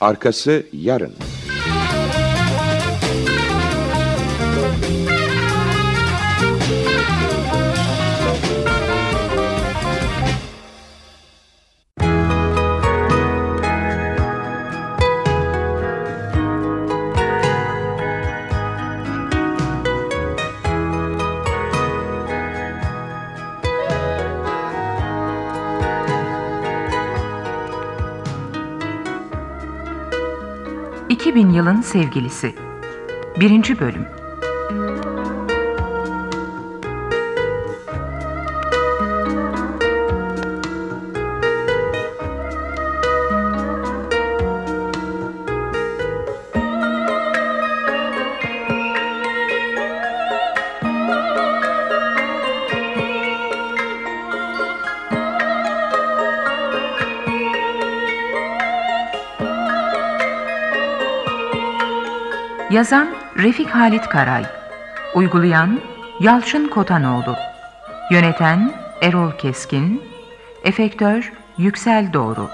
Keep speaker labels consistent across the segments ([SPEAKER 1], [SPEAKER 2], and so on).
[SPEAKER 1] Arkası yarın.
[SPEAKER 2] ...2000 yılın sevgilisi... ...1. bölüm... Yazan Refik Halit Karay. Uygulayan Yalçın Kotanoğlu. Yöneten Erol Keskin. Efektör Yüksel Doğru.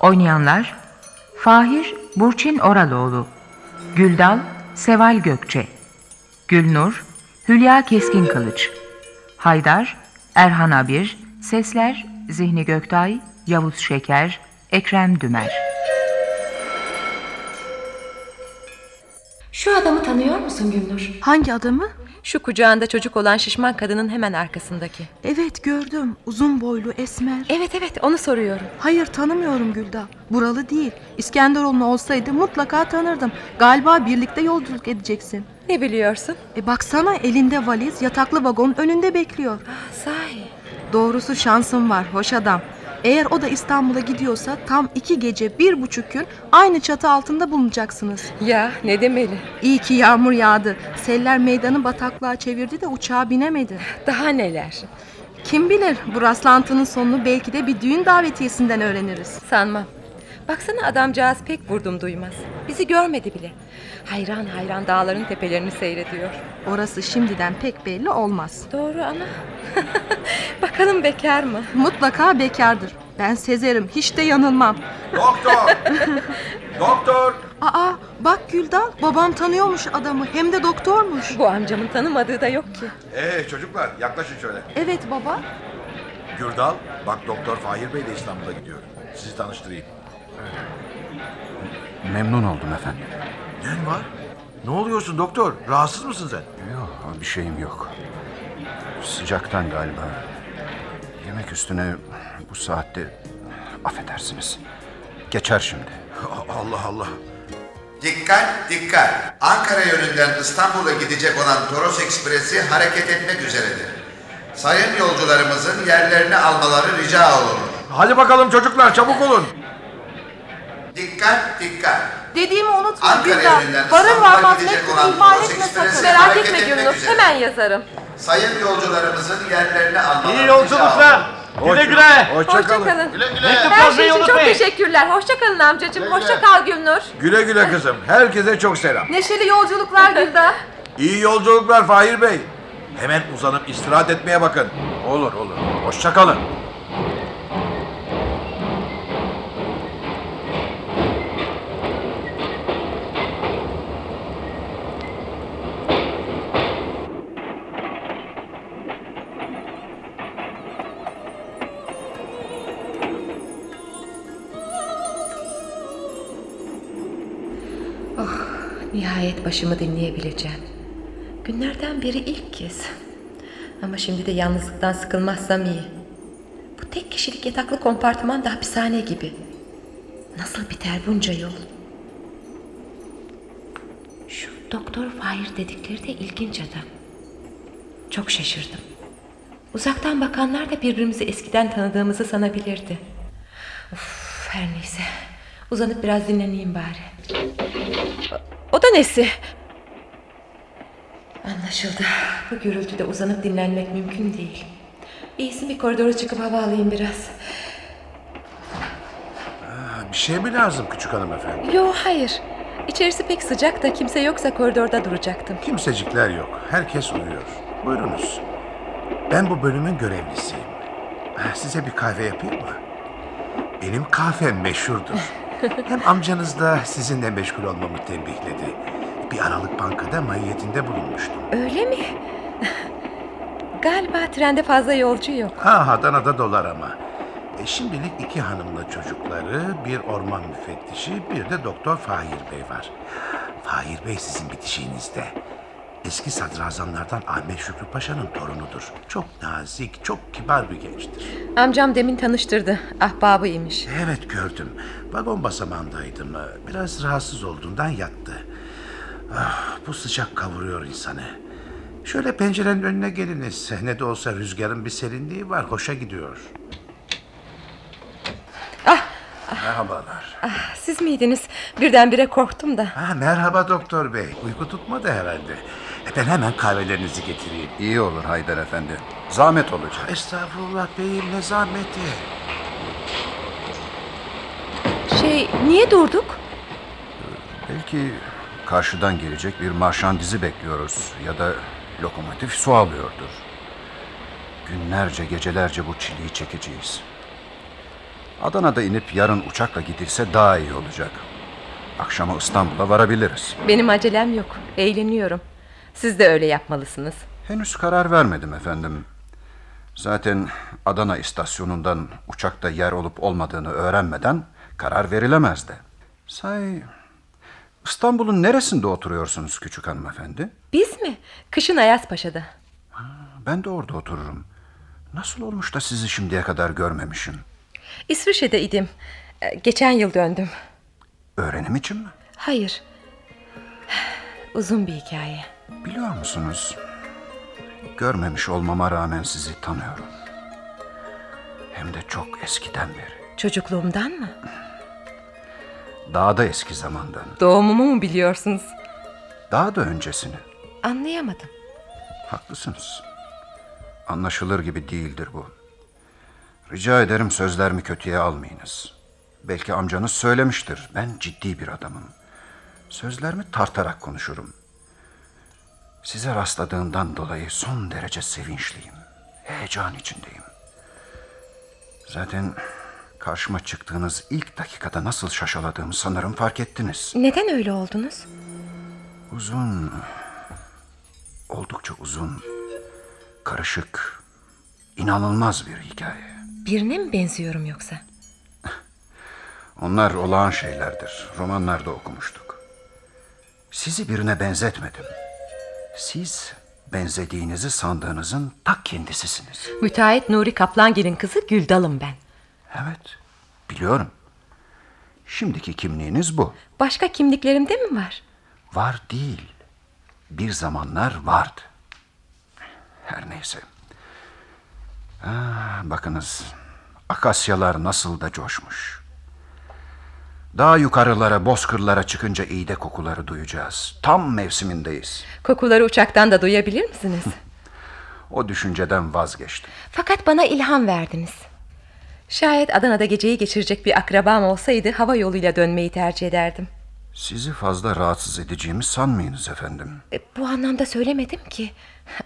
[SPEAKER 2] Oynayanlar Fahir Burçin Oraloğlu Güldal Seval Gökçe Gülnur Hülya Keskin Kılıç Haydar Erhan Abir Sesler Zihni Göktay Yavuz Şeker Ekrem Dümer
[SPEAKER 3] Şu adamı tanıyor musun Gülnur?
[SPEAKER 4] Hangi adamı?
[SPEAKER 3] Şu kucağında çocuk olan şişman kadının hemen arkasındaki.
[SPEAKER 4] Evet gördüm. Uzun boylu, esmer.
[SPEAKER 3] Evet evet onu soruyorum.
[SPEAKER 4] Hayır tanımıyorum Gülda. Buralı değil. İskenderoğlu olsaydı mutlaka tanırdım. Galiba birlikte yolculuk edeceksin.
[SPEAKER 3] Ne biliyorsun?
[SPEAKER 4] E baksana elinde valiz yataklı vagonun önünde bekliyor.
[SPEAKER 3] Sahi.
[SPEAKER 4] Doğrusu şansım var hoş adam. Eğer o da İstanbul'a gidiyorsa tam iki gece bir buçuk gün aynı çatı altında bulunacaksınız.
[SPEAKER 3] Ya ne demeli?
[SPEAKER 4] İyi ki yağmur yağdı. Seller meydanı bataklığa çevirdi de uçağa binemedi.
[SPEAKER 3] Daha neler?
[SPEAKER 4] Kim bilir bu rastlantının sonunu belki de bir düğün davetiyesinden öğreniriz.
[SPEAKER 3] Sanmam. Baksana adamcağız pek vurdum duymaz. Bizi görmedi bile. Hayran hayran dağların tepelerini seyrediyor.
[SPEAKER 4] Orası şimdiden pek belli olmaz.
[SPEAKER 3] Doğru ama. Bakalım bekar mı?
[SPEAKER 4] Mutlaka bekardır. Ben sezerim hiç de yanılmam.
[SPEAKER 5] Doktor! Doktor!
[SPEAKER 4] Aa bak Güldal babam tanıyormuş adamı hem de doktormuş.
[SPEAKER 3] Bu amcamın tanımadığı da yok ki.
[SPEAKER 5] Ee çocuklar yaklaşın şöyle.
[SPEAKER 4] Evet baba.
[SPEAKER 5] Gürdal, bak Doktor Fahir Bey de İstanbul'a gidiyor. Sizi tanıştırayım.
[SPEAKER 6] Memnun oldum efendim.
[SPEAKER 5] Ne var? Ne oluyorsun doktor? Rahatsız mısın sen?
[SPEAKER 6] Yok bir şeyim yok. Sıcaktan galiba. Yemek üstüne bu saatte affedersiniz. Geçer şimdi.
[SPEAKER 5] Allah Allah.
[SPEAKER 7] Dikkat dikkat. Ankara yönünden İstanbul'a gidecek olan Toros Ekspresi hareket etmek üzeredir. Sayın yolcularımızın yerlerini almaları rica olunur.
[SPEAKER 5] Hadi bakalım çocuklar çabuk olun.
[SPEAKER 7] Dikkat dikkat.
[SPEAKER 4] Dediğimi unutma
[SPEAKER 7] Ankara
[SPEAKER 4] Güldal.
[SPEAKER 7] yönünden
[SPEAKER 4] Varır
[SPEAKER 7] İstanbul'a
[SPEAKER 4] varmaz
[SPEAKER 7] gidecek
[SPEAKER 4] mektubu
[SPEAKER 7] olan
[SPEAKER 4] ihmal etme sakın.
[SPEAKER 7] Ekspresi
[SPEAKER 3] Merak
[SPEAKER 7] hareket
[SPEAKER 3] etme
[SPEAKER 7] etmek
[SPEAKER 3] Gülnur.
[SPEAKER 7] üzere.
[SPEAKER 3] Hemen yazarım.
[SPEAKER 7] Sayın yolcularımızın yerlerini almaları
[SPEAKER 8] İyi yolculuklar. Güle güle.
[SPEAKER 5] Hoşçakalın.
[SPEAKER 3] Hoşçakalın.
[SPEAKER 7] Güle güle.
[SPEAKER 3] Her şey
[SPEAKER 8] yazmayı
[SPEAKER 3] için çok
[SPEAKER 8] unutmayın.
[SPEAKER 3] teşekkürler. Hoşçakalın amcacığım. Hoşça kal Gülnur.
[SPEAKER 5] Güle güle kızım. Herkese çok selam.
[SPEAKER 4] Neşeli yolculuklar Gülda.
[SPEAKER 5] İyi yolculuklar Fahir Bey. Hemen uzanıp istirahat etmeye bakın.
[SPEAKER 6] Olur olur. Hoşça
[SPEAKER 3] Nihayet başımı dinleyebileceğim. Günlerden beri ilk kez. Ama şimdi de yalnızlıktan sıkılmazsam iyi. Bu tek kişilik yataklı kompartıman da hapishane gibi. Nasıl biter bunca yol? Şu doktor Fahir dedikleri de ilginç adam. Çok şaşırdım. Uzaktan bakanlar da birbirimizi eskiden tanıdığımızı sanabilirdi. Of, her neyse. Uzanıp biraz dinleneyim bari. O da nesi? Anlaşıldı. Bu gürültüde uzanıp dinlenmek mümkün değil. İyisi bir koridora çıkıp hava alayım biraz.
[SPEAKER 5] Bir şey mi lazım küçük hanımefendi?
[SPEAKER 3] Yo hayır. İçerisi pek sıcak da kimse yoksa koridorda duracaktım.
[SPEAKER 5] Kimsecikler yok. Herkes uyuyor. Buyurunuz. Ben bu bölümün görevlisiyim. Size bir kahve yapayım mı? Benim kahvem meşhurdur. Hem amcanız da sizinle meşgul olmamı tembihledi. Bir Aralık Banka'da mahiyetinde bulunmuştum.
[SPEAKER 3] Öyle mi? Galiba trende fazla yolcu yok.
[SPEAKER 5] Ha Adana'da dolar ama. E, şimdilik iki hanımla çocukları, bir orman müfettişi, bir de Doktor Fahir Bey var. Fahir Bey sizin bitişiğinizde. Eski sadrazamlardan Ahmet Şükrü Paşa'nın torunudur. Çok nazik, çok kibar bir gençtir.
[SPEAKER 3] Amcam demin tanıştırdı. Ahbabıymış.
[SPEAKER 5] Evet gördüm. Vagon basamağındaydım. Biraz rahatsız olduğundan yattı. Ah, bu sıcak kavuruyor insanı. Şöyle pencerenin önüne geliniz. Ne de olsa rüzgarın bir serinliği var. Hoşa gidiyor. Merhabalar.
[SPEAKER 3] Siz miydiniz? Birdenbire korktum da.
[SPEAKER 5] Ha, merhaba doktor bey. Uyku tutmadı herhalde. Ben hemen kahvelerinizi getireyim.
[SPEAKER 6] İyi olur Haydar Efendi. Zahmet olacak.
[SPEAKER 5] Estağfurullah beyim ne zahmeti.
[SPEAKER 3] Şey, niye durduk?
[SPEAKER 6] Belki karşıdan gelecek bir marşandizi bekliyoruz ya da lokomotif su alıyordur. Günlerce gecelerce bu çileyi çekeceğiz. Adana'da inip yarın uçakla gidilse daha iyi olacak. Akşama İstanbul'a varabiliriz.
[SPEAKER 3] Benim acelem yok. Eğleniyorum. Siz de öyle yapmalısınız.
[SPEAKER 6] Henüz karar vermedim efendim. Zaten Adana istasyonundan uçakta yer olup olmadığını öğrenmeden karar verilemez de. Say, İstanbul'un neresinde oturuyorsunuz küçük hanımefendi?
[SPEAKER 3] Biz mi? Kışın Ayazpaşa'da.
[SPEAKER 6] Ben de orada otururum. Nasıl olmuş da sizi şimdiye kadar görmemişim?
[SPEAKER 3] İsviçre'de idim. Ee, Geçen yıl döndüm.
[SPEAKER 6] Öğrenim için mi?
[SPEAKER 3] Hayır. Uzun bir hikaye.
[SPEAKER 6] Biliyor musunuz? Görmemiş olmama rağmen sizi tanıyorum. Hem de çok eskiden beri.
[SPEAKER 3] Çocukluğumdan mı?
[SPEAKER 6] Daha da eski zamandan.
[SPEAKER 3] Doğumumu mu biliyorsunuz?
[SPEAKER 6] Daha da öncesini.
[SPEAKER 3] Anlayamadım.
[SPEAKER 6] Haklısınız. Anlaşılır gibi değildir bu. Rica ederim sözlerimi kötüye almayınız. Belki amcanız söylemiştir. Ben ciddi bir adamım. Sözlerimi tartarak konuşurum. Size rastladığımdan dolayı son derece sevinçliyim. Heyecan içindeyim. Zaten karşıma çıktığınız ilk dakikada nasıl şaşaladığımı sanırım fark ettiniz.
[SPEAKER 3] Neden öyle oldunuz?
[SPEAKER 6] Uzun, oldukça uzun, karışık, inanılmaz bir hikaye.
[SPEAKER 3] Birine mi benziyorum yoksa?
[SPEAKER 6] Onlar olağan şeylerdir. Romanlarda okumuştuk. Sizi birine benzetmedim. Siz benzediğinizi sandığınızın ta kendisisiniz.
[SPEAKER 3] Müteahhit Nuri Kaplangil'in kızı Güldal'ım ben.
[SPEAKER 6] Evet, biliyorum. Şimdiki kimliğiniz bu.
[SPEAKER 3] Başka kimliklerimde mi var?
[SPEAKER 6] Var değil. Bir zamanlar vardı. Her neyse. Ah, bakınız, akasyalar nasıl da coşmuş. Daha yukarılara, bozkırlara çıkınca iğde kokuları duyacağız. Tam mevsimindeyiz.
[SPEAKER 3] Kokuları uçaktan da duyabilir misiniz?
[SPEAKER 6] O düşünceden vazgeçtim.
[SPEAKER 3] Fakat bana ilham verdiniz. Şayet Adana'da geceyi geçirecek bir akrabam olsaydı hava yoluyla dönmeyi tercih ederdim.
[SPEAKER 6] Sizi fazla rahatsız edeceğimi sanmayınız efendim.
[SPEAKER 3] E, bu anlamda söylemedim ki.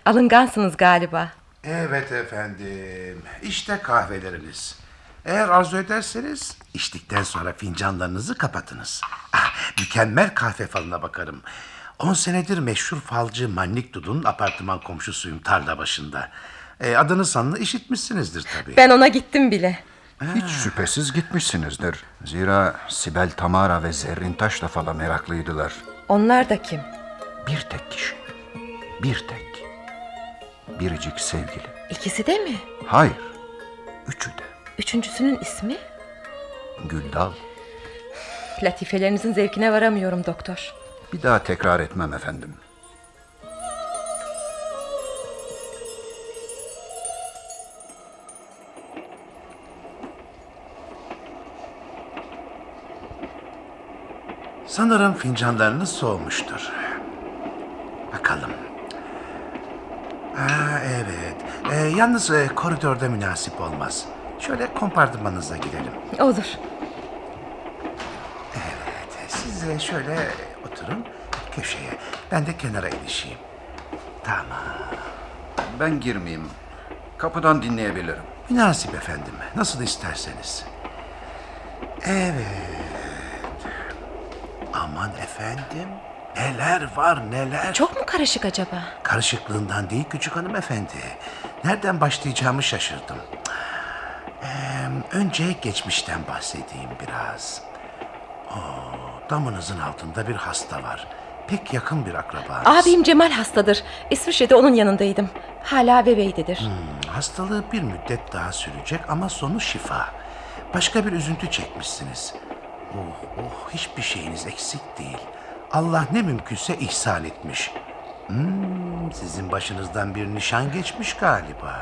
[SPEAKER 3] Alıngansınız galiba.
[SPEAKER 5] Evet efendim. İşte kahveleriniz. Eğer arzu ederseniz içtikten sonra fincanlarınızı kapatınız. Ah, mükemmel kahve falına bakarım. On senedir meşhur falcı Mannik Dudu'nun apartman komşusuyum tarla başında. E, adını sanını işitmişsinizdir tabii.
[SPEAKER 3] Ben ona gittim bile.
[SPEAKER 6] Hiç şüphesiz gitmişsinizdir. Zira Sibel Tamara ve Zerrin Taş da falan meraklıydılar.
[SPEAKER 3] Onlar da kim?
[SPEAKER 6] Bir tek kişi. Bir tek. Biricik sevgili.
[SPEAKER 3] İkisi de mi?
[SPEAKER 6] Hayır. Üçü de.
[SPEAKER 3] Üçüncüsünün ismi?
[SPEAKER 6] Güldal.
[SPEAKER 3] Latifelerinizin zevkine varamıyorum doktor.
[SPEAKER 6] Bir daha tekrar etmem efendim.
[SPEAKER 5] Sanırım fincanlarınız soğumuştur. Bakalım. Ha, evet. E, yalnız e, koridorda münasip olmaz. Şöyle kompartımanıza gidelim.
[SPEAKER 3] Olur.
[SPEAKER 5] Siz de şöyle oturun köşeye. Ben de kenara ilişeyim. Tamam.
[SPEAKER 6] Ben girmeyeyim. Kapıdan dinleyebilirim.
[SPEAKER 5] Münasip efendim. Nasıl isterseniz. Evet. Aman efendim. Neler var neler.
[SPEAKER 3] Çok mu karışık acaba?
[SPEAKER 5] Karışıklığından değil küçük hanımefendi. Nereden başlayacağımı şaşırdım. Önce geçmişten bahsedeyim biraz. Oo, damınızın altında bir hasta var. Pek yakın bir akrabanız.
[SPEAKER 3] Abim Cemal hastadır. İsviçre'de onun yanındaydım. Hala bebeydedir.
[SPEAKER 5] Hmm, Hastalığı bir müddet daha sürecek ama sonu şifa. Başka bir üzüntü çekmişsiniz. Oh oh hiçbir şeyiniz eksik değil. Allah ne mümkünse ihsan etmiş. Hmm, sizin başınızdan bir nişan geçmiş galiba.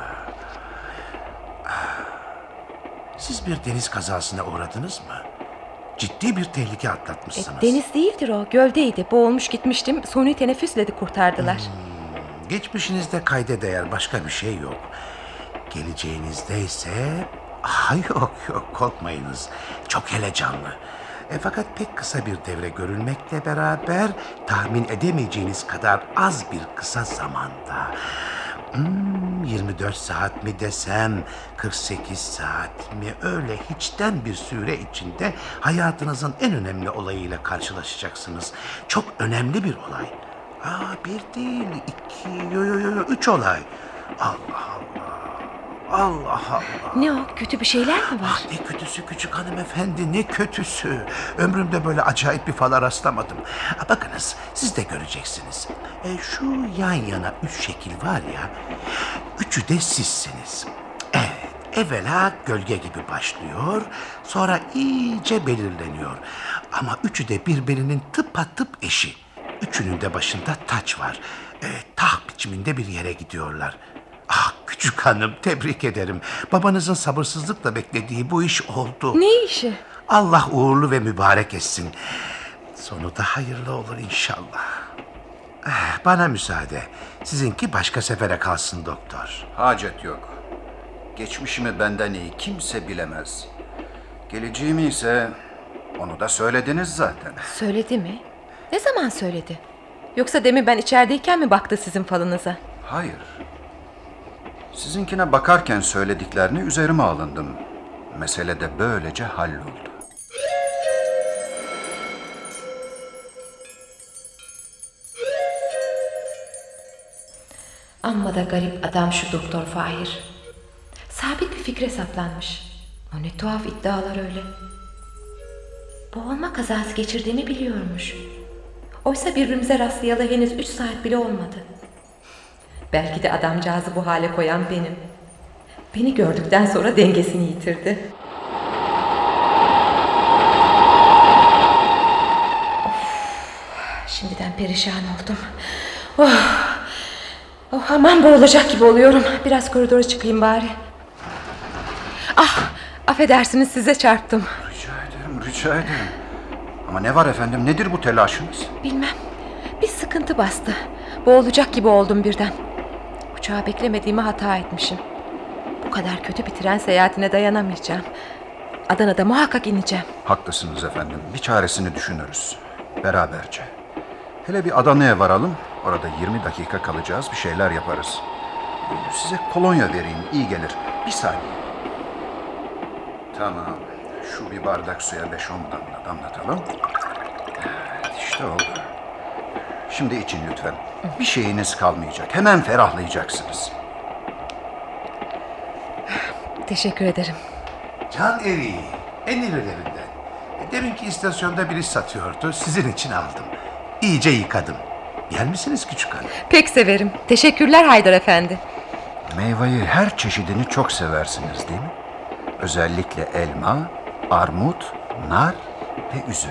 [SPEAKER 5] Ah, Siz bir deniz kazasına uğradınız mı? Ciddi bir tehlike atlatmışsınız.
[SPEAKER 3] Deniz değildir o. Göldeydi. Boğulmuş gitmiştim. Suni teneffüsle de kurtardılar.
[SPEAKER 5] Geçmişinizde kayda değer başka bir şey yok. Geleceğinizde ise... Ah, yok yok korkmayınız. Çok helecanlı. E, fakat pek kısa bir devre görülmekle beraber tahmin edemeyeceğiniz kadar az bir kısa zamanda. Hmm, 24 saat mi desem, 48 saat mi öyle hiçten bir süre içinde hayatınızın en önemli olayıyla karşılaşacaksınız. Çok önemli bir olay. Aa, bir değil, iki, yo, yo, yo, üç olay. Allah Allah. Allah Allah.
[SPEAKER 3] Ne o? Kötü bir şeyler mi var?
[SPEAKER 5] Ah ne kötüsü küçük hanımefendi ne kötüsü. Ömrümde böyle acayip bir fala rastlamadım. Bakınız siz de göreceksiniz. E, şu yan yana üç şekil var ya. Üçü de sizsiniz. Evet evvela gölge gibi başlıyor. Sonra iyice belirleniyor. Ama üçü de birbirinin tıpatıp eşi. Üçünün de başında taç var. E, taht biçiminde bir yere gidiyorlar. Ah küçük hanım tebrik ederim. Babanızın sabırsızlıkla beklediği bu iş oldu.
[SPEAKER 3] Ne işi?
[SPEAKER 5] Allah uğurlu ve mübarek etsin. Sonu da hayırlı olur inşallah. Eh, Bana müsaade. Sizinki başka sefere kalsın doktor.
[SPEAKER 6] Hacet yok. Geçmişimi benden iyi kimse bilemez. Geleceğimi ise onu da söylediniz zaten.
[SPEAKER 3] Söyledi mi? Ne zaman söyledi? Yoksa demin ben içerideyken mi baktı sizin falınıza?
[SPEAKER 6] Hayır. Sizinkine bakarken söylediklerini üzerime alındım. Mesele de böylece halloldu.
[SPEAKER 3] Amma da garip adam şu doktor Fahir. Sabit bir fikre saplanmış. O ne tuhaf iddialar öyle. Boğulma kazası geçirdiğimi biliyormuş. Oysa birbirimize rastlayalı henüz üç saat bile olmadı. Belki de adamcağızı bu hale koyan benim. Beni gördükten sonra dengesini yitirdi. Of, şimdiden perişan oldum. Oh, oh, aman boğulacak gibi oluyorum. Biraz koridora çıkayım bari. Ah, affedersiniz size çarptım.
[SPEAKER 6] Rica ederim, rica ederim. Ama ne var efendim, nedir bu telaşınız?
[SPEAKER 3] Bilmem. Bir sıkıntı bastı. Boğulacak gibi oldum birden. Uçağı beklemediğimi hata etmişim. Bu kadar kötü bir tren seyahatine dayanamayacağım. Adana'da muhakkak ineceğim.
[SPEAKER 6] Haklısınız efendim, bir çaresini düşünürüz. Beraberce. Hele bir Adana'ya varalım, orada 20 dakika kalacağız, bir şeyler yaparız. Size kolonya vereyim, iyi gelir. Bir saniye. Tamam, şu bir bardak suya 5-10 damla damlatalım. Evet, işte oldu. Şimdi için lütfen. Bir şeyiniz kalmayacak, hemen ferahlayacaksınız.
[SPEAKER 3] Teşekkür ederim.
[SPEAKER 5] Can eriği. En irilerinden. E, Deminki istasyonda biri satıyordu. Sizin için aldım. İyice yıkadım. Yer misiniz küçük hanım?
[SPEAKER 3] Pek severim. Teşekkürler Haydar Efendi.
[SPEAKER 6] Meyveyi her çeşidini çok seversiniz değil mi? Özellikle elma, armut, nar ve üzüm.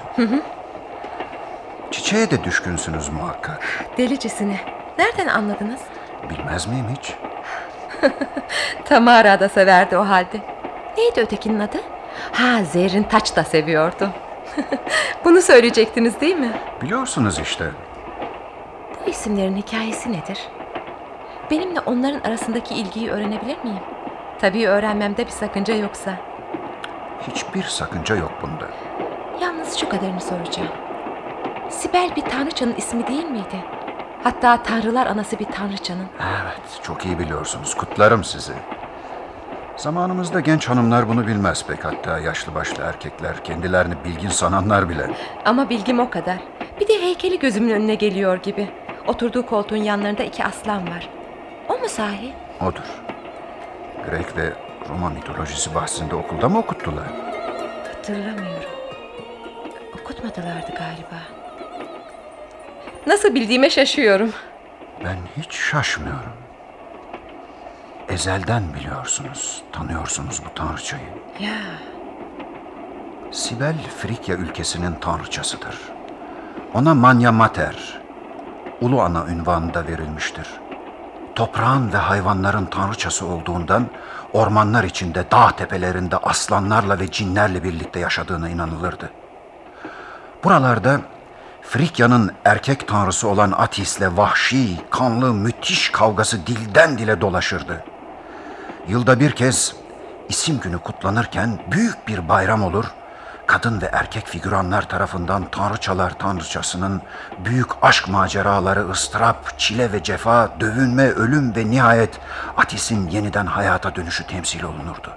[SPEAKER 6] Çiçeğe de düşkünsünüz muhakkak.
[SPEAKER 3] Delicesine. Nereden anladınız?
[SPEAKER 6] Bilmez miyim hiç?
[SPEAKER 3] Tamara da severdi o halde. Neydi ötekinin adı? Ha Zerrin Taç da seviyordu. Bunu söyleyecektiniz değil mi?
[SPEAKER 6] Biliyorsunuz işte.
[SPEAKER 3] Bu isimlerin hikayesi nedir? Benimle onların arasındaki ilgiyi öğrenebilir miyim? Tabii öğrenmemde bir sakınca yoksa.
[SPEAKER 6] Hiçbir sakınca yok bunda.
[SPEAKER 3] Yalnız şu kadarını soracağım. Sibel bir tanrıçanın ismi değil miydi? Hatta tanrılar anası bir tanrıçanın.
[SPEAKER 6] Evet, çok iyi biliyorsunuz. Kutlarım sizi. Zamanımızda genç hanımlar bunu bilmez pek. Hatta yaşlı başlı erkekler, kendilerini bilgin sananlar bile.
[SPEAKER 3] Ama bilgim o kadar. Bir de heykeli gözümün önüne geliyor gibi. Oturduğu koltuğun yanlarında iki aslan var. O mu sahi?
[SPEAKER 6] Odur. Grek ve Roma mitolojisi bahsinde okulda mı okuttular?
[SPEAKER 3] Hatırlamıyorum. Okutmadılardı galiba. Nasıl bildiğime şaşıyorum.
[SPEAKER 6] Ben hiç şaşmıyorum. Ezelden biliyorsunuz, tanıyorsunuz bu tanrıçayı.
[SPEAKER 3] Ya
[SPEAKER 6] Sibel Frikya ülkesinin tanrıçasıdır. Ona Manya Mater, Ulu Ana ünvanı da verilmiştir. Toprağın ve hayvanların tanrıçası olduğundan ormanlar içinde dağ tepelerinde aslanlarla ve cinlerle birlikte yaşadığına inanılırdı. Buralarda Frikya'nın erkek tanrısı olan Atis'le vahşi, kanlı, müthiş kavgası dilden dile dolaşırdı. Yılda bir kez isim günü kutlanırken büyük bir bayram olur. Kadın ve erkek figüranlar tarafından tanrıçalar tanrıçasının büyük aşk maceraları, ıstırap, çile ve cefa, dövünme, ölüm ve nihayet Atis'in yeniden hayata dönüşü temsil olunurdu.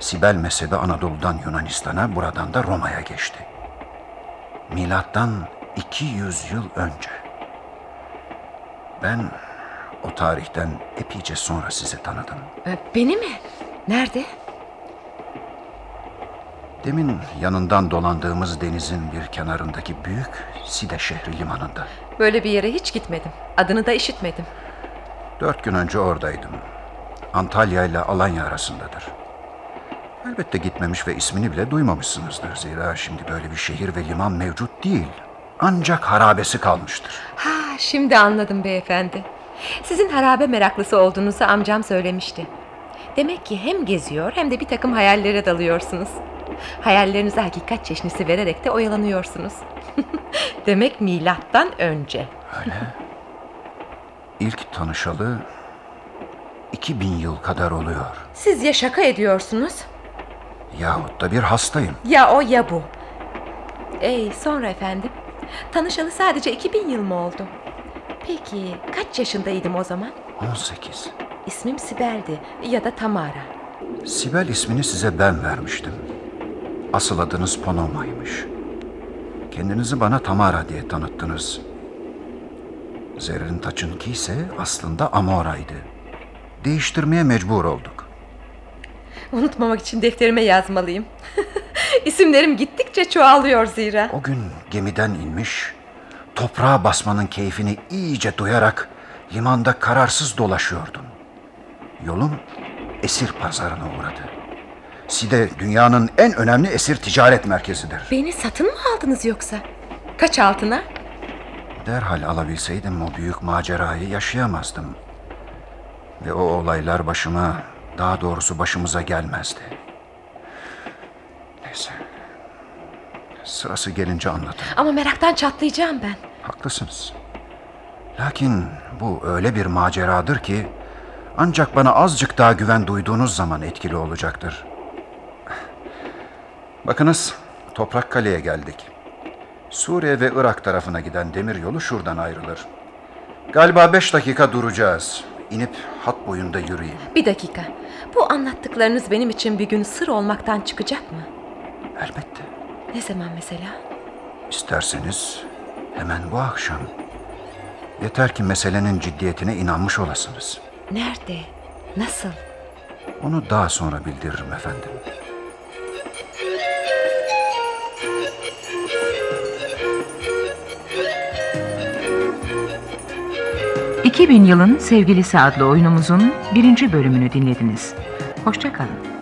[SPEAKER 6] Sibel mezhebi Anadolu'dan Yunanistan'a, buradan da Roma'ya geçti. Milattan 200 yıl önce. Ben o tarihten epeyce sonra sizi tanıdım.
[SPEAKER 3] e, beni mi? Nerede?
[SPEAKER 6] Demin yanından dolandığımız denizin bir kenarındaki büyük Side şehri limanında.
[SPEAKER 3] Böyle bir yere hiç gitmedim. Adını da işitmedim.
[SPEAKER 6] Dört gün önce oradaydım. Antalya ile Alanya arasındadır. Elbette gitmemiş ve ismini bile duymamışsınızdır. Zira şimdi böyle bir şehir ve liman mevcut değil. Ancak harabesi kalmıştır.
[SPEAKER 3] Ha, şimdi anladım beyefendi. Sizin harabe meraklısı olduğunuzu amcam söylemişti. Demek ki hem geziyor hem de bir takım hayallere dalıyorsunuz. Hayallerinize hakikat çeşnisi vererek de oyalanıyorsunuz. Demek milattan önce.
[SPEAKER 6] İlk tanışalı 2000 yıl kadar oluyor.
[SPEAKER 3] Siz ya şaka ediyorsunuz
[SPEAKER 6] Yahut da bir hastayım.
[SPEAKER 3] ya o ya bu. Ey sonra efendim. Tanışalı sadece 2000 yıl mı oldu? Peki kaç yaşındaydım o zaman?
[SPEAKER 6] 18.
[SPEAKER 3] İsmim Sibel'di ya da Tamara.
[SPEAKER 6] Sibel ismini size ben vermiştim. Asıl adınız Ponoma'ymış. Kendinizi bana Tamara diye tanıttınız. Zerrin Taç'ınki ise aslında Amora'ydı. Değiştirmeye mecbur olduk.
[SPEAKER 3] Unutmamak için defterime yazmalıyım. İsimlerim gittikçe çoğalıyor zira.
[SPEAKER 6] O gün gemiden inmiş, toprağa basmanın keyfini iyice duyarak limanda kararsız dolaşıyordum. Yolum esir pazarına uğradı. Side dünyanın en önemli esir ticaret merkezidir.
[SPEAKER 3] Beni satın mı aldınız yoksa? Kaç altına?
[SPEAKER 6] Derhal alabilseydim o büyük macerayı yaşayamazdım. Ve o olaylar başıma, daha doğrusu başımıza gelmezdi. Neyse. Sırası gelince anlatırım.
[SPEAKER 3] Ama meraktan çatlayacağım ben.
[SPEAKER 6] Haklısınız. Lakin bu öyle bir maceradır ki ancak bana azıcık daha güven duyduğunuz zaman etkili olacaktır. Bakınız Toprak Kale'ye geldik. Suriye ve Irak tarafına giden demir yolu şuradan ayrılır. Galiba beş dakika duracağız. İnip hat boyunda yürüyeyim.
[SPEAKER 3] Bir dakika. Bu anlattıklarınız benim için bir gün sır olmaktan çıkacak mı?
[SPEAKER 6] Elbette.
[SPEAKER 3] Ne zaman mesela?
[SPEAKER 6] İsterseniz hemen bu akşam. Yeter ki meselenin ciddiyetine inanmış olasınız.
[SPEAKER 3] Nerede? Nasıl?
[SPEAKER 6] Onu daha sonra bildiririm efendim.
[SPEAKER 2] ...2000 yılın sevgilisi adlı oyunumuzun birinci bölümünü dinlediniz. Hoşçakalın.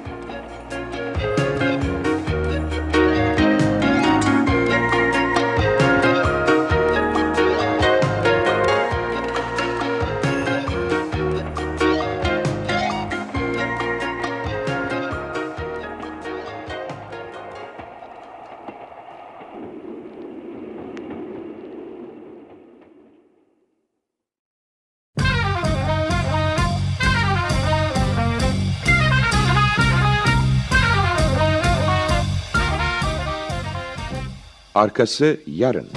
[SPEAKER 1] Arkası yarın.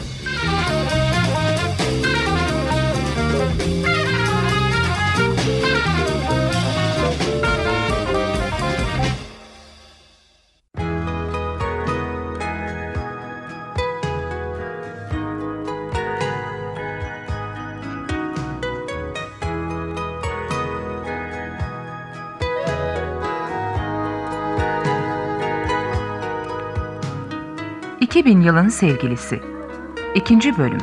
[SPEAKER 2] 2000 yılın sevgilisi. İkinci bölüm.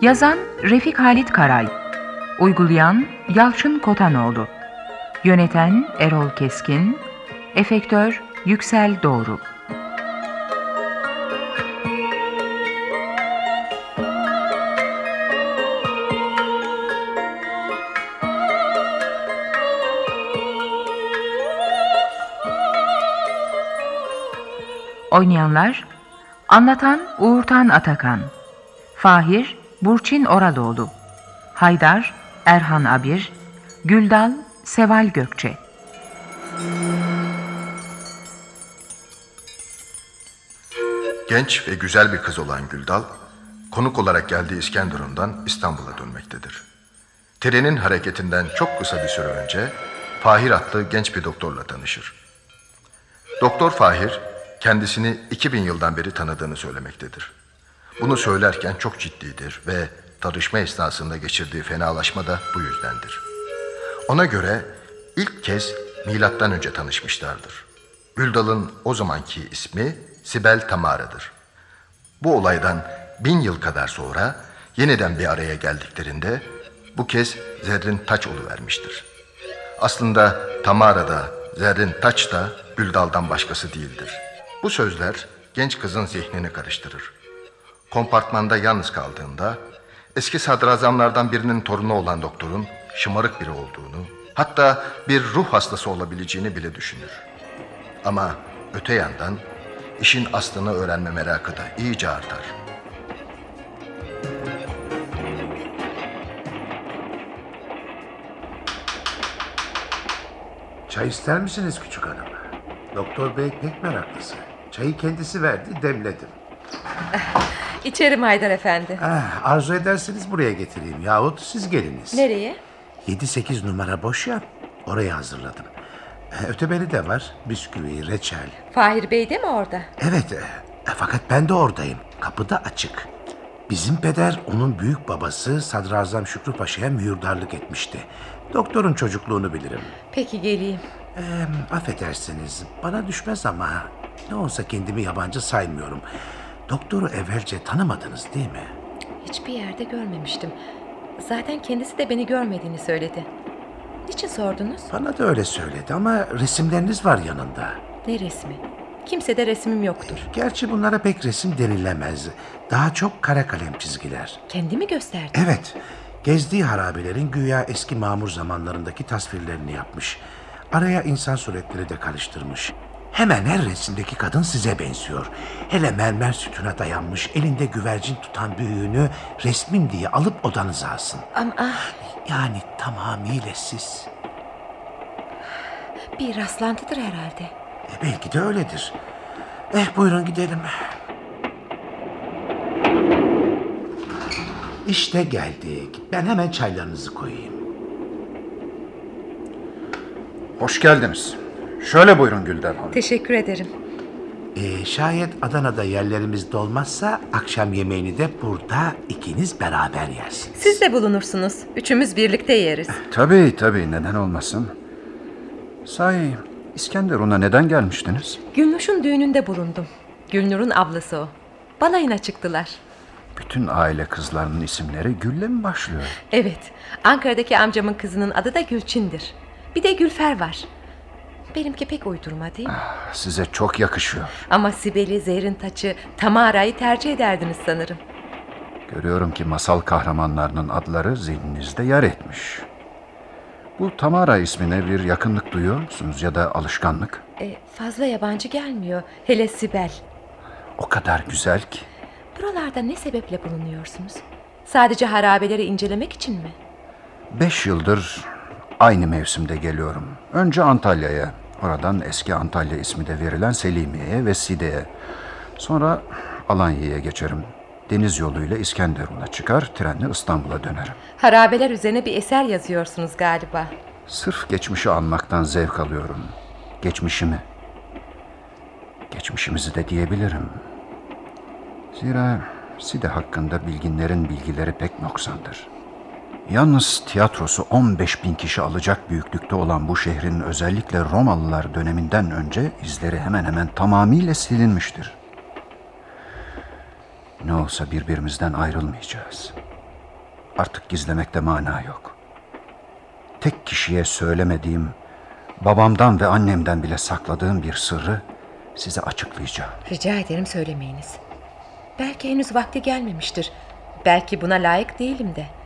[SPEAKER 2] Yazan Refik Halit Karay Uygulayan Yalçın Kotanoğlu Yöneten Erol Keskin Efektör Yüksel Doğru Oynayanlar Anlatan Uğurtan Atakan Fahir Burçin Oradoğlu Haydar Erhan Abir Güldal Seval Gökçe
[SPEAKER 1] Genç ve güzel bir kız olan Güldal, konuk olarak geldiği İskenderun'dan İstanbul'a dönmektedir. Trenin hareketinden çok kısa bir süre önce Fahir adlı genç bir doktorla tanışır. Doktor Fahir, kendisini 2000 yıldan beri tanıdığını söylemektedir. Bunu söylerken çok ciddidir ve tanışma esnasında geçirdiği fenalaşma da bu yüzdendir. Ona göre ilk kez milattan önce tanışmışlardır. Güldal'ın o zamanki ismi Sibel Tamara'dır. Bu olaydan bin yıl kadar sonra yeniden bir araya geldiklerinde bu kez Zerrin Taç vermiştir. Aslında Tamara da Zerrin Taç da Güldal'dan başkası değildir. Bu sözler genç kızın zihnini karıştırır. Kompartmanda yalnız kaldığında eski sadrazamlardan birinin torunu olan doktorun şımarık biri olduğunu, hatta bir ruh hastası olabileceğini bile düşünür. Ama öte yandan işin aslını öğrenme merakı da iyice artar.
[SPEAKER 5] Çay ister misiniz küçük hanım? Doktor bey pek meraklısı. Çayı kendisi verdi, demledim.
[SPEAKER 3] İçerim Haydar Efendi.
[SPEAKER 5] Ah, arzu ederseniz buraya getireyim yahut siz geliniz.
[SPEAKER 3] Nereye?
[SPEAKER 5] 7-8 numara boş ya, oraya hazırladım. Öteberi de var, bisküvi, reçel.
[SPEAKER 3] Fahir Bey de mi orada?
[SPEAKER 5] Evet, e, fakat ben de oradayım. Kapı da açık. Bizim peder onun büyük babası Sadrazam Şükrü Paşa'ya mühürdarlık etmişti. Doktorun çocukluğunu bilirim.
[SPEAKER 3] Peki geleyim.
[SPEAKER 5] Ee, affedersiniz, bana düşmez ama ne olsa kendimi yabancı saymıyorum. Doktoru evvelce tanımadınız değil mi?
[SPEAKER 3] Hiçbir yerde görmemiştim. Zaten kendisi de beni görmediğini söyledi. Niçin sordunuz?
[SPEAKER 5] Bana da öyle söyledi ama resimleriniz var yanında.
[SPEAKER 3] Ne resmi? Kimsede resmim yoktur.
[SPEAKER 5] Gerçi bunlara pek resim denilemez. Daha çok kara kalem çizgiler.
[SPEAKER 3] Kendimi gösterdi.
[SPEAKER 5] Evet, gezdiği harabelerin güya eski mamur zamanlarındaki tasvirlerini yapmış. Araya insan suretleri de karıştırmış. Hemen her resimdeki kadın size benziyor. Hele mermer sütuna dayanmış, elinde güvercin tutan büyüğünü resmim diye alıp odanıza alsın.
[SPEAKER 3] Ama ah,
[SPEAKER 5] Yani tamamıyla siz.
[SPEAKER 3] bir rastlantıdır herhalde.
[SPEAKER 5] E, belki de öyledir. Eh buyurun gidelim. İşte geldik. Ben hemen çaylarınızı koyayım.
[SPEAKER 6] Hoş geldiniz. Şöyle buyurun Gülden Hanım.
[SPEAKER 3] Teşekkür ederim.
[SPEAKER 5] Ee, şayet Adana'da yerlerimiz dolmazsa akşam yemeğini de burada ikiniz beraber yersiniz.
[SPEAKER 3] Siz de bulunursunuz. Üçümüz birlikte yeriz.
[SPEAKER 6] Tabii tabii neden olmasın. Sahi İskenderun'a neden gelmiştiniz?
[SPEAKER 3] Gülnur'un düğününde bulundum. Gülnur'un ablası o. Balayına çıktılar.
[SPEAKER 6] Bütün aile kızlarının isimleri Gül'le mi başlıyor?
[SPEAKER 3] Evet, Ankara'daki amcamın kızının adı da Gülçin'dir. Bir de Gülfer var. Benimki pek uydurma değil mi?
[SPEAKER 6] Size çok yakışıyor.
[SPEAKER 3] Ama Sibel'i, Zehrin Taç'ı, Tamara'yı tercih ederdiniz sanırım.
[SPEAKER 6] Görüyorum ki masal kahramanlarının adları zihninizde yer etmiş. Bu Tamara ismine bir yakınlık duyuyor musunuz ya da alışkanlık?
[SPEAKER 3] E, fazla yabancı gelmiyor. Hele Sibel.
[SPEAKER 6] O kadar güzel ki.
[SPEAKER 3] Buralarda ne sebeple bulunuyorsunuz? Sadece harabeleri incelemek için mi?
[SPEAKER 6] Beş yıldır aynı mevsimde geliyorum. Önce Antalya'ya, oradan eski Antalya ismi de verilen Selimiye'ye ve Side'ye. Sonra Alanya'ya geçerim. Deniz yoluyla İskenderun'a çıkar, trenle İstanbul'a dönerim.
[SPEAKER 3] Harabeler üzerine bir eser yazıyorsunuz galiba.
[SPEAKER 6] Sırf geçmişi anmaktan zevk alıyorum. Geçmişimi. Geçmişimizi de diyebilirim. Zira Side hakkında bilginlerin bilgileri pek noksandır. Yalnız tiyatrosu 15 bin kişi alacak büyüklükte olan bu şehrin özellikle Romalılar döneminden önce izleri hemen hemen tamamıyla silinmiştir. Ne olsa birbirimizden ayrılmayacağız. Artık gizlemekte mana yok. Tek kişiye söylemediğim, babamdan ve annemden bile sakladığım bir sırrı size açıklayacağım.
[SPEAKER 3] Rica ederim söylemeyiniz. Belki henüz vakti gelmemiştir. Belki buna layık değilim de.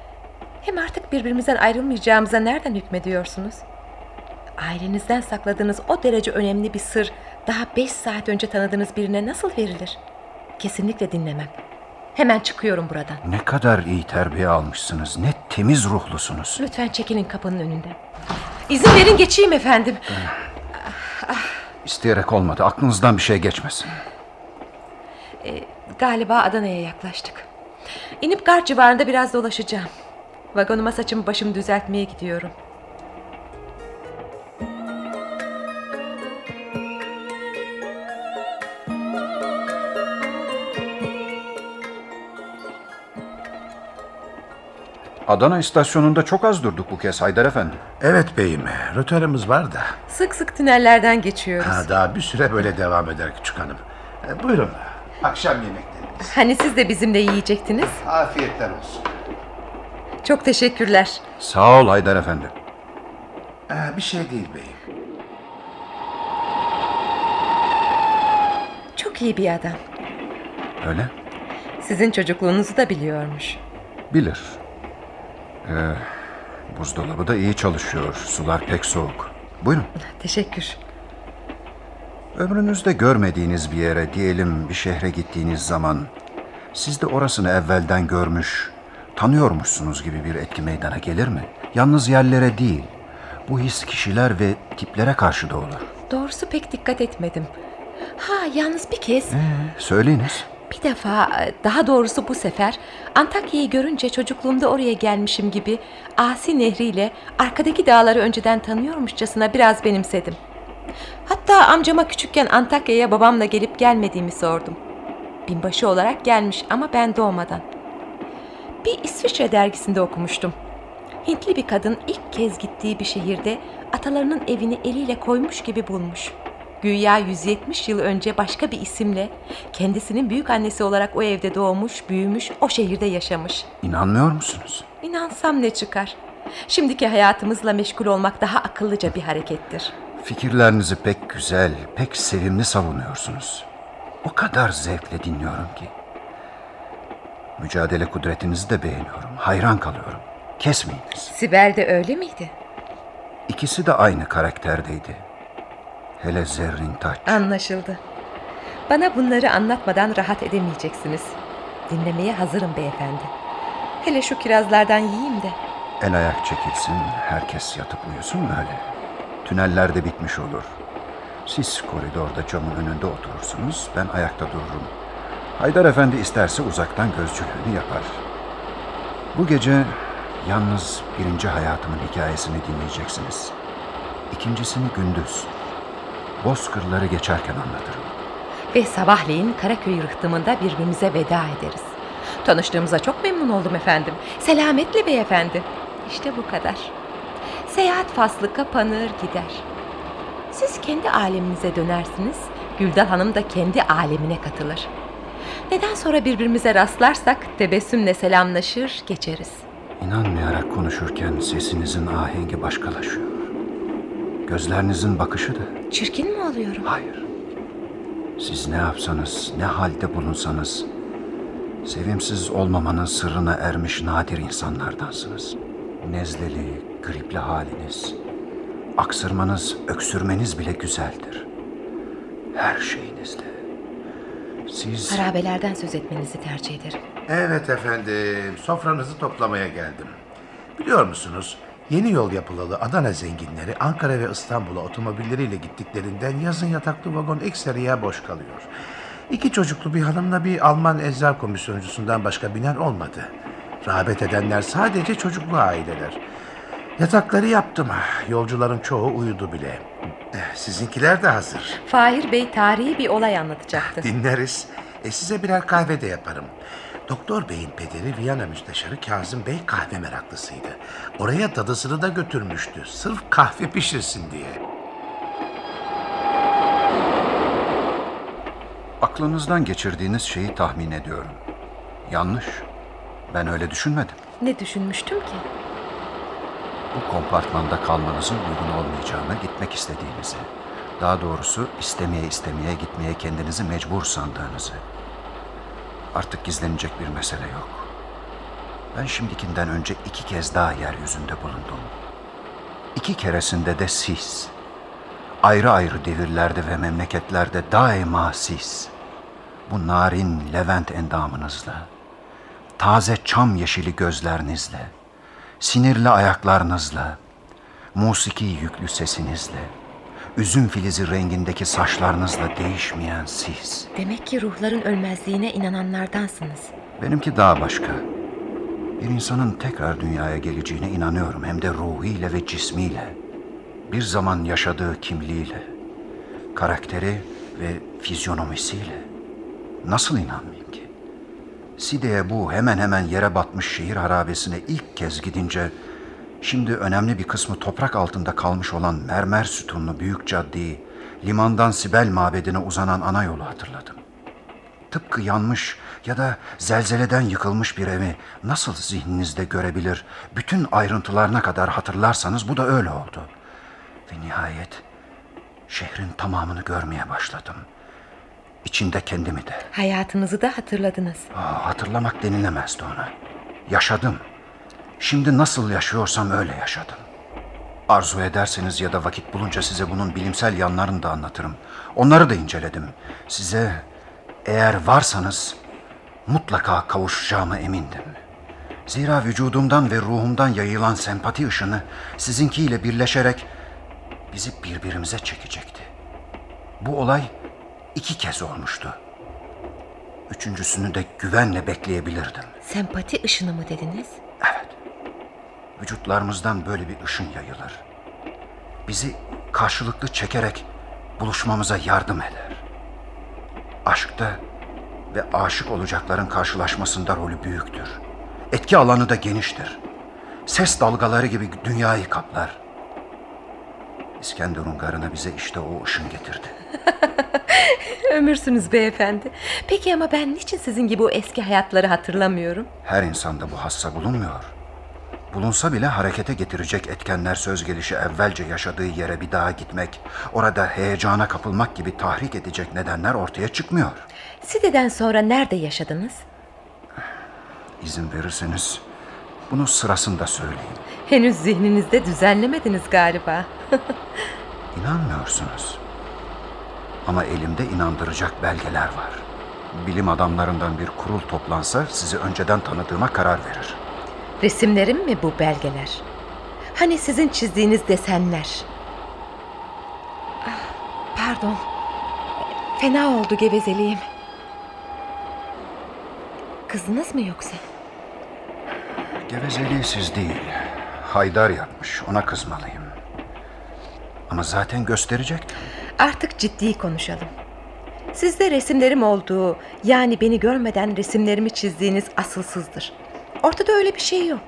[SPEAKER 3] Hem artık birbirimizden ayrılmayacağımıza nereden hükmediyorsunuz? Ailenizden sakladığınız o derece önemli bir sır daha beş saat önce tanıdığınız birine nasıl verilir? Kesinlikle dinlemem. Hemen çıkıyorum buradan.
[SPEAKER 6] Ne kadar iyi terbiye almışsınız, ne temiz ruhlusunuz.
[SPEAKER 3] Lütfen çekilin kapının önünden. İzin verin geçeyim efendim.
[SPEAKER 6] İsteyerek olmadı, aklınızdan bir şey geçmesin.
[SPEAKER 3] Galiba Adana'ya yaklaştık. İnip gar civarında biraz dolaşacağım. Vagonuma saçımı başımı düzeltmeye gidiyorum.
[SPEAKER 6] Adana istasyonunda çok az durduk bu kez Haydar Efendi.
[SPEAKER 5] Evet beyim, rötarımız var da.
[SPEAKER 3] Sık sık tünellerden geçiyoruz.
[SPEAKER 5] Ha, daha bir süre böyle devam eder küçük hanım. E, buyurun, akşam yemekleriniz.
[SPEAKER 3] Hani siz de bizimle yiyecektiniz?
[SPEAKER 5] Afiyetler olsun.
[SPEAKER 3] Çok teşekkürler.
[SPEAKER 6] Sağ ol Haydar Efendi.
[SPEAKER 5] E, bir şey değil beyim.
[SPEAKER 3] Çok iyi bir adam.
[SPEAKER 6] Öyle?
[SPEAKER 3] Sizin çocukluğunuzu da biliyormuş.
[SPEAKER 6] Bilir. Ee, buzdolabı da iyi çalışıyor. Sular pek soğuk. Buyurun.
[SPEAKER 3] Teşekkür.
[SPEAKER 6] Ömrünüzde görmediğiniz bir yere diyelim bir şehre gittiğiniz zaman siz de orasını evvelden görmüş, tanıyormuşsunuz gibi bir etki meydana gelir mi? Yalnız yerlere değil, bu his kişiler ve tiplere karşı da olur.
[SPEAKER 3] Doğrusu pek dikkat etmedim. Ha yalnız bir kez,
[SPEAKER 6] Ee, söyleyiniz.
[SPEAKER 3] bir defa, daha doğrusu bu sefer Antakya'yı görünce çocukluğumda oraya gelmişim gibi Asi Nehri ile arkadaki dağları önceden tanıyormuşçasına biraz benimsedim. Hatta amcama küçükken Antakya'ya babamla gelip gelmediğimi sordum. Binbaşı olarak gelmiş ama ben doğmadan. Bir İsviçre dergisinde okumuştum. Hintli bir kadın ilk kez gittiği bir şehirde atalarının evini eliyle koymuş gibi bulmuş. Güya 170 yıl önce başka bir isimle kendisinin büyük annesi olarak o evde doğmuş, büyümüş, o şehirde yaşamış.
[SPEAKER 6] İnanmıyor musunuz?
[SPEAKER 3] İnansam ne çıkar? Şimdiki hayatımızla meşgul olmak daha akıllıca bir harekettir.
[SPEAKER 6] Fikirlerinizi pek güzel, pek sevimli savunuyorsunuz. O kadar zevkle dinliyorum ki. Mücadele kudretinizi de beğeniyorum. Hayran kalıyorum. Kesmeyiniz.
[SPEAKER 3] Sibel de öyle miydi?
[SPEAKER 6] İkisi de aynı karakterdeydi. Hele Zerrin Taç.
[SPEAKER 3] Anlaşıldı. Bana bunları anlatmadan rahat edemeyeceksiniz. Dinlemeye hazırım beyefendi. Hele şu kirazlardan yiyeyim de.
[SPEAKER 6] El ayak çekilsin, herkes yatıp uyusun öyle. Tüneller de bitmiş olur. Siz koridorda camın önünde oturursunuz, ben ayakta dururum. Haydar Efendi isterse uzaktan gözcülüğünü yapar. Bu gece yalnız birinci hayatımın hikayesini dinleyeceksiniz. İkincisini gündüz. Bozkırları geçerken anlatırım.
[SPEAKER 3] Ve sabahleyin Karaköy rıhtımında birbirimize veda ederiz. Tanıştığımıza çok memnun oldum efendim. Selametle beyefendi. İşte bu kadar. Seyahat faslı kapanır gider. Siz kendi aleminize dönersiniz. Güldal Hanım da kendi alemine katılır. Neden sonra birbirimize rastlarsak tebessümle selamlaşır geçeriz.
[SPEAKER 6] İnanmayarak konuşurken sesinizin ahengi başkalaşıyor. Gözlerinizin bakışı da
[SPEAKER 3] Çirkin mi oluyorum?
[SPEAKER 6] Hayır. Siz ne yapsanız, ne halde bulunsanız, sevimsiz olmamanın sırrına ermiş nadir insanlardansınız. Nezleli, gripli haliniz, aksırmanız, öksürmeniz bile güzeldir. Her şeyinizle. Siz
[SPEAKER 3] Harabelerden söz etmenizi tercih ederim.
[SPEAKER 5] Evet efendim, sofranızı toplamaya geldim. Biliyor musunuz, yeni yol yapılalı Adana zenginleri Ankara ve İstanbul'a otomobilleriyle gittiklerinden yazın yataklı vagon ekseriye boş kalıyor. İki çocuklu bir hanımla bir Alman eczar komisyoncusundan başka binen olmadı. Rağbet edenler sadece çocuklu aileler. Yatakları yaptım. Yolcuların çoğu uyudu bile. Eh, Sizinkiler de hazır.
[SPEAKER 3] Fahir Bey tarihi bir olay anlatacaktı.
[SPEAKER 5] Dinleriz. E size birer kahve de yaparım. Doktor Bey'in pederi Viyana müsteşarı Kazım Bey kahve meraklısıydı. Oraya dadısını da götürmüştü. Sırf kahve pişirsin diye.
[SPEAKER 6] Aklınızdan geçirdiğiniz şeyi tahmin ediyorum. Yanlış. Ben öyle düşünmedim.
[SPEAKER 3] Ne düşünmüştüm ki?
[SPEAKER 6] Bu kompartmanda kalmanızın uygun olmayacağını, gitmek istediğinizi, daha doğrusu istemeye istemeye gitmeye kendinizi mecbur sandığınızı. Artık gizlenecek bir mesele yok. Ben şimdikinden önce iki kez daha yeryüzünde bulundum. İki keresinde de siz. Ayrı ayrı devirlerde ve memleketlerde daima siz. Bu narin Levent endamınızla, taze çam yeşili gözlerinizle, sinirli ayaklarınızla, musiki yüklü sesinizle, üzüm filizi rengindeki saçlarınızla değişmeyen siz.
[SPEAKER 3] Demek ki ruhların ölmezliğine inananlardansınız.
[SPEAKER 6] Benimki daha başka. Bir insanın tekrar dünyaya geleceğine inanıyorum hem de ruhiyle ve cismiyle. Bir zaman yaşadığı kimliğiyle, karakteri ve fizyonomisiyle. Nasıl inanmayayım? Side'ye bu hemen hemen yere batmış şehir harabesine ilk kez gidince şimdi önemli bir kısmı toprak altında kalmış olan mermer sütunlu büyük caddeyi, limandan Sibel mabedine uzanan ana yolu hatırladım. Tıpkı yanmış ya da zelzeleden yıkılmış bir evi nasıl zihninizde görebilir, bütün ayrıntılarına kadar hatırlarsanız bu da öyle oldu. Ve nihayet şehrin tamamını görmeye başladım. İçinde kendimi de.
[SPEAKER 3] Hayatınızı da hatırladınız.
[SPEAKER 6] Aa, hatırlamak denilemezdi ona. Yaşadım. Şimdi nasıl yaşıyorsam öyle yaşadım. Arzu ederseniz ya da vakit bulunca size bunun bilimsel yanlarını da anlatırım. Onları da inceledim. Size eğer varsanız mutlaka kavuşacağıma emindim. Zira vücudumdan ve ruhumdan yayılan sempati ışını sizinkiyle birleşerek bizi birbirimize çekecekti. Bu olay iki kez olmuştu. Üçüncüsünü de güvenle bekleyebilirdim.
[SPEAKER 3] Sempati ışını mı dediniz?
[SPEAKER 6] Evet. Vücutlarımızdan böyle bir ışın yayılır. Bizi karşılıklı çekerek buluşmamıza yardım eder. Aşkta ve aşık olacakların karşılaşmasında rolü büyüktür. Etki alanı da geniştir. Ses dalgaları gibi dünyayı kaplar. İskenderun garına bize işte o ışın getirdi.
[SPEAKER 3] Ömürsünüz beyefendi. Peki ama ben niçin sizin gibi o eski hayatları hatırlamıyorum?
[SPEAKER 6] Her insanda bu hassa bulunmuyor. Bulunsa bile harekete getirecek etkenler söz gelişi evvelce yaşadığı yere bir daha gitmek, orada heyecana kapılmak gibi tahrik edecek nedenler ortaya çıkmıyor.
[SPEAKER 3] Side'den sonra nerede yaşadınız?
[SPEAKER 6] İzin verirseniz bunu sırasında söyleyeyim.
[SPEAKER 3] Henüz zihninizde düzenlemediniz galiba.
[SPEAKER 6] İnanmıyorsunuz. Ama elimde inandıracak belgeler var. Bilim adamlarından bir kurul toplansa sizi önceden tanıdığıma karar verir.
[SPEAKER 3] Resimlerim mi bu belgeler? Hani sizin çizdiğiniz desenler? Ah, Pardon. Fena oldu gevezeliğim. Kızdınız mı yoksa?
[SPEAKER 6] Gevezeliği siz değil, Haydar yapmış. Ona kızmalıyım. Ama zaten gösterecektim.
[SPEAKER 3] Artık ciddi konuşalım. Sizde resimlerim olduğu, yani beni görmeden resimlerimi çizdiğiniz asılsızdır. Ortada öyle bir şey yok.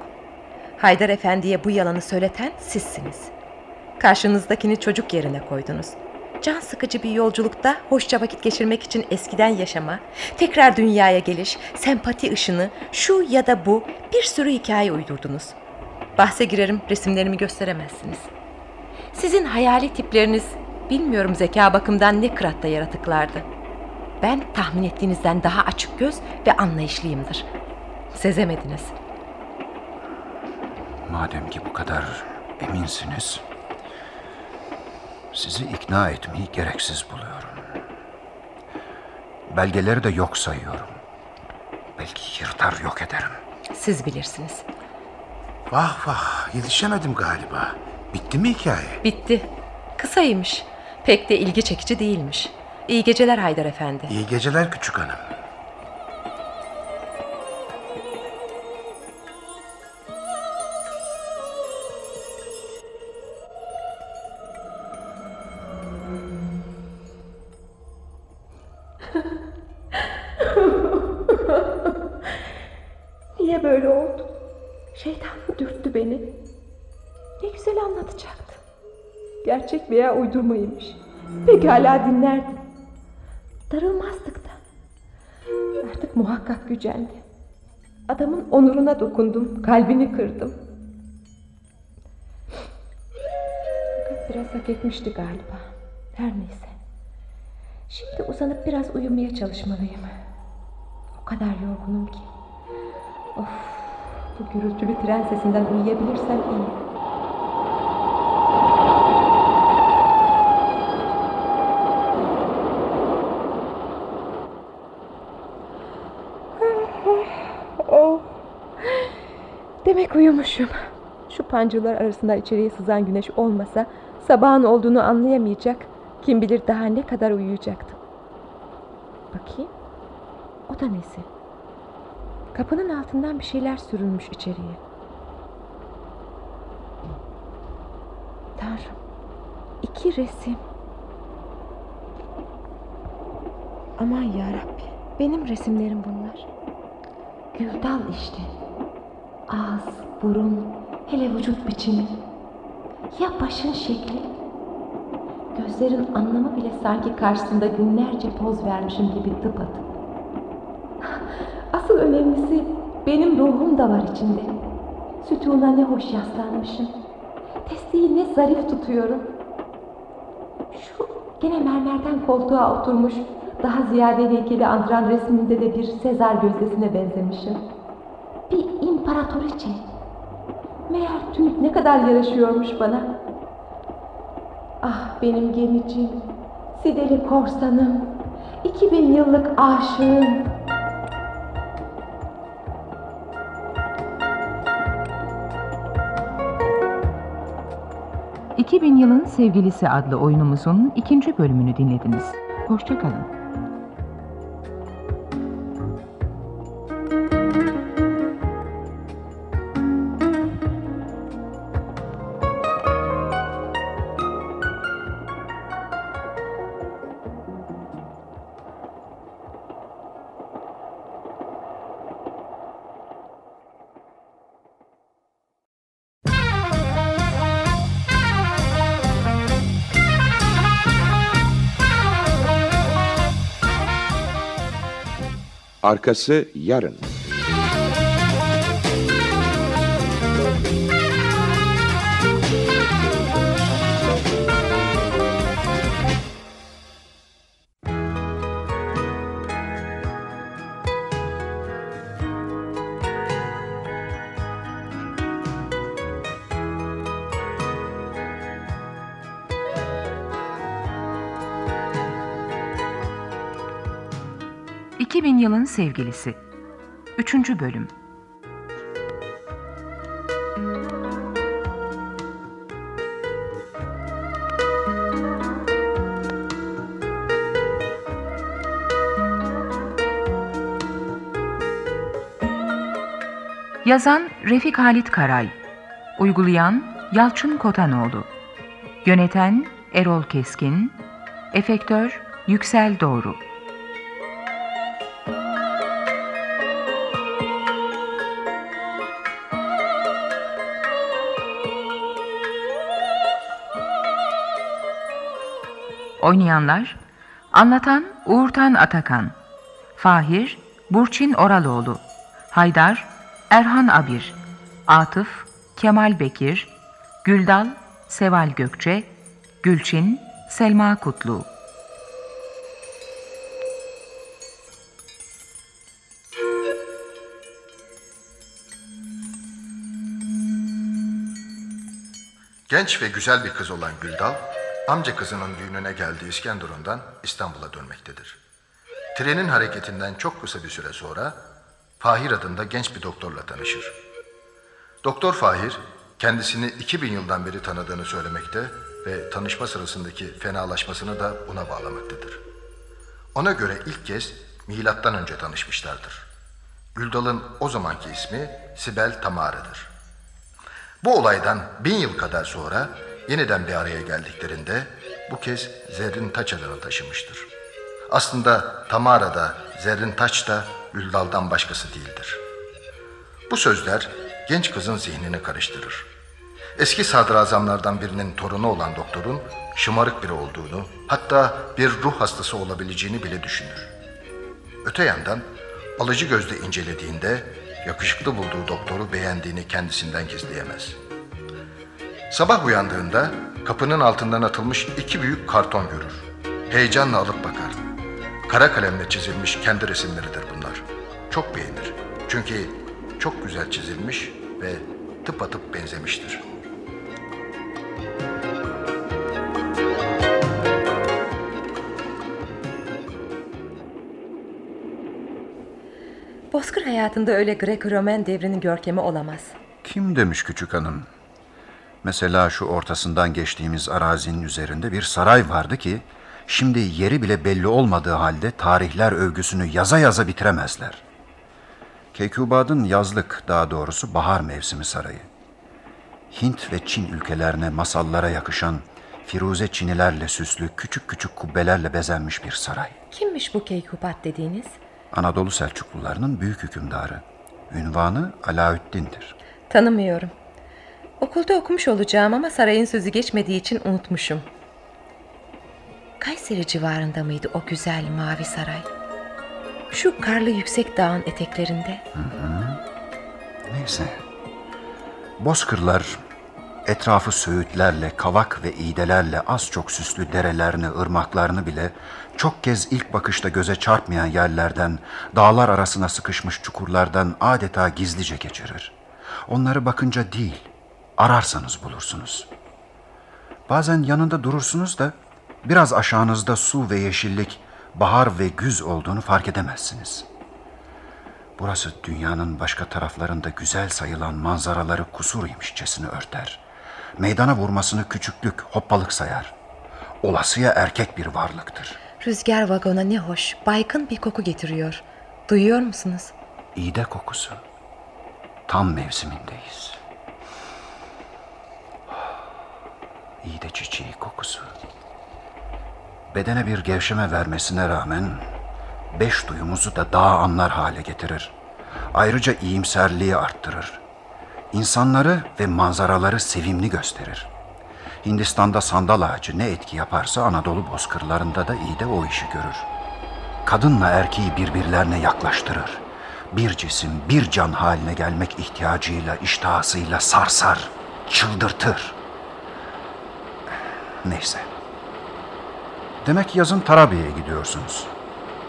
[SPEAKER 3] Haydar Efendi'ye bu yalanı söyleten sizsiniz. Karşınızdakini çocuk yerine koydunuz. Can sıkıcı bir yolculukta hoşça vakit geçirmek için eskiden yaşama, tekrar dünyaya geliş, sempati ışını, şu ya da bu bir sürü hikaye uydurdunuz. Bahse girerim resimlerimi gösteremezsiniz. Sizin hayali tipleriniz bilmiyorum zeka bakımdan ne kıratta yaratıklardı. Ben tahmin ettiğinizden daha açık göz ve anlayışlıyımdır. Sezemediniz.
[SPEAKER 6] Madem ki bu kadar eminsiniz, sizi ikna etmeyi gereksiz buluyorum. Belgeleri de yok sayıyorum. Belki yırtar yok ederim.
[SPEAKER 3] Siz bilirsiniz.
[SPEAKER 5] Vah vah yetişemedim galiba. Bitti mi hikaye?
[SPEAKER 3] Bitti. Kısaymış. Pek de ilgi çekici değilmiş. İyi geceler Haydar Efendi.
[SPEAKER 5] İyi geceler küçük hanım.
[SPEAKER 3] Niye böyle oldu? Şeytan mı dürttü beni? Ne güzel anlatacaktı. Gerçek veya uydurmaymış. Pekala dinlerdim. Darılmazdık da. Artık muhakkak gücendi. Adamın onuruna dokundum, kalbini kırdım. Fakat biraz hak etmişti galiba. Her neyse. Şimdi uzanıp biraz uyumaya çalışmalıyım. O kadar yorgunum ki. Of, bu gürültülü tren sesinden uyuyabilirsem iyi. Oh. Demek uyumuşum. Şu pancılar arasında içeriye sızan güneş olmasa sabahın olduğunu anlayamayacak. Kim bilir daha ne kadar uyuyacaktım. Bakayım. O da nesi? Kapının altından bir şeyler sürülmüş içeriye. Tanrım. İki resim. Aman yarabbi. Benim resimlerim bunlar. Güldal işte. Ağız, burun, hele vücut biçimi. Ya başın şekli? Gözlerin anlamı bile sanki karşısında günlerce poz vermişim gibi tıpatıp. Asıl önemlisi benim ruhum da var içinde. Sütuna ne hoş yaslanmışım. Testiyi ne zarif tutuyorum. Şu gene mermerden koltuğa oturmuş daha ziyade heykeli andıran resminde de bir Sezar gözdesine benzemişim. Bir imparatoriçe. Meğer tüm ne kadar yaraşıyormuş bana. Ah benim gemicim, Sideli korsanım, 2000 yıllık aşığım.
[SPEAKER 2] ...2000 yılın sevgilisi adlı oyunumuzun ikinci bölümünü dinlediniz. Hoşçakalın.
[SPEAKER 8] Arkası yarın.
[SPEAKER 2] Sevgilisi. Üçüncü bölüm. Yazan Refik Halit Karay Uygulayan Yalçın Kotanoğlu Yöneten Erol Keskin Efektör Yüksel Doğru Oynayanlar Anlatan Uğurtan Atakan Fahir Burçin Oraloğlu Haydar Erhan Abir Atıf Kemal Bekir Güldal Seval Gökçe Gülçin Selma Kutlu.
[SPEAKER 1] Genç ve güzel bir kız olan Güldal, amca kızının düğününe geldiği İskenderun'dan İstanbul'a dönmektedir. Trenin hareketinden çok kısa bir süre sonra Fahir adında genç bir doktorla tanışır. Doktor Fahir, kendisini 2000 yıldan beri tanıdığını söylemekte ve tanışma sırasındaki fenalaşmasını da buna bağlamaktadır. Ona göre ilk kez milattan önce tanışmışlardır. Güldal'ın o zamanki ismi Sibel Tamara'dır. Bu olaydan bin yıl kadar sonra yeniden bir araya geldiklerinde bu kez Zerrin Taç adını taşımıştır. Aslında Tamara da Zerrin Taç da Güldal'dan başkası değildir. Bu sözler genç kızın zihnini karıştırır. Eski sadrazamlardan birinin torunu olan doktorun şımarık biri olduğunu, hatta bir ruh hastası olabileceğini bile düşünür. Öte yandan alıcı gözle incelediğinde yakışıklı bulduğu doktoru beğendiğini kendisinden gizleyemez. Sabah uyandığında kapının altından atılmış iki büyük karton görür. Heyecanla alıp bakar. Kara kalemle çizilmiş kendi resimleridir bunlar. Çok beğenir. Çünkü çok güzel çizilmiş ve tıpatıp benzemiştir.
[SPEAKER 3] Bozkır hayatında öyle Greco-Roman devrinin görkemi olamaz.
[SPEAKER 6] Kim demiş küçük hanım? Mesela şu ortasından geçtiğimiz arazinin üzerinde bir saray vardı ki şimdi yeri bile belli olmadığı halde tarihler övgüsünü yaza yaza bitiremezler. Keykubad'ın yazlık daha doğrusu bahar mevsimi sarayı. Hint ve Çin ülkelerine masallara yakışan firuze çinilerle süslü küçük küçük kubbelerle bezenmiş bir saray.
[SPEAKER 3] Kimmiş bu Keykubat dediğiniz?
[SPEAKER 6] Anadolu Selçuklularının büyük hükümdarı. Ünvanı Alaüddin'dir.
[SPEAKER 3] Tanımıyorum. Okulda okumuş olacağım ama sarayın sözü geçmediği için unutmuşum. Kayseri civarında mıydı o güzel mavi saray? Şu karlı yüksek dağın eteklerinde.
[SPEAKER 6] Neyse. Bozkırlar etrafı söğütlerle, kavak ve iğdelerle az çok süslü derelerini, ırmaklarını bile çok kez ilk bakışta göze çarpmayan yerlerden, dağlar arasına sıkışmış çukurlardan adeta gizlice geçirir. Onları bakınca değil, ararsanız bulursunuz. Bazen yanında durursunuz da biraz aşağınızda su ve yeşillik, bahar ve güz olduğunu fark edemezsiniz.'' Burası dünyanın başka taraflarında güzel sayılan manzaraları kusur imişçesini örter. Meydana vurmasını küçüklük, hoppalık sayar. Olasıya erkek bir varlıktır.
[SPEAKER 3] Rüzgar vagona ne hoş, baygın bir koku getiriyor. Duyuyor musunuz?
[SPEAKER 6] İğde kokusu. Tam mevsimindeyiz. İğde çiçeği kokusu. Bedene bir gevşeme vermesine rağmen beş duyumuzu da daha anlar hale getirir. Ayrıca iyimserliği arttırır. İnsanları ve manzaraları sevimli gösterir. Hindistan'da sandal ağacı ne etki yaparsa Anadolu bozkırlarında da iyi de o işi görür. Kadınla erkeği birbirlerine yaklaştırır. Bir cisim, bir can haline gelmek ihtiyacıyla, iştahasıyla sarsar, çıldırtır. Neyse. Demek yazın Tarabya'ya gidiyorsunuz.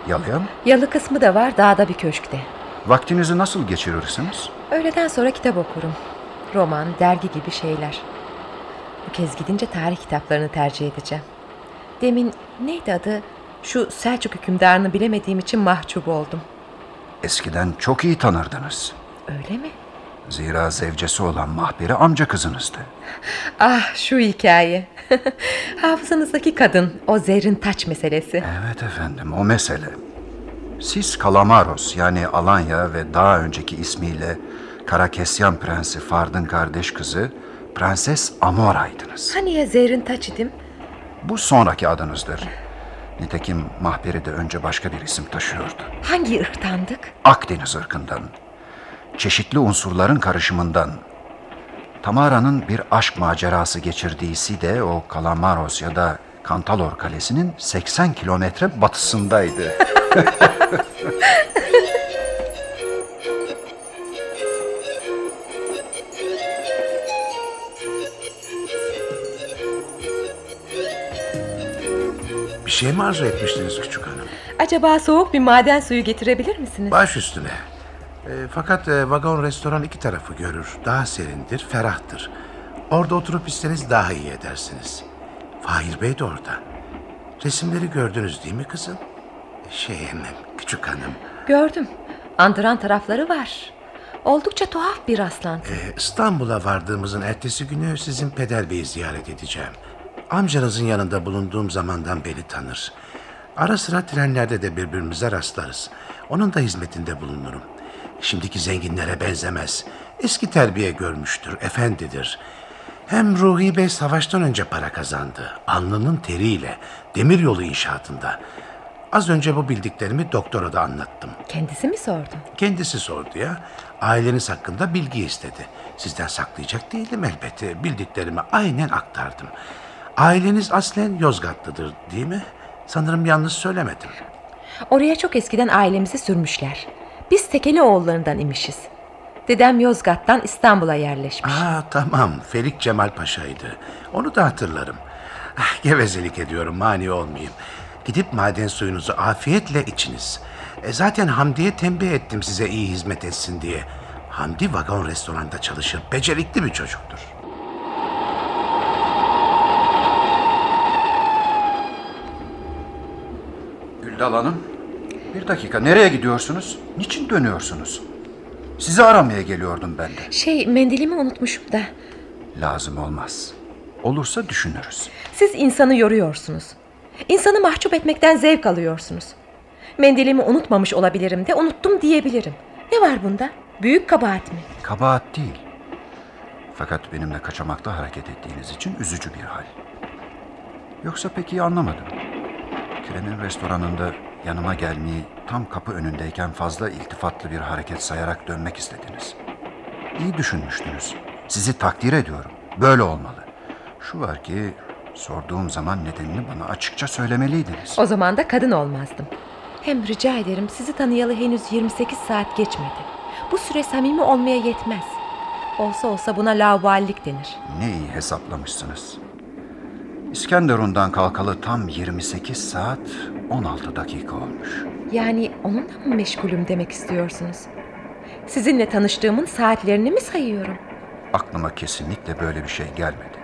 [SPEAKER 6] Yalıya mı?
[SPEAKER 3] Yalı kısmı da var dağda bir köşkte.
[SPEAKER 6] Vaktinizi nasıl geçirirsiniz?
[SPEAKER 3] Öğleden sonra kitap okurum. Roman, dergi gibi şeyler. Bu kez gidince tarih kitaplarını tercih edeceğim. Demin neydi adı? Şu Selçuk hükümdarını bilemediğim için mahcup oldum.
[SPEAKER 6] Eskiden çok iyi tanırdınız.
[SPEAKER 3] Öyle mi?
[SPEAKER 6] Zira zevcesi olan Mahperi amca kızınızdı.
[SPEAKER 3] Ah şu hikaye. Hafızanızdaki kadın, o zerrin taç meselesi.
[SPEAKER 6] Evet efendim o mesele. Siz Kalamaros yani Alanya ve daha önceki ismiyle Karakesyan Prensi Fard'ın kardeş kızı Prenses Amora'ydınız.
[SPEAKER 3] Hani ya zerrin taç idim?
[SPEAKER 6] Bu sonraki adınızdır. Nitekim Mahperi de önce başka bir isim taşıyordu.
[SPEAKER 3] Hangi ırktandık?
[SPEAKER 6] Akdeniz ırkından. Çeşitli unsurların karışımından. Tamara'nın bir aşk macerası geçirdiğisi de o Kalamaros ya da Kantalor Kalesi'nin 80 kilometre batısındaydı.
[SPEAKER 5] Bir şey mi arzu etmiştiniz küçük hanım?
[SPEAKER 3] Acaba soğuk bir maden suyu getirebilir misiniz?
[SPEAKER 5] Baş üstüne. E, fakat e, vagon restoran iki tarafı görür. Daha serindir, ferahtır. Orada oturup isteniz daha iyi edersiniz. Fahir Bey de orada. Resimleri gördünüz değil mi kızım? Şey emem, küçük hanım.
[SPEAKER 3] Gördüm. Andıran tarafları var. Oldukça tuhaf bir rastlantı.
[SPEAKER 5] e, İstanbul'a vardığımızın ertesi günü sizin peder beyi ziyaret edeceğim. Amcanızın yanında bulunduğum zamandan beri tanır. Ara sıra trenlerde de birbirimize rastlarız. Onun da hizmetinde bulunurum. Şimdiki zenginlere benzemez. Eski terbiye görmüştür, efendidir. Hem Ruhi Bey savaştan önce para kazandı. Alnının teriyle, demiryolu inşaatında. Az önce bu bildiklerimi doktora da anlattım.
[SPEAKER 3] Kendisi mi sordu?
[SPEAKER 5] Kendisi sordu ya. Aileniz hakkında bilgi istedi. Sizden saklayacak değilim elbette. Bildiklerimi aynen aktardım. Aileniz aslen Yozgatlıdır değil mi? Sanırım yanlış söylemedim.
[SPEAKER 3] Oraya çok eskiden ailemizi sürmüşler. Biz Tekeli oğullarından imişiz. Dedem Yozgat'tan İstanbul'a yerleşmiş.
[SPEAKER 5] Aa tamam Ferik Cemal Paşa'ydı. Onu da hatırlarım. Ah, gevezelik ediyorum mani olmayayım. Gidip maden suyunuzu afiyetle içiniz. E, zaten Hamdi'ye tembih ettim size iyi hizmet etsin diye. Hamdi vagon restoranda çalışır. Becerikli bir çocuktur.
[SPEAKER 6] Güldal Hanım, bir dakika nereye gidiyorsunuz? Niçin dönüyorsunuz? Sizi aramaya geliyordum ben de.
[SPEAKER 3] Şey mendilimi unutmuşum da.
[SPEAKER 6] Lazım olmaz. Olursa düşünürüz.
[SPEAKER 3] Siz insanı yoruyorsunuz. İnsanı mahcup etmekten zevk alıyorsunuz. Mendilimi unutmamış olabilirim de unuttum diyebilirim. Ne var bunda? Büyük kabahat mi?
[SPEAKER 6] Kabahat değil. Fakat benimle kaçamakta hareket ettiğiniz için üzücü bir hal. Yoksa pek iyi anlamadım. Trenin restoranında yanıma gelmeyi tam kapı önündeyken fazla iltifatlı bir hareket sayarak dönmek istediniz. İyi düşünmüştünüz. Sizi takdir ediyorum. Böyle olmalı. Şu var ki sorduğum zaman nedenini bana açıkça söylemeliydiniz.
[SPEAKER 3] O zaman da kadın olmazdım. Hem rica ederim sizi tanıyalı henüz 28 saat geçmedi. Bu süre samimi olmaya yetmez. Olsa olsa buna laubalilik denir.
[SPEAKER 6] Ne iyi hesaplamışsınız. İskenderun'dan kalkalı tam 28 saat 16 dakika olmuş.
[SPEAKER 3] Yani onunla mı meşgulüm demek istiyorsunuz? Sizinle tanıştığımın saatlerini mi sayıyorum?
[SPEAKER 6] Aklıma kesinlikle böyle bir şey gelmedi.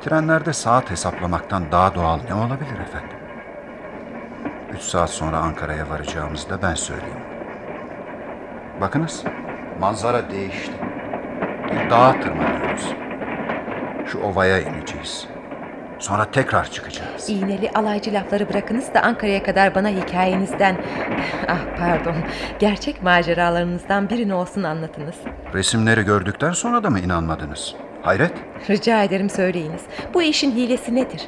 [SPEAKER 6] Trenlerde saat hesaplamaktan daha doğal ne olabilir efendim? Üç saat sonra Ankara'ya varacağımızda ben söyleyeyim. Bakınız, manzara değişti. Bir dağa tırmanıyoruz. Şu ovaya ineceğiz. Sonra tekrar çıkacağız.
[SPEAKER 3] İğneli alaycı lafları bırakınız da Ankara'ya kadar bana hikayenizden... Ah pardon, gerçek maceralarınızdan birini olsun anlatınız.
[SPEAKER 6] Resimleri gördükten sonra da mı inanmadınız? Hayret.
[SPEAKER 3] Rica ederim söyleyiniz. Bu işin hilesi nedir?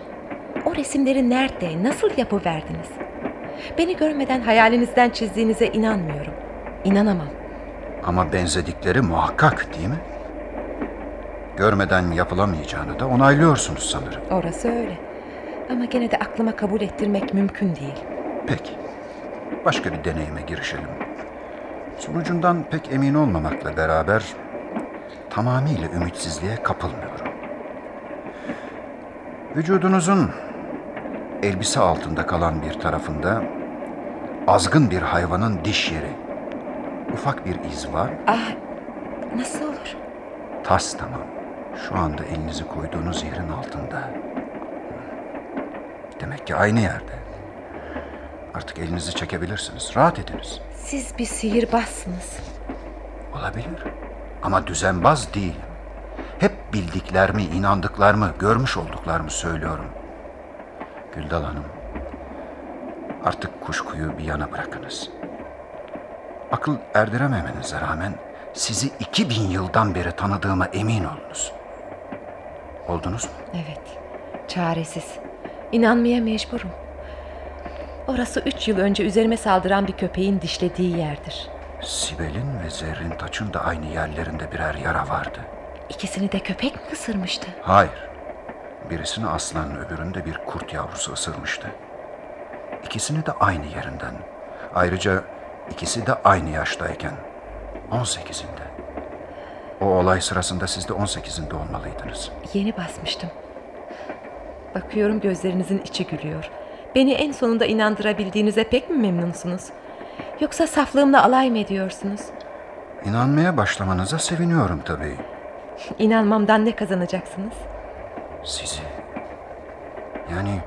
[SPEAKER 3] O resimleri nerede, nasıl yapıverdiniz? Beni görmeden hayalinizden çizdiğinize inanmıyorum. İnanamam.
[SPEAKER 6] Ama benzedikleri muhakkak değil mi? Görmeden yapılamayacağını da onaylıyorsunuz sanırım.
[SPEAKER 3] Orası öyle. Ama gene de aklıma kabul ettirmek mümkün değil.
[SPEAKER 6] Peki. Başka bir deneyime girişelim. Sonucundan pek emin olmamakla beraber tamamıyla ümitsizliğe kapılmıyorum. Vücudunuzun elbise altında kalan bir tarafında azgın bir hayvanın diş yeri. Ufak bir iz var.
[SPEAKER 3] Ah, nasıl olur?
[SPEAKER 6] Tas tamam. Şu anda elinizi koyduğunuz yerin altında. Demek ki aynı yerde. Artık elinizi çekebilirsiniz. Rahat ediniz.
[SPEAKER 3] Siz bir sihirbazsınız.
[SPEAKER 6] Olabilir. Ama düzenbaz değilim. Hep bildiklerimi, inandıklarımı, görmüş olduklarımı söylüyorum. Güldal Hanım, artık kuşkuyu bir yana bırakınız. Akıl erdirememenize rağmen sizi 2000 yıldan beri tanıdığıma emin olunuz. Oldunuz mu?
[SPEAKER 3] Evet, çaresiz. İnanmaya mecburum. Orası üç yıl önce üzerime saldıran bir köpeğin dişlediği yerdir.
[SPEAKER 6] Sibel'in ve Zerrin Taç'ın da aynı yerlerinde birer yara vardı.
[SPEAKER 3] İkisini de köpek mi ısırmıştı?
[SPEAKER 6] Hayır. Birisini aslan, öbürünü de bir kurt yavrusu ısırmıştı. İkisini de aynı yerinden. Ayrıca ikisi de aynı yaştayken. 18'inde. O olay sırasında siz de 18'inde olmalıydınız.
[SPEAKER 3] Yeni basmıştım. Bakıyorum gözlerinizin içi gülüyor. Beni en sonunda inandırabildiğinize pek mi memnunsunuz? Yoksa saflığımla alay mı ediyorsunuz?
[SPEAKER 6] İnanmaya başlamanıza seviniyorum tabii.
[SPEAKER 3] İnanmamdan ne kazanacaksınız?
[SPEAKER 6] Sizi. Yani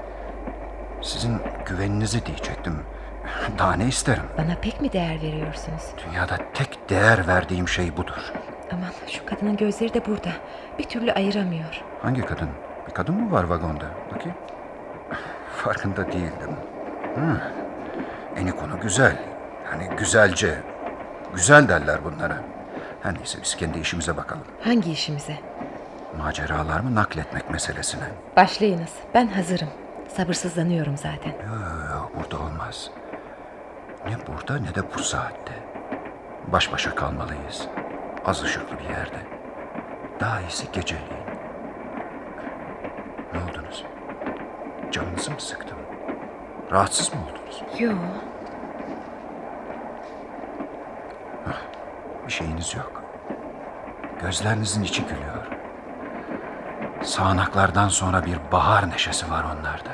[SPEAKER 6] sizin güveninizi diyecektim. Daha ne isterim?
[SPEAKER 3] Bana pek mi değer veriyorsunuz?
[SPEAKER 6] Dünyada tek değer verdiğim şey budur.
[SPEAKER 3] Aman şu kadının gözleri de burada. Bir türlü ayıramıyor.
[SPEAKER 6] Hangi kadın? Bir kadın mı var vagonda? Bakayım. Farkında değildim. Hı. Eni konu güzel. Hani güzelce. Güzel derler bunlara. Her neyse biz kendi işimize bakalım.
[SPEAKER 3] Hangi işimize?
[SPEAKER 6] Maceralarımı nakletmek meselesine.
[SPEAKER 3] Başlayınız. Ben hazırım. Sabırsızlanıyorum zaten.
[SPEAKER 6] Yok, burada olmaz. Ne burada ne de bu saatte. Baş başa kalmalıyız. Az ışıklı bir yerde. Daha iyisi geceliğin. Ne oldunuz? Canınızı mı sıktım? Rahatsız mı oldunuz?
[SPEAKER 3] Yok.
[SPEAKER 6] Bir şeyiniz yok. Gözlerinizin içi gülüyor. Sağanaklardan sonra bir bahar neşesi var onlarda.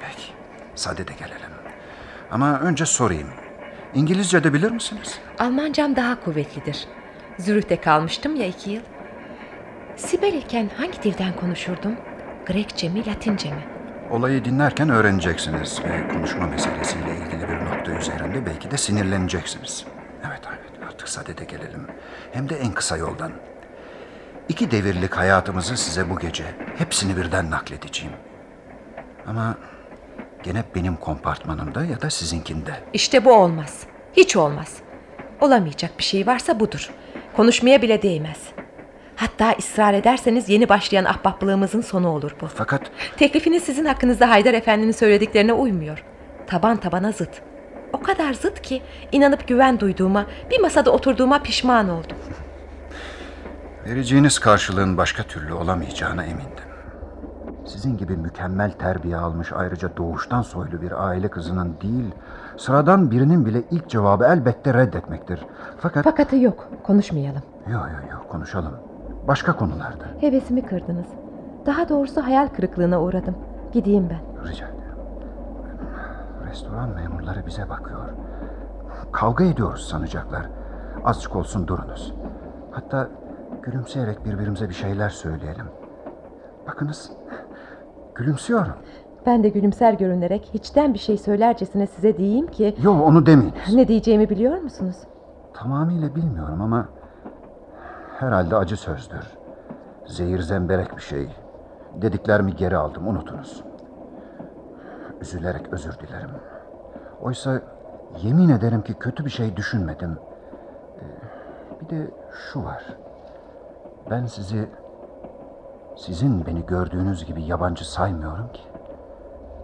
[SPEAKER 6] Peki, sadede gelelim. Ama önce sorayım. İngilizce de bilir misiniz?
[SPEAKER 3] Almancam daha kuvvetlidir. Zürih'te kalmıştım ya iki yıl. Sibel iken hangi dilden konuşurdum? Grekçe mi, Latince mi?
[SPEAKER 6] Olayı dinlerken öğreneceksiniz ve konuşma meselesiyle ilgili bir nokta üzerinde belki de sinirleneceksiniz. Evet, evet artık sadede gelelim. Hem de en kısa yoldan. İki devirlik hayatımızı size bu gece hepsini birden nakledeceğim. Ama gene benim kompartmanımda ya da sizinkinde.
[SPEAKER 3] İşte bu olmaz. Hiç olmaz. Olamayacak bir şey varsa budur. Konuşmaya bile değmez. Hatta ısrar ederseniz yeni başlayan ahbaplığımızın sonu olur bu.
[SPEAKER 6] Fakat
[SPEAKER 3] Teklifiniz sizin hakkınızda Haydar Efendi'nin söylediklerine uymuyor. Taban tabana zıt. O kadar zıt ki inanıp güven duyduğuma, bir masada oturduğuma pişman oldum.
[SPEAKER 6] vereceğiniz karşılığın başka türlü olamayacağına emindim. Sizin gibi mükemmel terbiye almış ayrıca doğuştan soylu bir aile kızının değil, sıradan birinin bile ilk cevabı elbette reddetmektir. Fakat...
[SPEAKER 3] Fakatı yok, konuşmayalım.
[SPEAKER 6] Yok yok yok konuşalım. Başka konularda.
[SPEAKER 3] Hevesimi kırdınız. Daha doğrusu hayal kırıklığına uğradım. Gideyim ben.
[SPEAKER 6] Rica ederim. Restoran memurları bize bakıyor. Kavga ediyoruz sanacaklar. Azıcık olsun durunuz. Hatta gülümseyerek birbirimize bir şeyler söyleyelim. Bakınız, gülümsüyorum.
[SPEAKER 3] Ben de gülümser görünerek hiçten bir şey söylercesine size diyeyim ki...
[SPEAKER 6] Yok onu demeyiniz.
[SPEAKER 3] Ne diyeceğimi biliyor musunuz?
[SPEAKER 6] Tamamıyla bilmiyorum ama herhalde acı sözdür. Zehir zemberek bir şey. Dediklerimi geri aldım unutunuz. Üzülerek özür dilerim. Oysa yemin ederim ki kötü bir şey düşünmedim. Ee, Bir de şu var. Ben sizi sizin beni gördüğünüz gibi yabancı saymıyorum ki.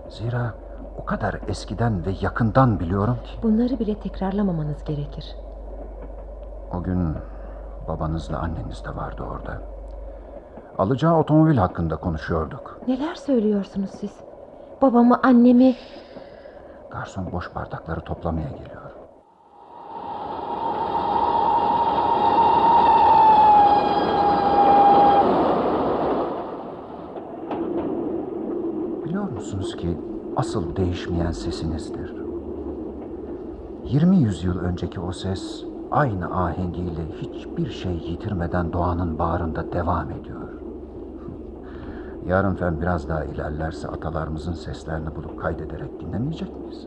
[SPEAKER 6] Zira o kadar eskiden ve yakından biliyorum ki.
[SPEAKER 3] Bunları bile tekrarlamamanız gerekir.
[SPEAKER 6] O gün babanızla anneniz de vardı orada. Alacağı otomobil hakkında konuşuyorduk.
[SPEAKER 3] Neler söylüyorsunuz siz? Babamı, annemi...
[SPEAKER 6] Garson boş bardakları toplamaya geliyor. Biliyor musunuz ki asıl değişmeyen sesinizdir. 20 yüzyıl önceki o ses aynı ahengiyle hiçbir şey yitirmeden doğanın bağrında devam ediyor. Yarın fen biraz daha ilerlerse atalarımızın seslerini bulup kaydederek dinlemeyecek miyiz?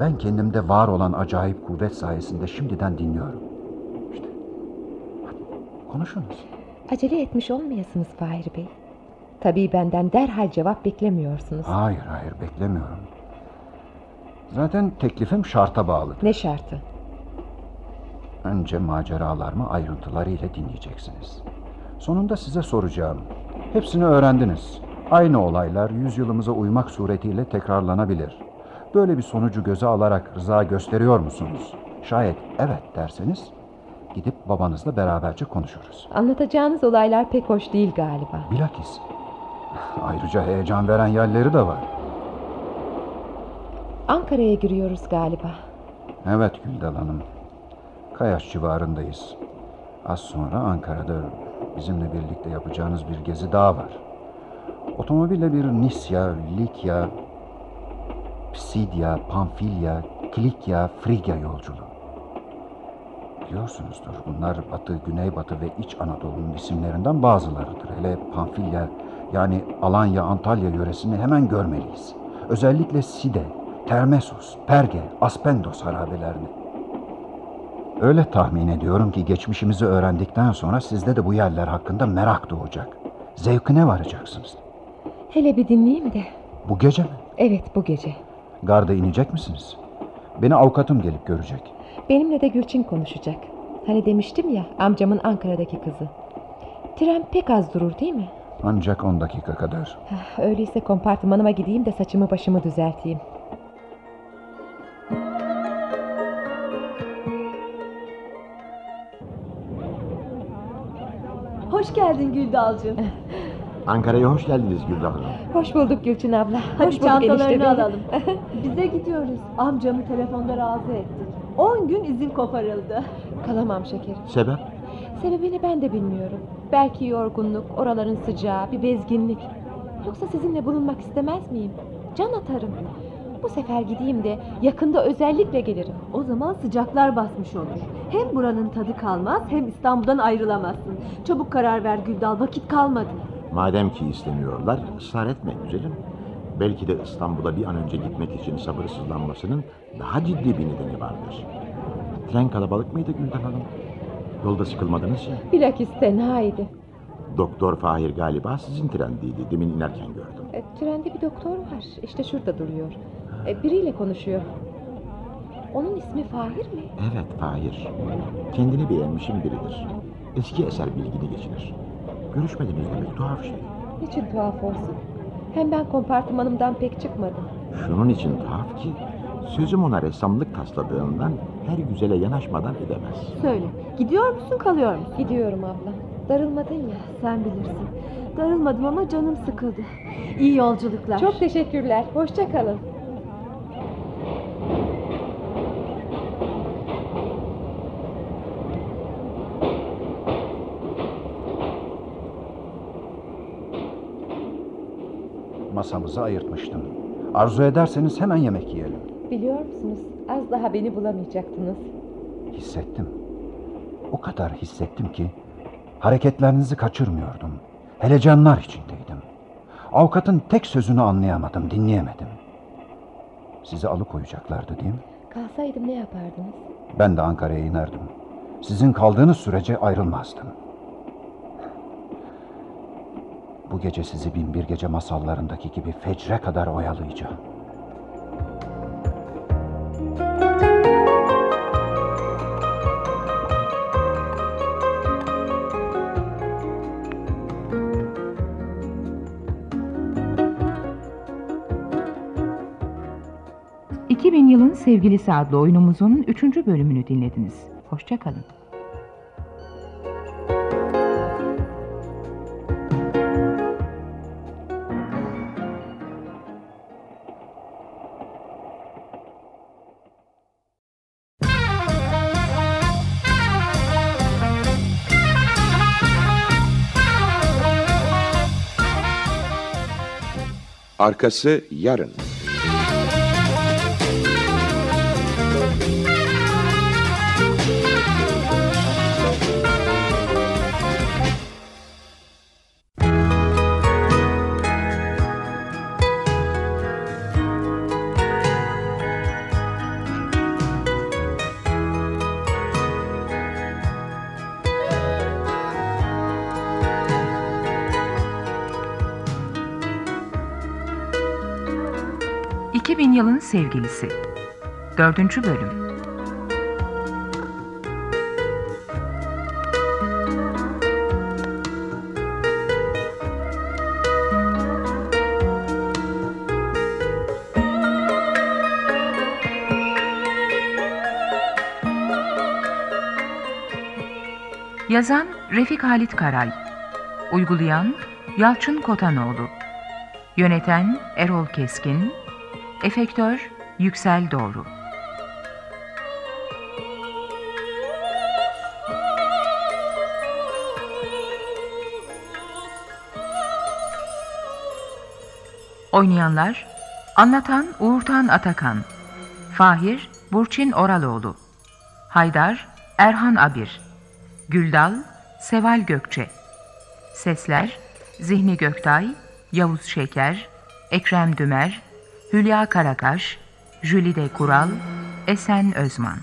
[SPEAKER 6] Ben kendimde var olan acayip kuvvet sayesinde şimdiden dinliyorum. İşte. Hadi konuşunuz.
[SPEAKER 3] Acele etmiş olmayasınız Fahir Bey. Tabii benden derhal cevap beklemiyorsunuz.
[SPEAKER 6] Hayır hayır beklemiyorum. Zaten teklifim şarta bağlı.
[SPEAKER 3] Ne şartı?
[SPEAKER 6] Önce maceralarımı ayrıntılarıyla dinleyeceksiniz. Sonunda size soracağım. Hepsini öğrendiniz. Aynı olaylar yüzyılımıza uymak suretiyle tekrarlanabilir. Böyle bir sonucu göze alarak rıza gösteriyor musunuz? Şayet evet derseniz gidip babanızla beraberce konuşuruz.
[SPEAKER 3] Anlatacağınız olaylar pek hoş değil galiba.
[SPEAKER 6] Bilakis ayrıca heyecan veren yerleri de var.
[SPEAKER 3] Ankara'ya giriyoruz galiba.
[SPEAKER 6] Evet Güldal Hanım. Kayaş civarındayız. Az sonra Ankara'da bizimle birlikte yapacağınız bir gezi daha var. Otomobille bir Nisya, Likya, Psidya, Pamfilya, Kilikya, Frigya yolculuğu. Biliyorsunuzdur bunlar Batı, Güneybatı ve İç Anadolu'nun isimlerinden bazılarıdır. Hele Pamfilya yani Alanya, Antalya yöresini hemen görmeliyiz. Özellikle Side, Termesos, Perge, Aspendos harabelerini. Öyle tahmin ediyorum ki geçmişimizi öğrendikten sonra sizde de bu yerler hakkında merak doğacak. Zevkine varacaksınız.
[SPEAKER 3] Hele bir dinleyeyim de.
[SPEAKER 6] Bu gece mi?
[SPEAKER 3] Evet bu gece.
[SPEAKER 6] Garda inecek misiniz? Beni avukatım gelip görecek.
[SPEAKER 3] Benimle de Gülçin konuşacak. Hani demiştim ya amcamın Ankara'daki kızı. Tren pek az durur değil mi?
[SPEAKER 6] Ancak 10 dakika kadar.
[SPEAKER 3] Öyleyse kompartımanıma gideyim de saçımı başımı düzelteyim.
[SPEAKER 9] Hoş geldin Güldalcığım.
[SPEAKER 10] Ankara'ya hoş geldiniz Güldan Hanım.
[SPEAKER 3] Hoş bulduk Gülçin abla.
[SPEAKER 9] Hadi
[SPEAKER 3] Hoş bulduk enişte
[SPEAKER 9] çantalarını
[SPEAKER 3] bey.
[SPEAKER 9] alalım. Bize gidiyoruz. Amcamı telefonda razı ettik. 10 gün izin koparıldı.
[SPEAKER 3] Kalamam şekerim.
[SPEAKER 10] Sebep?
[SPEAKER 3] Sebebini ben de bilmiyorum. Belki yorgunluk, oraların sıcağı, bir bezginlik. Yoksa sizinle bulunmak istemez miyim? Can atarım. Bu sefer gideyim de yakında özellikle gelirim.
[SPEAKER 9] O zaman sıcaklar basmış olur. Hem buranın tadı kalmaz hem İstanbul'dan ayrılamazsın. Çabuk karar ver Güldal vakit kalmadı.
[SPEAKER 10] Madem ki istemiyorlar, ısrar etme güzelim. Belki de İstanbul'a bir an önce gitmek için sabırsızlanmasının daha ciddi bir nedeni vardır. Tren kalabalık mıydı Güldan Hanım? Yolda sıkılmadınız.
[SPEAKER 3] Bilakis tenhaydı.
[SPEAKER 10] Doktor Fahir galiba sizin trendiydi. Demin inerken gördüm.
[SPEAKER 3] E, trende bir doktor var. İşte şurada duruyor. E, biriyle konuşuyor. Onun ismi Fahir mi?
[SPEAKER 10] Evet Fahir. Kendini beğenmişim biridir. Eski eser bilgini geçirir. Görüşmediniz demek tuhaf şey.
[SPEAKER 3] Niçin tuhaf olsun? Hem ben kompartımanımdan pek çıkmadım.
[SPEAKER 10] Şunun için tuhaf ki sözüm ona ressamlık tasladığından her güzele yanaşmadan edemez.
[SPEAKER 9] Söyle gidiyor musun kalıyor musun?
[SPEAKER 3] Gidiyorum abla. Darılmadın ya.
[SPEAKER 9] Sen bilirsin. Darılmadım ama canım sıkıldı. İyi yolculuklar.
[SPEAKER 3] Çok teşekkürler. Hoşça kalın.
[SPEAKER 6] Masamızı ayırtmıştım. Arzu ederseniz hemen yemek yiyelim.
[SPEAKER 3] Biliyor musunuz? Az daha beni bulamayacaktınız.
[SPEAKER 6] Hissettim. O kadar hissettim ki hareketlerinizi kaçırmıyordum. Hele canlar içindeydim. Avukatın tek sözünü anlayamadım, dinleyemedim. Sizi alıkoyacaklardı değil mi?
[SPEAKER 3] Kalsaydım ne yapardınız?
[SPEAKER 6] Ben de Ankara'ya inerdim. Sizin kaldığınız sürece ayrılmazdım. Bu gece sizi bin bir gece masallarındaki gibi fecre kadar oyalayacağım.
[SPEAKER 2] Yılın sevgilisi adlı oyunumuzun 3. bölümünü dinlediniz. Hoşçakalın.
[SPEAKER 8] Arkası yarın.
[SPEAKER 2] Sevgilisi. 4. bölüm. Yazan Refik Halit Karay Uygulayan Yalçın Kotanoğlu Yöneten Erol Keskin Efektör Yüksel Doğru. Oynayanlar Anlatan Uğurtan Atakan Fahir Burçin Oraloğlu Haydar Erhan Abir Güldal Seval Gökçe Sesler Zihni Göktay Yavuz Şeker Ekrem Dümer Hülya Karakaş Jülide Kural Esen Özman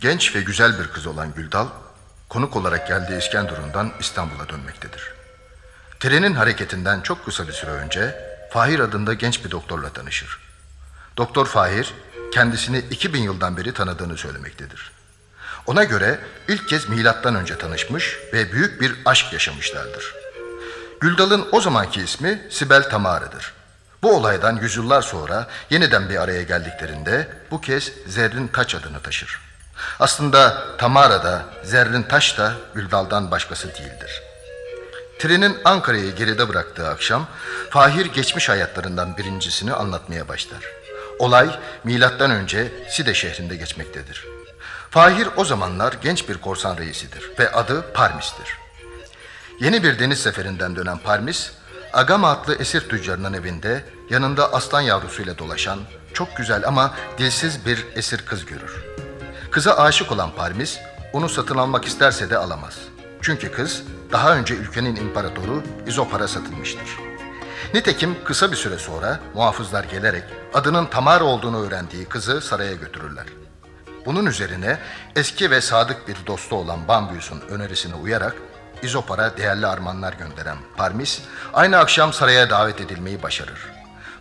[SPEAKER 1] Genç ve güzel bir kız olan Güldal, konuk olarak geldiği İskenderun'dan İstanbul'a dönmektedir. Trenin hareketinden çok kısa bir süre önce Fahir adında genç bir doktorla tanışır. Doktor Fahir, kendisini 2000 yıldan beri tanıdığını söylemektedir. Ona göre ilk kez milattan önce tanışmış ve büyük bir aşk yaşamışlardır. Güldal'ın o zamanki ismi Sibel Tamara'dır. Bu olaydan yüzyıllar sonra yeniden bir araya geldiklerinde bu kez Zerrin Taç adını taşır. Aslında Tamara da Zerrin Taş da Güldal'dan başkası değildir. Trenin Ankara'yı geride bıraktığı akşam Fahir geçmiş hayatlarından birincisini anlatmaya başlar. Olay milattan önce Side şehrinde geçmektedir. Fahir o zamanlar genç bir korsan reisidir ve adı Parmis'tir. Yeni bir deniz seferinden dönen Parmis, Agama adlı esir tüccarının evinde yanında aslan yavrusuyla dolaşan çok güzel ama dilsiz bir esir kız görür. Kıza aşık olan Parmis onu satın almak isterse de alamaz. Çünkü kız daha önce ülkenin imparatoru İzopar'a satılmıştır. Nitekim kısa bir süre sonra muhafızlar gelerek adının Tamara olduğunu öğrendiği kızı saraya götürürler. Bunun üzerine eski ve sadık bir dostu olan Bambius'un önerisine uyarak İzopar'a değerli armağanlar gönderen Parmis aynı akşam saraya davet edilmeyi başarır.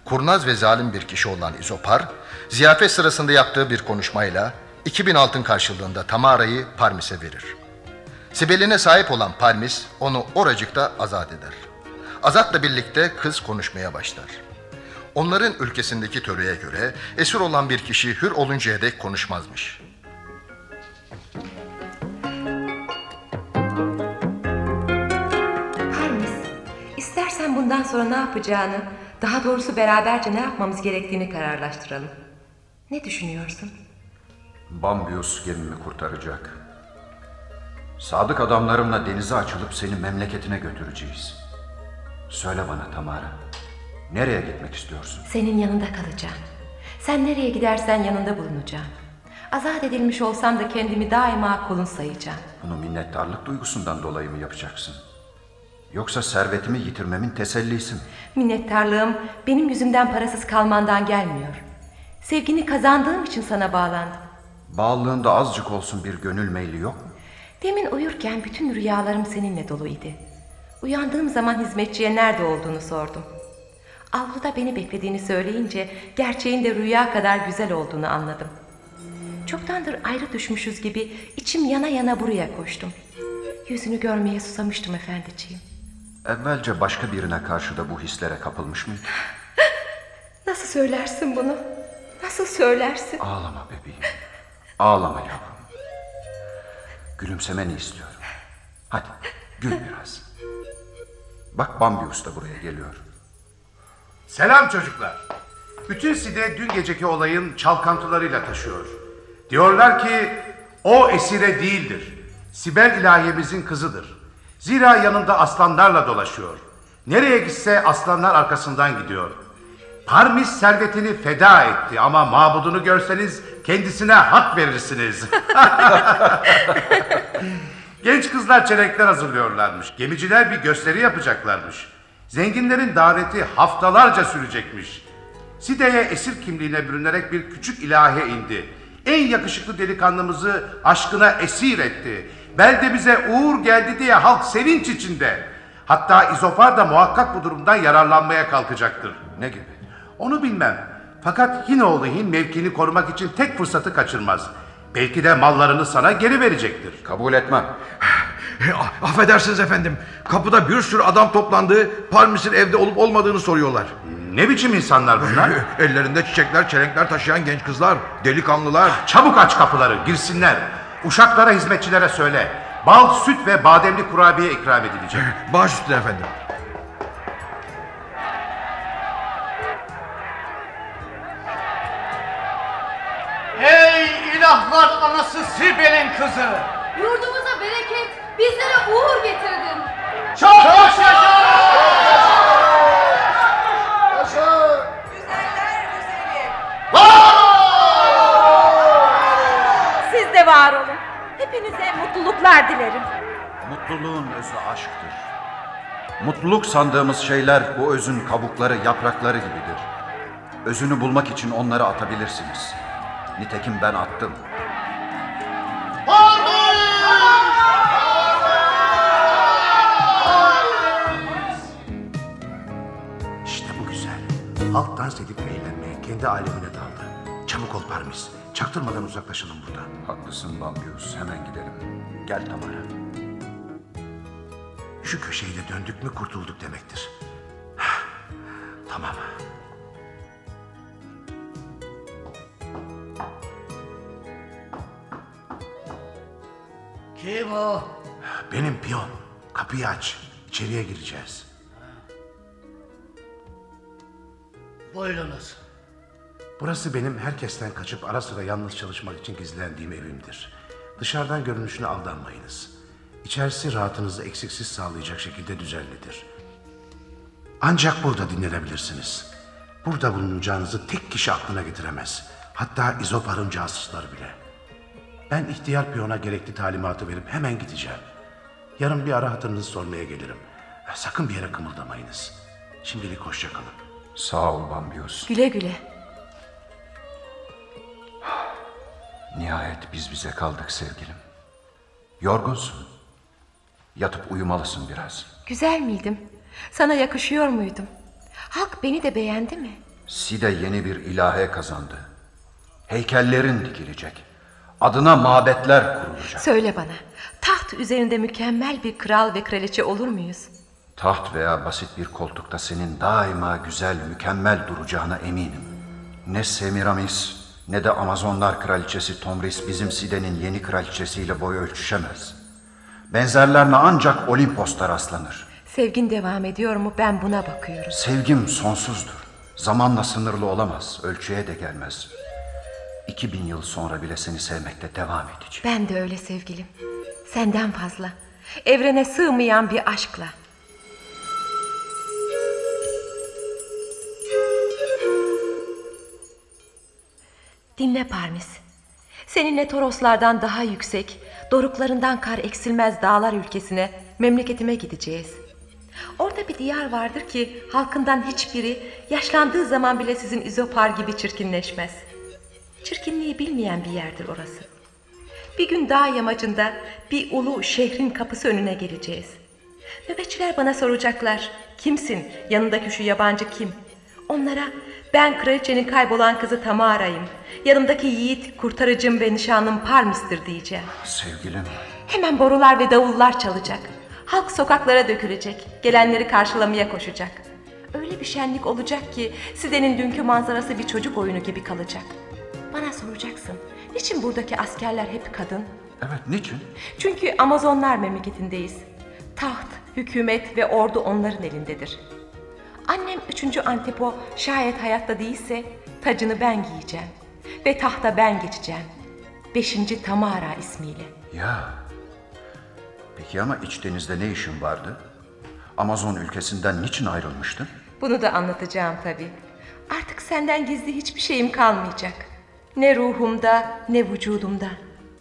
[SPEAKER 1] Kurnaz ve zalim bir kişi olan İzopar, ziyafet sırasında yaptığı bir konuşmayla 2000 altın karşılığında Tamara'yı Parmis'e verir. Sibeline sahip olan Parmis onu oracıkta azat eder. Azat'la birlikte kız konuşmaya başlar. Onların ülkesindeki töreye göre esir olan bir kişi hür oluncaya dek konuşmazmış.
[SPEAKER 3] Hermes, istersen bundan sonra ne yapacağını, daha doğrusu beraberce ne yapmamız gerektiğini kararlaştıralım. Ne düşünüyorsun?
[SPEAKER 6] Bambius gemimi kurtaracak. Sadık adamlarımla denize açılıp seni memleketine götüreceğiz. Söyle bana Tamara. Nereye gitmek istiyorsun?
[SPEAKER 3] Senin yanında kalacağım. Sen nereye gidersen yanında bulunacağım. Azat edilmiş olsam da kendimi daima kulun sayacağım.
[SPEAKER 6] Bunu minnettarlık duygusundan dolayı mı yapacaksın? Yoksa servetimi yitirmemin tesellisi mi?
[SPEAKER 3] Minnettarlığım benim yüzümden parasız kalmandan gelmiyor. Sevgini kazandığım için sana bağlandım.
[SPEAKER 6] Bağlılığında azıcık olsun bir gönül meyli yok mu?
[SPEAKER 3] Demin uyurken bütün rüyalarım seninle doluydu. Uyandığım zaman hizmetçiye nerede olduğunu sordum. Avluda beni beklediğini söyleyince gerçeğin de rüya kadar güzel olduğunu anladım. Çoktandır ayrı düşmüşüz gibi içim yana yana buraya koştum. Yüzünü görmeye susamıştım efendiciğim.
[SPEAKER 6] Evvelce başka birine karşı da bu hislere kapılmış mıydın?
[SPEAKER 3] Nasıl söylersin bunu? Nasıl söylersin?
[SPEAKER 6] Ağlama bebeğim. Ağlama yavrum. Gülümsemeni istiyorum. Hadi gül biraz. Bak Bambius da buraya geliyor.
[SPEAKER 5] Selam çocuklar. Bütün Side dün geceki olayın çalkantılarıyla taşıyor. Diyorlar ki o esire değildir. Sibel ilahiyemizin kızıdır. Zira yanında aslanlarla dolaşıyor. Nereye gitse aslanlar arkasından gidiyor. Parmis servetini feda etti ama mabudunu görseniz kendisine hak verirsiniz. Genç kızlar çelenkler hazırlıyorlarmış. Gemiciler bir gösteri yapacaklarmış. Zenginlerin daveti haftalarca sürecekmiş. Side'ye esir kimliğine bürünerek bir küçük ilahe indi. En yakışıklı delikanlımızı aşkına esir etti. Belde bize uğur geldi diye halk sevinç içinde. Hatta İzopar da muhakkak bu durumdan yararlanmaya kalkacaktır.
[SPEAKER 6] Ne gibi?
[SPEAKER 5] Onu bilmem. Fakat Hinoğlu Hin mevkini korumak için tek fırsatı kaçırmaz. Belki de mallarını sana geri verecektir.
[SPEAKER 6] Kabul etmem.
[SPEAKER 11] Affedersiniz efendim. Kapıda bir sürü adam toplandı. Parmis'in evde olup olmadığını soruyorlar.
[SPEAKER 5] Ne biçim insanlar bunlar?
[SPEAKER 11] Ellerinde çiçekler, çelenkler taşıyan genç kızlar, delikanlılar.
[SPEAKER 5] Çabuk aç kapıları, girsinler. Uşaklara, hizmetçilere söyle. Bal, süt ve bademli kurabiye ikram edilecek.
[SPEAKER 11] Baş üstüne efendim.
[SPEAKER 12] Ey ilahlar anası Sibel'in kızı!
[SPEAKER 9] Yurdumuza bereket, bizlere uğur getirdin.
[SPEAKER 12] Çok yaşa!
[SPEAKER 9] Siz de var olun. Hepinize mutluluklar dilerim.
[SPEAKER 6] Mutluluğun özü aşktır. Mutluluk sandığımız şeyler bu özün kabukları, yaprakları gibidir. Özünü bulmak için onları atabilirsiniz. Nitekim ben attım.
[SPEAKER 5] Halk dans edip eğlenmeye kendi alemine daldı. Çabuk ol Parmis. Çaktırmadan uzaklaşalım buradan.
[SPEAKER 6] Haklısın Bambius. Hemen gidelim. Gel Tamara.
[SPEAKER 5] Şu köşeyi de döndük mü kurtulduk demektir. Tamam.
[SPEAKER 12] Kim o?
[SPEAKER 5] Benim piyon. Kapıyı aç. İçeriye gireceğiz.
[SPEAKER 12] Buyurunuz.
[SPEAKER 5] Burası benim herkesten kaçıp ara sıra yalnız çalışmak için gizlendiğim evimdir. Dışarıdan görünüşüne aldanmayınız. İçerisi rahatınızı eksiksiz sağlayacak şekilde düzenlidir. Ancak burada dinlenebilirsiniz. Burada bulunacağınızı tek kişi aklına getiremez. Hatta izoparın casusları bile. Ben ihtiyar piyona gerekli talimatı verip hemen gideceğim. Yarın bir ara hatırınızı sormaya gelirim. Sakın bir yere kımıldamayınız. Şimdilik hoşça.
[SPEAKER 6] Sağ ol Bambius.
[SPEAKER 3] Güle güle.
[SPEAKER 6] Nihayet biz bize kaldık sevgilim. Yorgunsun. Yatıp uyumalısın biraz.
[SPEAKER 3] Güzel miydim? Sana yakışıyor muydum? Halk beni de beğendi mi?
[SPEAKER 6] Side yeni bir ilahe kazandı. Heykellerin dikilecek. Adına mabetler kurulacak.
[SPEAKER 3] Söyle bana, taht üzerinde mükemmel bir kral ve kraliçe olur muyuz?
[SPEAKER 6] Taht veya basit bir koltukta senin daima güzel, mükemmel duracağına eminim. Ne Semiramis ne de Amazonlar kraliçesi Tomris bizim Side'nin yeni kraliçesiyle boy ölçüşemez. Benzerlerine ancak Olimpos'ta rastlanır.
[SPEAKER 3] Sevgin devam ediyor mu ben buna bakıyorum.
[SPEAKER 6] Sevgim sonsuzdur. Zamanla sınırlı olamaz, ölçüye de gelmez. İki bin yıl sonra bile seni sevmekte devam edeceğim.
[SPEAKER 3] Ben de öyle sevgilim. Senden fazla. Evrene sığmayan bir aşkla. Dinle Parmis. Seninle Toroslardan daha yüksek, doruklarından kar eksilmez dağlar ülkesine, memleketime gideceğiz. Orada bir diyar vardır ki halkından hiçbiri yaşlandığı zaman bile sizin izopar gibi çirkinleşmez. Çirkinliği bilmeyen bir yerdir orası. Bir gün dağ yamacında bir ulu şehrin kapısı önüne geleceğiz. Nöbetçiler bana soracaklar. Kimsin? Yanındaki şu yabancı kim? Onlara ben kraliçenin kaybolan kızı Tamara'yım. Yanımdaki yiğit kurtarıcım ve nişanlım Parmis'tir diyeceğim.
[SPEAKER 6] Sevgilim,
[SPEAKER 3] Hemen borular ve davullar çalacak. Halk sokaklara dökülecek. Gelenleri karşılamaya koşacak. Öyle bir şenlik olacak ki Side'nin dünkü manzarası bir çocuk oyunu gibi kalacak. Bana soracaksın. Niçin buradaki askerler hep kadın?
[SPEAKER 6] evet niçin?
[SPEAKER 3] Çünkü Amazonlar memleketindeyiz. Taht, hükümet ve ordu onların elindedir. Annem 3. Antepo şayet hayatta değilse tacını ben giyeceğim. Ve tahta ben geçeceğim. 5. Tamara ismiyle.
[SPEAKER 6] Ya. Peki ama iç denizde ne işin vardı? Amazon ülkesinden niçin ayrılmıştın?
[SPEAKER 3] Bunu da anlatacağım tabii. Artık senden gizli hiçbir şeyim kalmayacak. Ne ruhumda ne vücudumda.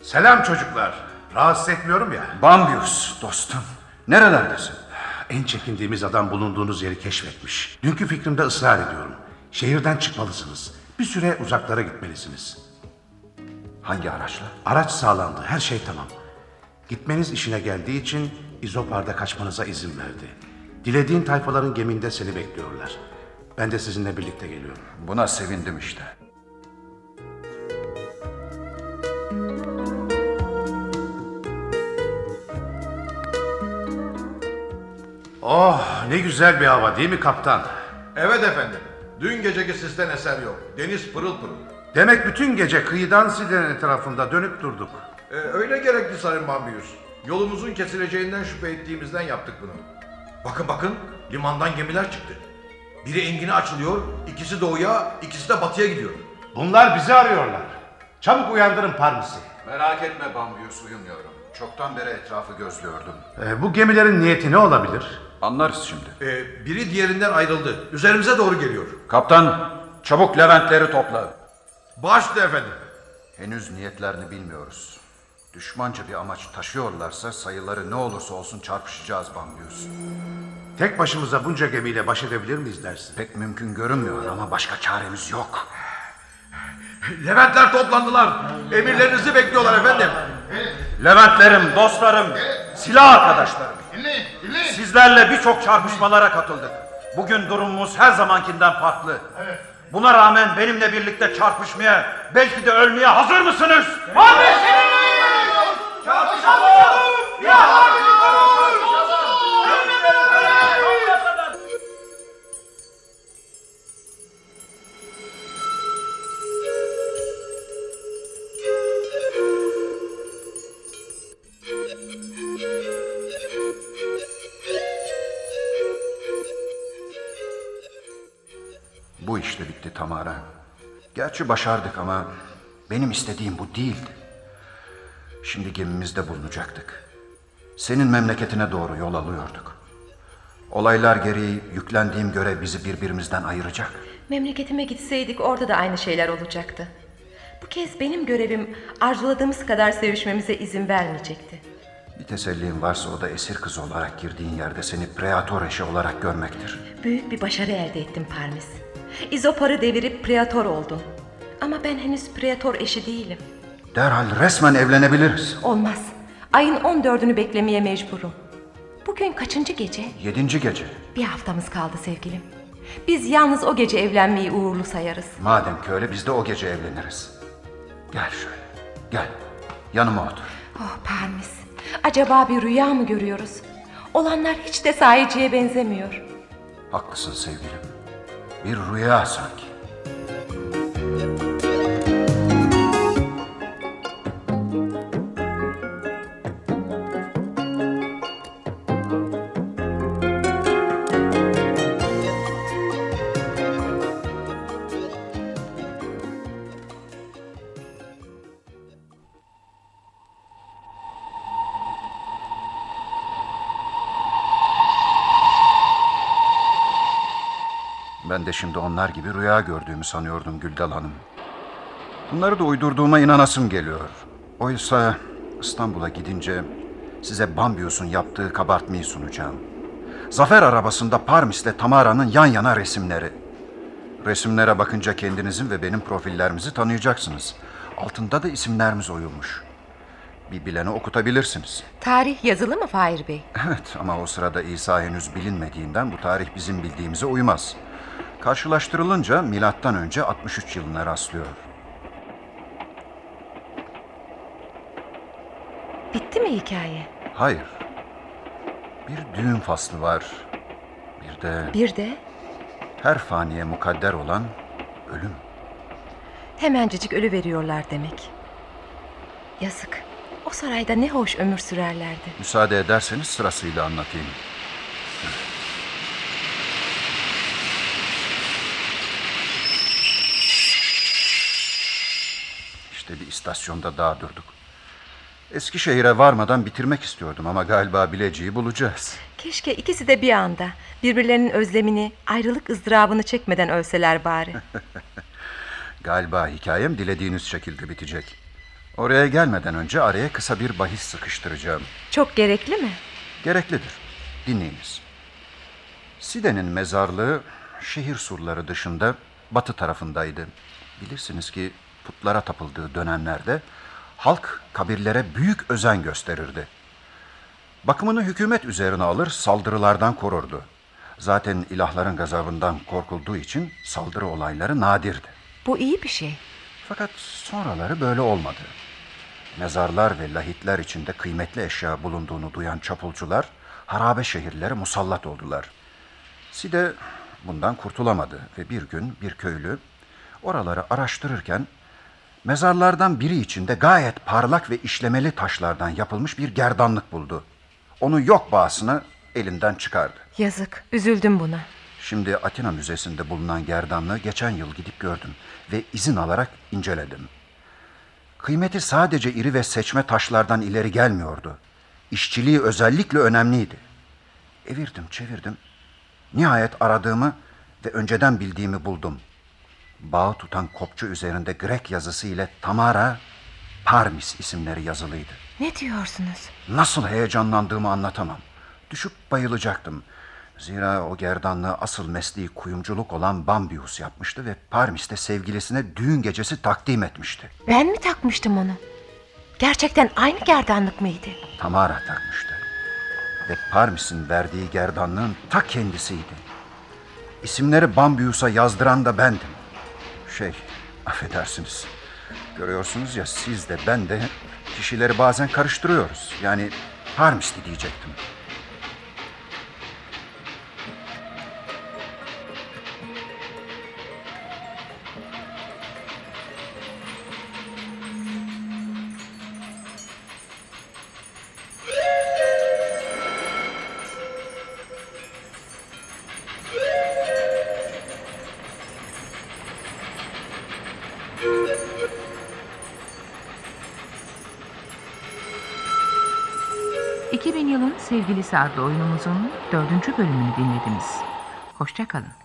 [SPEAKER 5] Selam çocuklar. Rahatsız etmiyorum ya.
[SPEAKER 6] Bambius dostum. Nerelerdesin?
[SPEAKER 5] En çekindiğimiz adam bulunduğunuz yeri keşfetmiş. Dünkü fikrimde ısrar ediyorum. Şehirden çıkmalısınız. Bir süre uzaklara gitmelisiniz.
[SPEAKER 6] Hangi araçla?
[SPEAKER 5] Araç sağlandı. Her şey tamam. Gitmeniz işine geldiği için İzopar'da kaçmanıza izin verdi. Dilediğin tayfaların geminde seni bekliyorlar. Ben de sizinle birlikte geliyorum.
[SPEAKER 6] Buna sevindim işte.
[SPEAKER 5] Oh ne güzel bir hava değil mi kaptan?
[SPEAKER 11] Evet efendim. Dün geceki sisten eser yok. Deniz pırıl pırıl.
[SPEAKER 5] Demek bütün gece kıyıdan Side'nin etrafında dönüp durduk.
[SPEAKER 11] Ee, öyle gerekli Sayın Bambius. Yolumuzun kesileceğinden şüphe ettiğimizden yaptık bunu. Bakın bakın limandan gemiler çıktı. Biri engine açılıyor, ikisi doğuya, ikisi de batıya gidiyor.
[SPEAKER 5] Bunlar bizi arıyorlar. Çabuk uyandırın Parmis'i.
[SPEAKER 6] Merak etme Bambius uyumuyorum. Çoktan beri etrafı gözlüyordum.
[SPEAKER 5] Ee, bu gemilerin niyeti ne olabilir?
[SPEAKER 6] Anlarız şimdi.
[SPEAKER 11] Ee, biri diğerinden ayrıldı. Üzerimize doğru geliyor.
[SPEAKER 6] Kaptan, çabuk Leventleri topla.
[SPEAKER 11] Başla efendim.
[SPEAKER 6] Henüz niyetlerini bilmiyoruz. Düşmanca bir amaç taşıyorlarsa sayıları ne olursa olsun çarpışacağız Bambius.
[SPEAKER 5] Tek başımıza bunca gemiyle baş edebilir miyiz dersin?
[SPEAKER 6] Pek mümkün görünmüyor ama başka çaremiz yok.
[SPEAKER 11] Leventler toplandılar. Emirlerinizi bekliyorlar efendim.
[SPEAKER 13] Leventlerim, dostlarım, silah arkadaşlarım. Sizlerle birçok çarpışmalara katıldık. Bugün durumumuz her zamankinden farklı. Buna rağmen benimle birlikte çarpışmaya, belki de ölmeye hazır mısınız?
[SPEAKER 6] Bu işte bitti Tamara. Gerçi başardık ama benim istediğim bu değildi. Şimdi gemimizde bulunacaktık. Senin memleketine doğru yol alıyorduk. Olaylar gereği yüklendiğim görev bizi birbirimizden ayıracak.
[SPEAKER 3] Memleketime gitseydik orada da aynı şeyler olacaktı. Bu kez benim görevim arzuladığımız kadar sevişmemize izin vermeyecekti.
[SPEAKER 6] Bir teselliğin varsa o da esir kızı olarak girdiğin yerde seni preator eşi olarak görmektir.
[SPEAKER 3] Büyük bir başarı elde ettim Parmis. İzopar'ı devirip preator oldum. Ama ben henüz preator eşi değilim.
[SPEAKER 6] Derhal resmen evlenebiliriz.
[SPEAKER 3] Olmaz. Ayın 14'ünü beklemeye mecburum. Bugün kaçıncı gece?
[SPEAKER 6] Yedinci gece.
[SPEAKER 3] Bir haftamız kaldı sevgilim. Biz yalnız o gece evlenmeyi uğurlu sayarız.
[SPEAKER 6] Madem ki öyle biz de o gece evleniriz. Gel şöyle. Gel. Yanıma otur.
[SPEAKER 3] Oh Parmis. Acaba bir rüya mı görüyoruz? Olanlar hiç de sahiciye benzemiyor.
[SPEAKER 6] Haklısın sevgilim. Bir rüya sanki. Şimdi onlar gibi rüya gördüğümü sanıyordum Güldal Hanım. Bunları da uydurduğuma inanasım geliyor. Oysa İstanbul'a gidince size Bambius'un yaptığı kabartmayı sunacağım. Zafer arabasında Parmis'le Tamara'nın yan yana resimleri. Resimlere bakınca kendinizin ve benim profillerimizi tanıyacaksınız. Altında da isimlerimiz oyulmuş. Bir bilene okutabilirsiniz.
[SPEAKER 3] Tarih yazılı mı Fahir Bey?
[SPEAKER 6] Evet ama o sırada İsa henüz bilinmediğinden bu tarih bizim bildiğimize uymaz. Karşılaştırılınca milattan önce 63 yılına rastlıyor.
[SPEAKER 3] Bitti mi hikaye?
[SPEAKER 6] Hayır. Bir düğün faslı var. Bir de
[SPEAKER 3] Bir de
[SPEAKER 6] her faniye mukadder olan ölüm.
[SPEAKER 3] hemencecik ölü veriyorlar demek. Yazık. O sarayda ne hoş ömür sürerlerdi.
[SPEAKER 6] Müsaade ederseniz sırasıyla anlatayım. İşte bir istasyonda daha durduk. Eskişehir'e varmadan bitirmek istiyordum ama galiba Bilecik'i bulacağız.
[SPEAKER 3] Keşke ikisi de bir anda birbirlerinin özlemini, ayrılık ızdırabını çekmeden ölseler bari.
[SPEAKER 6] Galiba hikayem dilediğiniz şekilde bitecek. Oraya gelmeden önce araya kısa bir bahis sıkıştıracağım.
[SPEAKER 3] Çok gerekli mi?
[SPEAKER 6] Gereklidir. Dinleyiniz. Side'nin mezarlığı şehir surları dışında batı tarafındaydı. Bilirsiniz ki putlara tapıldığı dönemlerde halk kabirlere büyük özen gösterirdi. Bakımını hükümet üzerine alır, saldırılardan korurdu. Zaten ilahların gazabından korkulduğu için saldırı olayları nadirdi.
[SPEAKER 3] Bu iyi bir şey.
[SPEAKER 6] Fakat sonraları böyle olmadı. Mezarlar ve lahitler içinde kıymetli eşya bulunduğunu duyan çapulcular harabe şehirlere musallat oldular. Side bundan kurtulamadı ve bir gün bir köylü oraları araştırırken mezarlardan biri içinde gayet parlak ve işlemeli taşlardan yapılmış bir gerdanlık buldu. Onu yok bağısına elinden çıkardı.
[SPEAKER 3] Yazık. Üzüldüm buna.
[SPEAKER 6] Şimdi Atina Müzesi'nde bulunan gerdanlığı geçen yıl gidip gördüm ve izin alarak inceledim. Kıymeti sadece iri ve seçme taşlardan ileri gelmiyordu. İşçiliği özellikle önemliydi. Evirdim, çevirdim. Nihayet aradığımı ve önceden bildiğimi buldum. Bağı tutan kopçu üzerinde Grek yazısı ile Tamara, Parmis isimleri yazılıydı.
[SPEAKER 3] Ne diyorsunuz?
[SPEAKER 6] Nasıl heyecanlandığımı anlatamam. Düşüp bayılacaktım. Zira o gerdanlığı asıl mesleği kuyumculuk olan Bambius yapmıştı ve Parmis'te sevgilisine düğün gecesi takdim etmişti.
[SPEAKER 3] Ben mi takmıştım onu? Gerçekten aynı gerdanlık mıydı?
[SPEAKER 6] Tamara takmıştı. Ve Parmis'in verdiği gerdanlığın ta kendisiydi. İsimleri Bambius'a yazdıran da bendim. Şey, affedersiniz. Görüyorsunuz ya siz de ben de kişileri bazen karıştırıyoruz. Yani Harmisli diyecektim.
[SPEAKER 2] Adlı oyunumuzun dördüncü bölümünü dinlediniz. Hoşçakalın.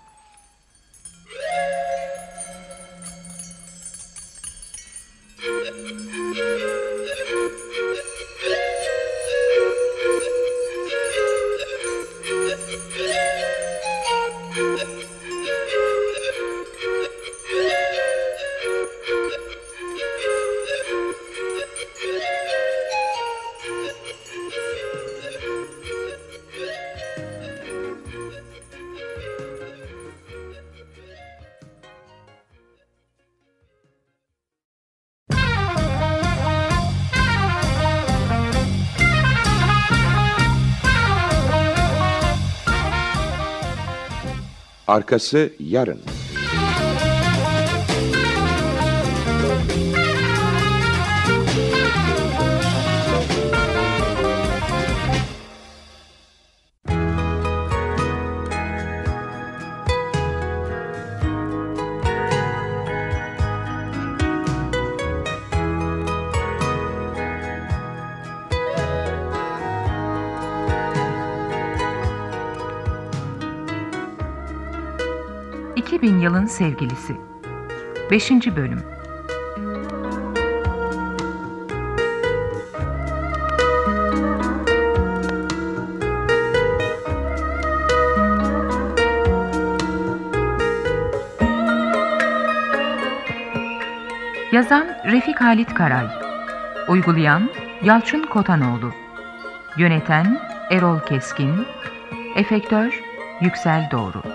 [SPEAKER 8] Arkası yarın.
[SPEAKER 2] Sevgilisi. 5. bölüm. Yazan Refik Halit Karay Uygulayan Yalçın Kotanoğlu Yöneten Erol Keskin Efektör Yüksel Doğru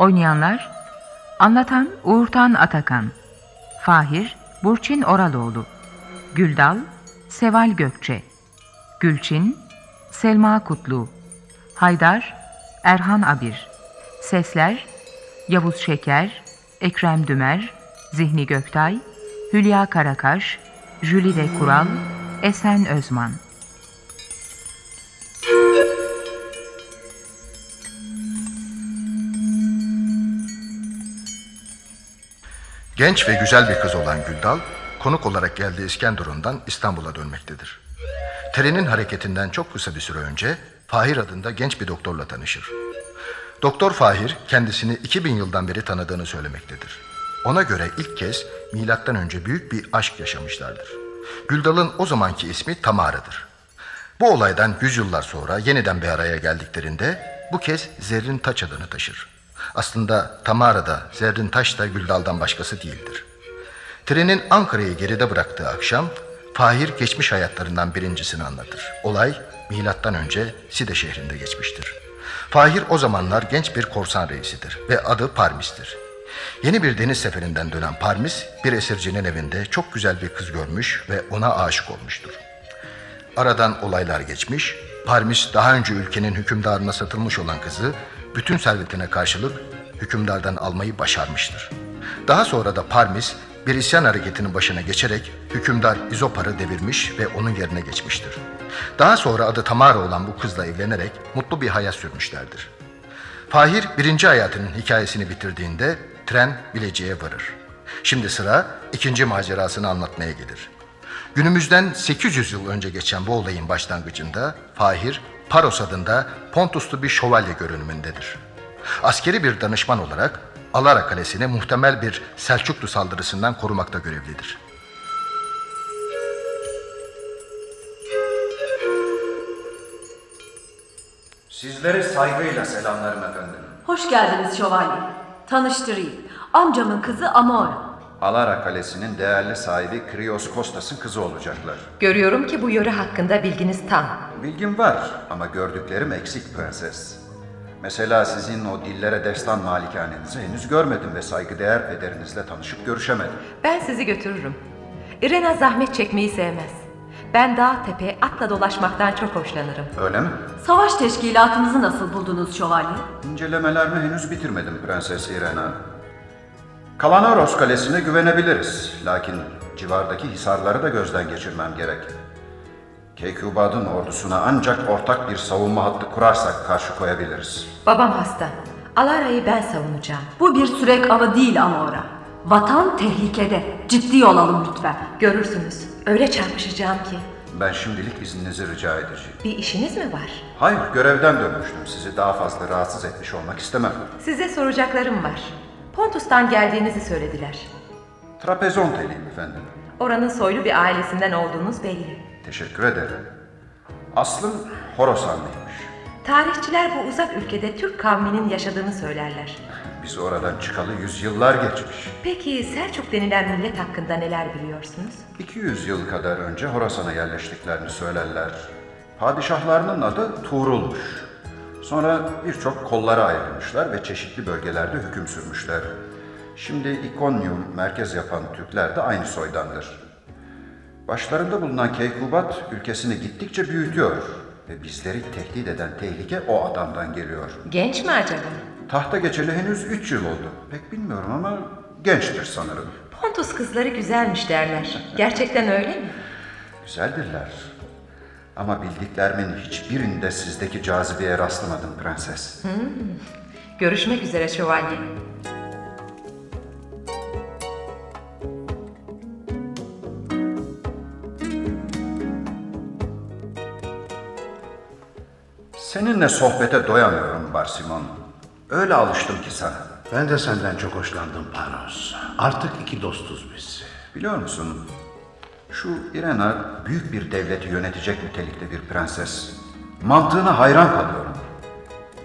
[SPEAKER 2] Oynayanlar Anlatan Uğurtan Atakan Fahir Burçin Oraloğlu Güldal Seval Gökçe Gülçin Selma Kutlu Haydar Erhan Abir Sesler Yavuz Şeker Ekrem Dümer Zihni Göktay Hülya Karakaş Jülide Kural Esen Özman
[SPEAKER 1] Genç ve güzel bir kız olan Güldal, konuk olarak geldiği İskenderun'dan İstanbul'a dönmektedir. Trenin hareketinden çok kısa bir süre önce Fahir adında genç bir doktorla tanışır. Doktor Fahir kendisini 2000 yıldan beri tanıdığını söylemektedir. Ona göre ilk kez milattan önce büyük bir aşk yaşamışlardır. Güldal'ın o zamanki ismi Tamara'dır. Bu olaydan yüzyıllar sonra yeniden bir araya geldiklerinde bu kez Zerrin Taç adını taşır. Aslında Tamara da Zerrin Taş da Güldal'dan başkası değildir. Trenin Ankara'yı geride bıraktığı akşam Fahir geçmiş hayatlarından birincisini anlatır. Olay milattan önce Side şehrinde geçmiştir. Fahir o zamanlar genç bir korsan reisidir ve adı Parmis'tir. Yeni bir deniz seferinden dönen Parmis bir esircinin evinde çok güzel bir kız görmüş ve ona aşık olmuştur. Aradan olaylar geçmiş, Parmis daha önce ülkenin hükümdarına satılmış olan kızı bütün servetine karşılık hükümdardan almayı başarmıştır. Daha sonra da Parmis bir isyan hareketinin başına geçerek hükümdar İzopar'ı devirmiş ve onun yerine geçmiştir. Daha sonra adı Tamara olan bu kızla evlenerek mutlu bir hayat sürmüşlerdir. Fahir birinci hayatının hikayesini bitirdiğinde tren Bilecik'e varır. Şimdi sıra ikinci macerasını anlatmaya gelir. Günümüzden 800 yıl önce geçen bu olayın başlangıcında Fahir, Paros adında Pontuslu bir şövalye görünümündedir. Askeri bir danışman olarak Alara Kalesi'ni muhtemel bir Selçuklu saldırısından korumakta görevlidir.
[SPEAKER 6] Sizleri saygıyla selamlarım efendim.
[SPEAKER 9] Hoş geldiniz şövalye. Tanıştırayım. Amcamın kızı Amora.
[SPEAKER 6] Alara Kalesi'nin değerli sahibi Krios Kostas'ın kızı olacaklar.
[SPEAKER 3] Görüyorum ki bu yöre hakkında bilginiz tam.
[SPEAKER 6] Bilgim var ama gördüklerim eksik prenses. Mesela sizin o dillere destan malikanenizi henüz görmedim ve saygıdeğer pederinizle tanışıp görüşemedim.
[SPEAKER 3] Ben sizi götürürüm. Irena zahmet çekmeyi sevmez. Ben dağ tepe atla dolaşmaktan çok hoşlanırım.
[SPEAKER 6] Öyle mi?
[SPEAKER 9] Savaş teşkilatınızı nasıl buldunuz şövalye?
[SPEAKER 6] İncelemelerimi henüz bitirmedim Prenses Irena. Kalanoros Kalesi'ne güvenebiliriz. Lakin civardaki hisarları da gözden geçirmem gerek. Keykubad'ın ordusuna ancak ortak bir savunma hattı kurarsak karşı koyabiliriz.
[SPEAKER 3] Babam hasta. Alara'yı ben savunacağım.
[SPEAKER 9] Bu bir sürek avı değil Amora. Vatan tehlikede. Ciddi olalım lütfen.
[SPEAKER 3] Görürsünüz. Öyle çarpışacağım ki.
[SPEAKER 6] Ben şimdilik izninizi rica edeceğim.
[SPEAKER 3] Bir işiniz mi var?
[SPEAKER 6] Hayır, görevden dönmüştüm. Sizi daha fazla rahatsız etmiş olmak istemem.
[SPEAKER 3] Size soracaklarım var. Pontus'tan geldiğinizi söylediler.
[SPEAKER 6] Trapezonteliyim efendim.
[SPEAKER 3] Oranın soylu bir ailesinden olduğunuz belli.
[SPEAKER 6] Teşekkür ederim. Aslım Horasanlıymış.
[SPEAKER 3] Tarihçiler bu uzak ülkede Türk kavminin yaşadığını söylerler.
[SPEAKER 6] Biz oradan çıkalı yüzyıllar geçmiş.
[SPEAKER 3] Peki Selçuk denilen millet hakkında neler biliyorsunuz?
[SPEAKER 6] 200 yıl kadar önce Horasan'a yerleştiklerini söylerler. Padişahlarının adı Tuğrul'muş. Sonra birçok kollara ayrılmışlar ve çeşitli bölgelerde hüküm sürmüşler. Şimdi İkonyum merkez yapan Türkler de aynı soydandır. Başlarında bulunan Keykubat ülkesini gittikçe büyütüyor ve bizleri tehdit eden tehlike o adamdan geliyor.
[SPEAKER 3] Genç mi acaba?
[SPEAKER 6] Tahta geçeli henüz 3 yıl oldu. Pek bilmiyorum ama gençtir sanırım.
[SPEAKER 3] Pontus kızları güzelmiş derler. Gerçekten öyle mi?
[SPEAKER 6] Güzeldirler. Ama bildiklerimin hiçbirinde sizdeki cazibeye rastlamadım prenses.
[SPEAKER 3] Hmm. Görüşmek üzere şövalye.
[SPEAKER 6] Seninle sohbete doyamıyorum Barsimon. Öyle alıştım ki sana.
[SPEAKER 5] Ben de senden çok hoşlandım Paros. Artık iki dostuz biz.
[SPEAKER 6] Biliyor musun? Şu Irena büyük bir devleti yönetecek nitelikte bir prenses. Mantığına hayran kalıyorum.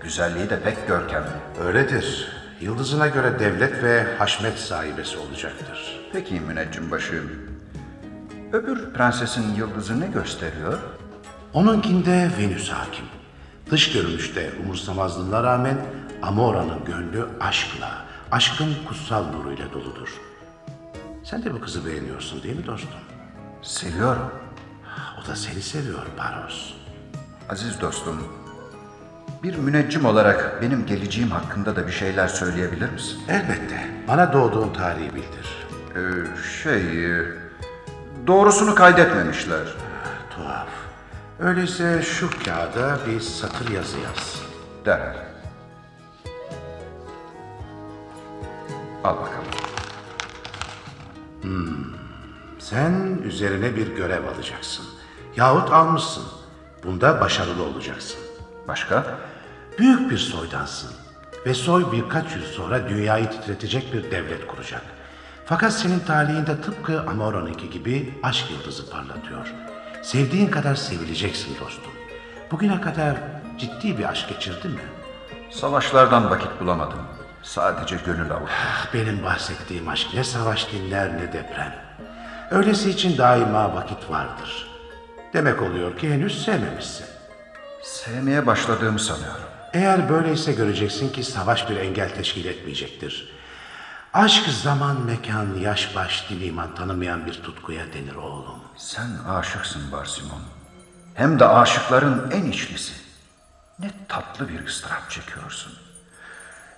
[SPEAKER 6] Güzelliği de pek görkemli.
[SPEAKER 5] Öyledir. Yıldızına göre devlet ve haşmet sahibesi olacaktır.
[SPEAKER 6] Peki müneccim başım. Öbür prensesin yıldızı ne gösteriyor?
[SPEAKER 5] Onunkinde Venüs hakim. Dış görünüşte umursamazlığına rağmen Amora'nın gönlü aşkla, aşkın kutsal nuruyla doludur. Sen de bu kızı beğeniyorsun değil mi dostum?
[SPEAKER 6] Seviyorum.
[SPEAKER 5] O da seni seviyor Paros.
[SPEAKER 6] Aziz dostum, bir müneccim olarak benim geleceğim hakkında da bir şeyler söyleyebilir misin?
[SPEAKER 5] Elbette. Bana doğduğun tarihi bildir.
[SPEAKER 6] Ee, şey... e, Doğrusunu kaydetmemişler.
[SPEAKER 5] Tuhaf. Öyleyse şu kağıda bir satır yazı yaz.
[SPEAKER 6] Derhal. Al bakalım.
[SPEAKER 5] Hmm. Sen üzerine bir görev alacaksın. Yahut almışsın. Bunda başarılı olacaksın.
[SPEAKER 6] Başka?
[SPEAKER 5] Büyük bir soydansın. Ve soy birkaç yıl sonra dünyayı titretecek bir devlet kuracak. Fakat senin talihinde tıpkı Amora'nınki gibi aşk yıldızı parlatıyor. Sevdiğin kadar sevileceksin dostum. Bugüne kadar ciddi bir aşk geçirdin mi?
[SPEAKER 6] Savaşlardan vakit bulamadım. Sadece gönül avuttum.
[SPEAKER 5] Ah, Benim bahsettiğim aşk ne savaş dinler ne deprem. Öylesi için daima vakit vardır. Demek oluyor ki henüz sevmemişsin.
[SPEAKER 6] Sevmeye başladığımı sanıyorum.
[SPEAKER 5] Eğer böyleyse göreceksin ki savaş bir engel teşkil etmeyecektir. Aşk zaman, mekan, yaş, baş, dil, iman tanımayan bir tutkuya denir oğlum.
[SPEAKER 6] Sen aşıksın Barsimon. Hem de aşıkların en içlisi. Ne tatlı bir ıstırap çekiyorsun.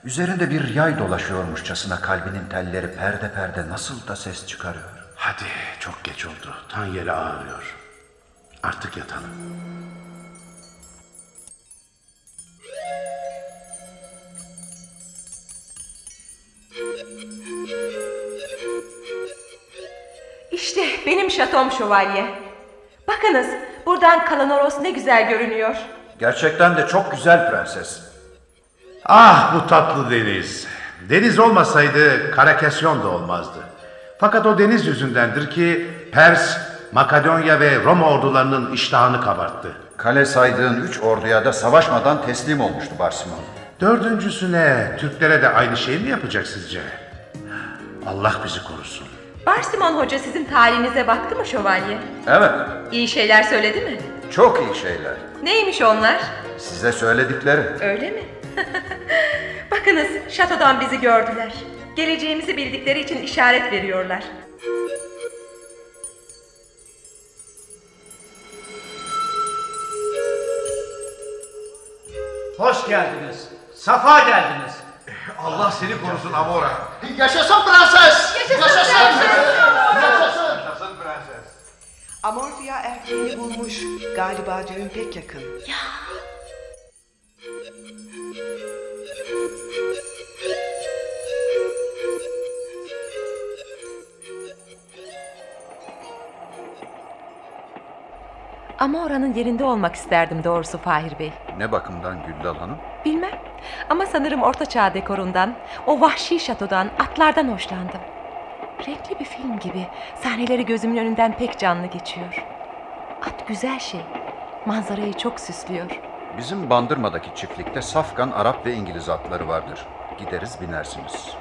[SPEAKER 6] Üzerinde bir yay dolaşıyormuşçasına kalbinin telleri perde perde nasıl da ses çıkarıyor.
[SPEAKER 5] Hadi çok geç oldu. Tan yeri ağrıyor. Artık yatalım.
[SPEAKER 3] İşte benim şatom şövalye. Bakınız buradan Kalanoros ne güzel görünüyor.
[SPEAKER 6] Gerçekten de çok güzel prenses.
[SPEAKER 5] Ah bu tatlı deniz. Deniz olmasaydı Karakasyon da olmazdı. Fakat o deniz yüzündendir ki Pers, Makedonya ve Roma ordularının iştahını kabarttı.
[SPEAKER 6] Kale saydığın üç orduya da savaşmadan teslim olmuştu Barsimon.
[SPEAKER 5] Dördüncüsüne Türklere de aynı şeyi mi yapacak sizce? Allah bizi korusun.
[SPEAKER 3] Barsimon Hoca sizin talihinize baktı mı şövalye?
[SPEAKER 6] Evet,
[SPEAKER 3] İyi şeyler söyledi mi?
[SPEAKER 6] çok iyi şeyler.
[SPEAKER 3] Neymiş onlar?
[SPEAKER 6] Size söyledikleri.
[SPEAKER 3] Öyle mi? Bakınız şatodan bizi gördüler. Geleceğimizi bildikleri için işaret veriyorlar.
[SPEAKER 12] Hoş geldiniz. Safa geldiniz.
[SPEAKER 11] Allah seni korusun Amora.
[SPEAKER 12] Yaşasın prenses. Yaşasın.
[SPEAKER 11] Yaşasın prenses.
[SPEAKER 14] Amorfia erkeğini bulmuş. Galiba düğün pek yakın.
[SPEAKER 3] Ama oranın yerinde olmak isterdim doğrusu Fahir Bey.
[SPEAKER 6] Ne bakımdan Güldal Hanım?
[SPEAKER 3] Bilmem ama sanırım orta çağ dekorundan, o vahşi şatodan, atlardan hoşlandım. Renkli bir film gibi sahneleri gözümün önünden pek canlı geçiyor. At güzel şey, manzarayı çok süslüyor.
[SPEAKER 6] Bizim Bandırma'daki çiftlikte safkan Arap ve İngiliz atları vardır. Gideriz binersiniz.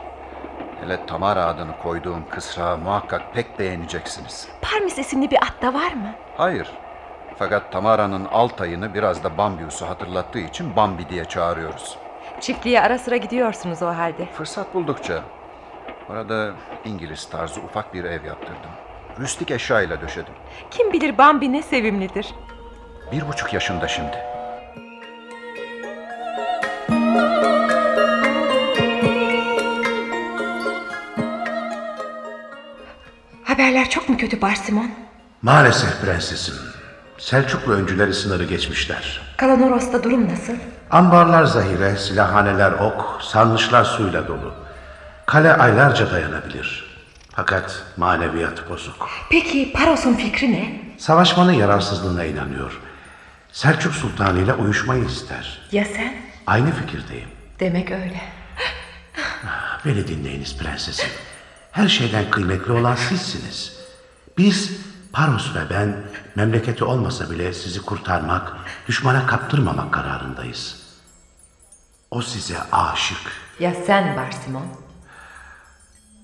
[SPEAKER 6] Hele Tamara adını koyduğum kısrağı muhakkak pek beğeneceksiniz.
[SPEAKER 3] Parmis isimli bir at da var mı?
[SPEAKER 6] Hayır. Fakat Tamara'nın alt ayını biraz da Bambius'u hatırlattığı için Bambi diye çağırıyoruz.
[SPEAKER 3] Çiftliğe ara sıra gidiyorsunuz o halde.
[SPEAKER 6] Fırsat buldukça. Orada İngiliz tarzı ufak bir ev yaptırdım. Rüstik eşyayla döşedim.
[SPEAKER 3] Kim bilir Bambi ne sevimlidir.
[SPEAKER 6] Bir buçuk yaşında şimdi.
[SPEAKER 3] Haberler çok mu kötü Barsimon?
[SPEAKER 5] Maalesef prensesim. Selçuklu öncüleri sınırı geçmişler.
[SPEAKER 3] Kalanoros'ta durum nasıl?
[SPEAKER 5] Ambarlar zahire, silahhaneler ok, sarnıçlar suyla dolu. Kale aylarca dayanabilir. Fakat maneviyat bozuk.
[SPEAKER 3] Peki Paros'un fikri ne?
[SPEAKER 5] Savaşmanın yararsızlığına inanıyor. Selçuk Sultanı ile uyuşmayı ister.
[SPEAKER 3] Ya sen?
[SPEAKER 5] Aynı fikirdeyim.
[SPEAKER 3] Demek öyle.
[SPEAKER 5] Beni dinleyiniz prensesim. Her şeyden kıymetli olan sizsiniz. Biz, Paros ve ben, memleketi olmasa bile sizi kurtarmak, düşmana kaptırmamak kararındayız. O size aşık.
[SPEAKER 3] Ya sen Barsimon?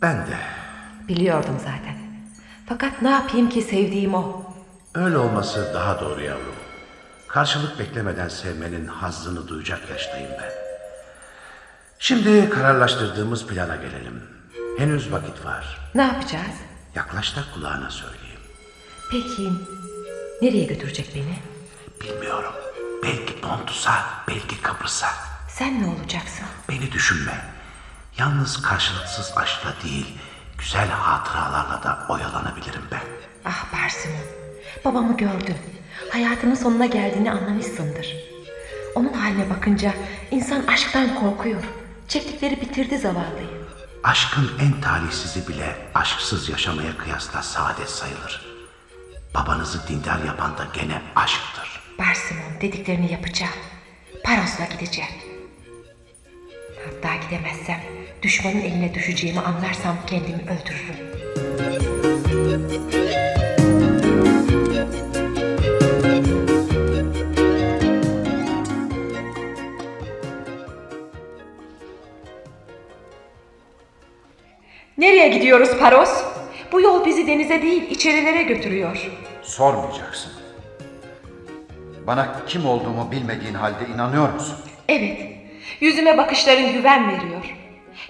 [SPEAKER 5] Ben de.
[SPEAKER 3] Biliyordum zaten. Fakat ne yapayım ki sevdiğim o.
[SPEAKER 5] Öyle olması daha doğru yavrum. Karşılık beklemeden sevmenin hazzını duyacak yaştayım ben. Şimdi kararlaştırdığımız plana gelelim. Henüz vakit var.
[SPEAKER 3] Ne yapacağız?
[SPEAKER 5] Yaklaş da kulağına söyleyeyim.
[SPEAKER 3] Peki nereye götürecek beni?
[SPEAKER 5] Bilmiyorum. Belki Pontus'a, belki Kıbrıs'a.
[SPEAKER 3] Sen ne olacaksın?
[SPEAKER 5] Beni düşünme. Yalnız karşılıksız aşkla değil, güzel hatıralarla da oyalanabilirim ben.
[SPEAKER 3] Ah Barsimon. Babamı gördün. Hayatının sonuna geldiğini anlamışsındır. Onun haline bakınca insan aşktan korkuyor. Çektikleri bitirdi zavallıyı.
[SPEAKER 5] Aşkın en talihsizi bile aşksız yaşamaya kıyasla saadet sayılır. Babanızı dindar yapan da gene aşktır.
[SPEAKER 3] Barsimon dediklerini yapacağım. Paros'la gideceğim. Hatta gidemezsem düşmanın eline düşeceğimi anlarsam kendimi öldürürüm. Nereye gidiyoruz Paros? Bu yol bizi denize değil içerilere götürüyor.
[SPEAKER 6] Sormayacaksın. Bana kim olduğumu bilmediğin halde inanıyor musun?
[SPEAKER 3] Evet, yüzüme bakışların güven veriyor.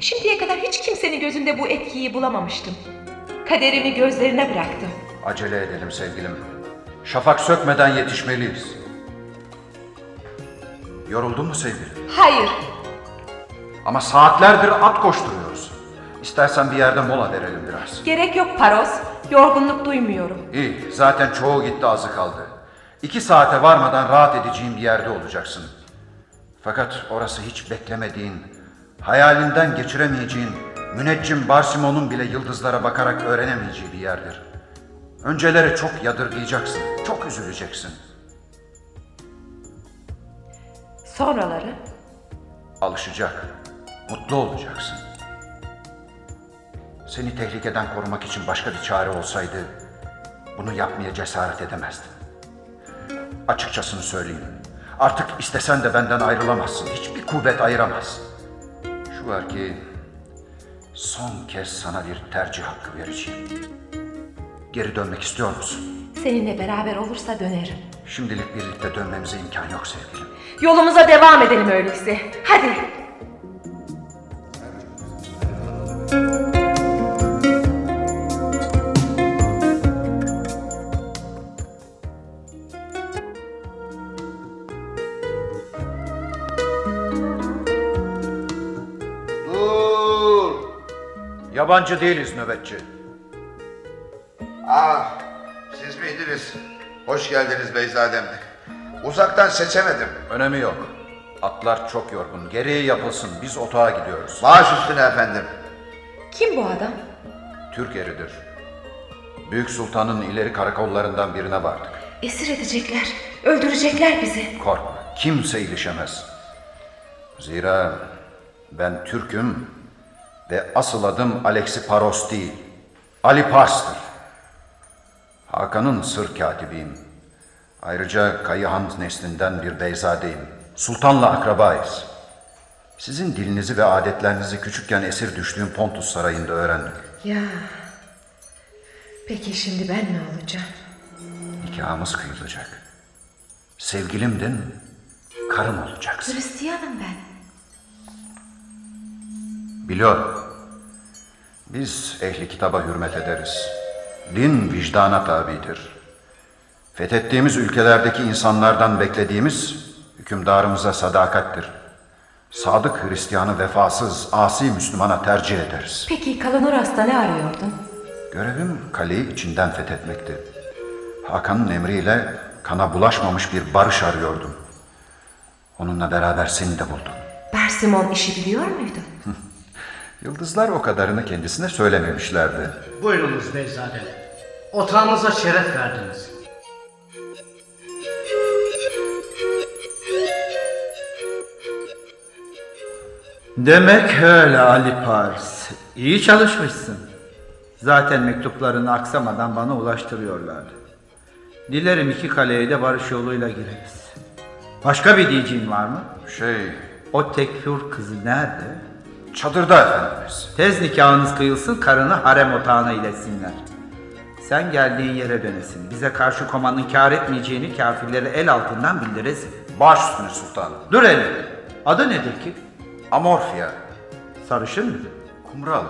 [SPEAKER 3] Şimdiye kadar hiç kimsenin gözünde bu etkiyi bulamamıştım. Kaderimi gözlerine bıraktım.
[SPEAKER 6] Acele edelim sevgilim. Şafak sökmeden yetişmeliyiz. Yoruldun mu sevgilim?
[SPEAKER 3] Hayır,
[SPEAKER 6] Ama saatlerdir at koşturuyoruz. İstersen bir yerde mola verelim biraz.
[SPEAKER 3] gerek yok Paros. Yorgunluk duymuyorum.
[SPEAKER 6] İyi, zaten çoğu gitti azı kaldı. İki saate varmadan rahat edeceğin bir yerde olacaksın. Fakat orası hiç beklemediğin, hayalinden geçiremeyeceğin, müneccim Barsimon'un bile yıldızlara bakarak öğrenemeyeceği bir yerdir. Önceleri çok yadırgayacaksın, çok üzüleceksin.
[SPEAKER 3] Sonraları
[SPEAKER 6] Alışacak, mutlu olacaksın. Seni tehlikeden korumak için başka bir çare olsaydı bunu yapmaya cesaret edemezdim. Açıkçasını söyleyeyim. Artık istesen de benden ayrılamazsın. Hiçbir kuvvet ayıramaz. Şu var ki Son kez sana bir tercih hakkı vereceğim. Geri dönmek istiyor musun?
[SPEAKER 3] Seninle beraber olursa dönerim.
[SPEAKER 6] Şimdilik birlikte dönmemize imkan yok sevgilim.
[SPEAKER 3] Yolumuza devam edelim öyleyse. Hadi.
[SPEAKER 6] Dur! Yabancı değiliz nöbetçi.
[SPEAKER 7] Ah, siz miydiniz? Hoş geldiniz Beyzadem. Uzaktan seçemedim.
[SPEAKER 6] Önemi yok. Atlar çok yorgun. Gereği yapılsın. Biz otağa gidiyoruz.
[SPEAKER 7] Baş üstüne efendim.
[SPEAKER 3] Kim bu adam?
[SPEAKER 6] Türk eridir. Büyük Sultan'ın ileri karakollarından birine vardık.
[SPEAKER 3] Esir edecekler. Öldürecekler bizi.
[SPEAKER 6] Korkma. Kimse ilişemez. Zira ben Türk'üm ve asıl adım Alexi Paros değil. Ali Pars'tır. Hakan'ın sır katibiyim. Ayrıca Kayıhan neslinden bir beyzadeyim. Sultanla akrabayız. Sizin dilinizi ve adetlerinizi küçükken esir düştüğüm Pontus Sarayı'nda öğrendim.
[SPEAKER 3] Ya. Peki şimdi ben ne olacağım?
[SPEAKER 6] Nikahımız kıyılacak. Sevgilimdin, karım olacaksın.
[SPEAKER 3] Hristiyanım ben.
[SPEAKER 6] Biliyorum. Biz ehli kitaba hürmet ederiz. Din vicdana tabidir. Fethettiğimiz ülkelerdeki insanlardan beklediğimiz hükümdarımıza sadakattir. Sadık Hristiyanı vefasız, asi Müslümana tercih ederiz.
[SPEAKER 3] Peki Kalanoras'ta ne arıyordun?
[SPEAKER 6] Görevim kaleyi içinden fethetmekti. Hakan'ın emriyle kana bulaşmamış bir barış arıyordum. Onunla beraber seni de buldum.
[SPEAKER 3] Persimon işi biliyor muydu?
[SPEAKER 6] Yıldızlar o kadarını kendisine söylememişlerdi.
[SPEAKER 12] Buyurunuz Beyzadem. Otağımıza şeref verdiniz.
[SPEAKER 15] Demek öyle Ali Pars. İyi çalışmışsın. Zaten mektuplarını aksamadan bana ulaştırıyorlardı. Dilerim iki kaleye de barış yoluyla gireriz. Başka bir diyeceğin var mı?
[SPEAKER 6] Şey...
[SPEAKER 15] O tekfur kızı nerede?
[SPEAKER 6] Çadırda efendimiz.
[SPEAKER 15] Tez nikahınız kıyılsın karını harem otağına iletsinler. Sen geldiğin yere dönesin. Bize karşı komanın kar etmeyeceğini kafirlere el altından bildiresin.
[SPEAKER 6] Baş üstüne sultanım.
[SPEAKER 15] Dur hele. Adı nedir ki?
[SPEAKER 6] Amorfia.
[SPEAKER 15] Sarışın mı?
[SPEAKER 6] Kumral.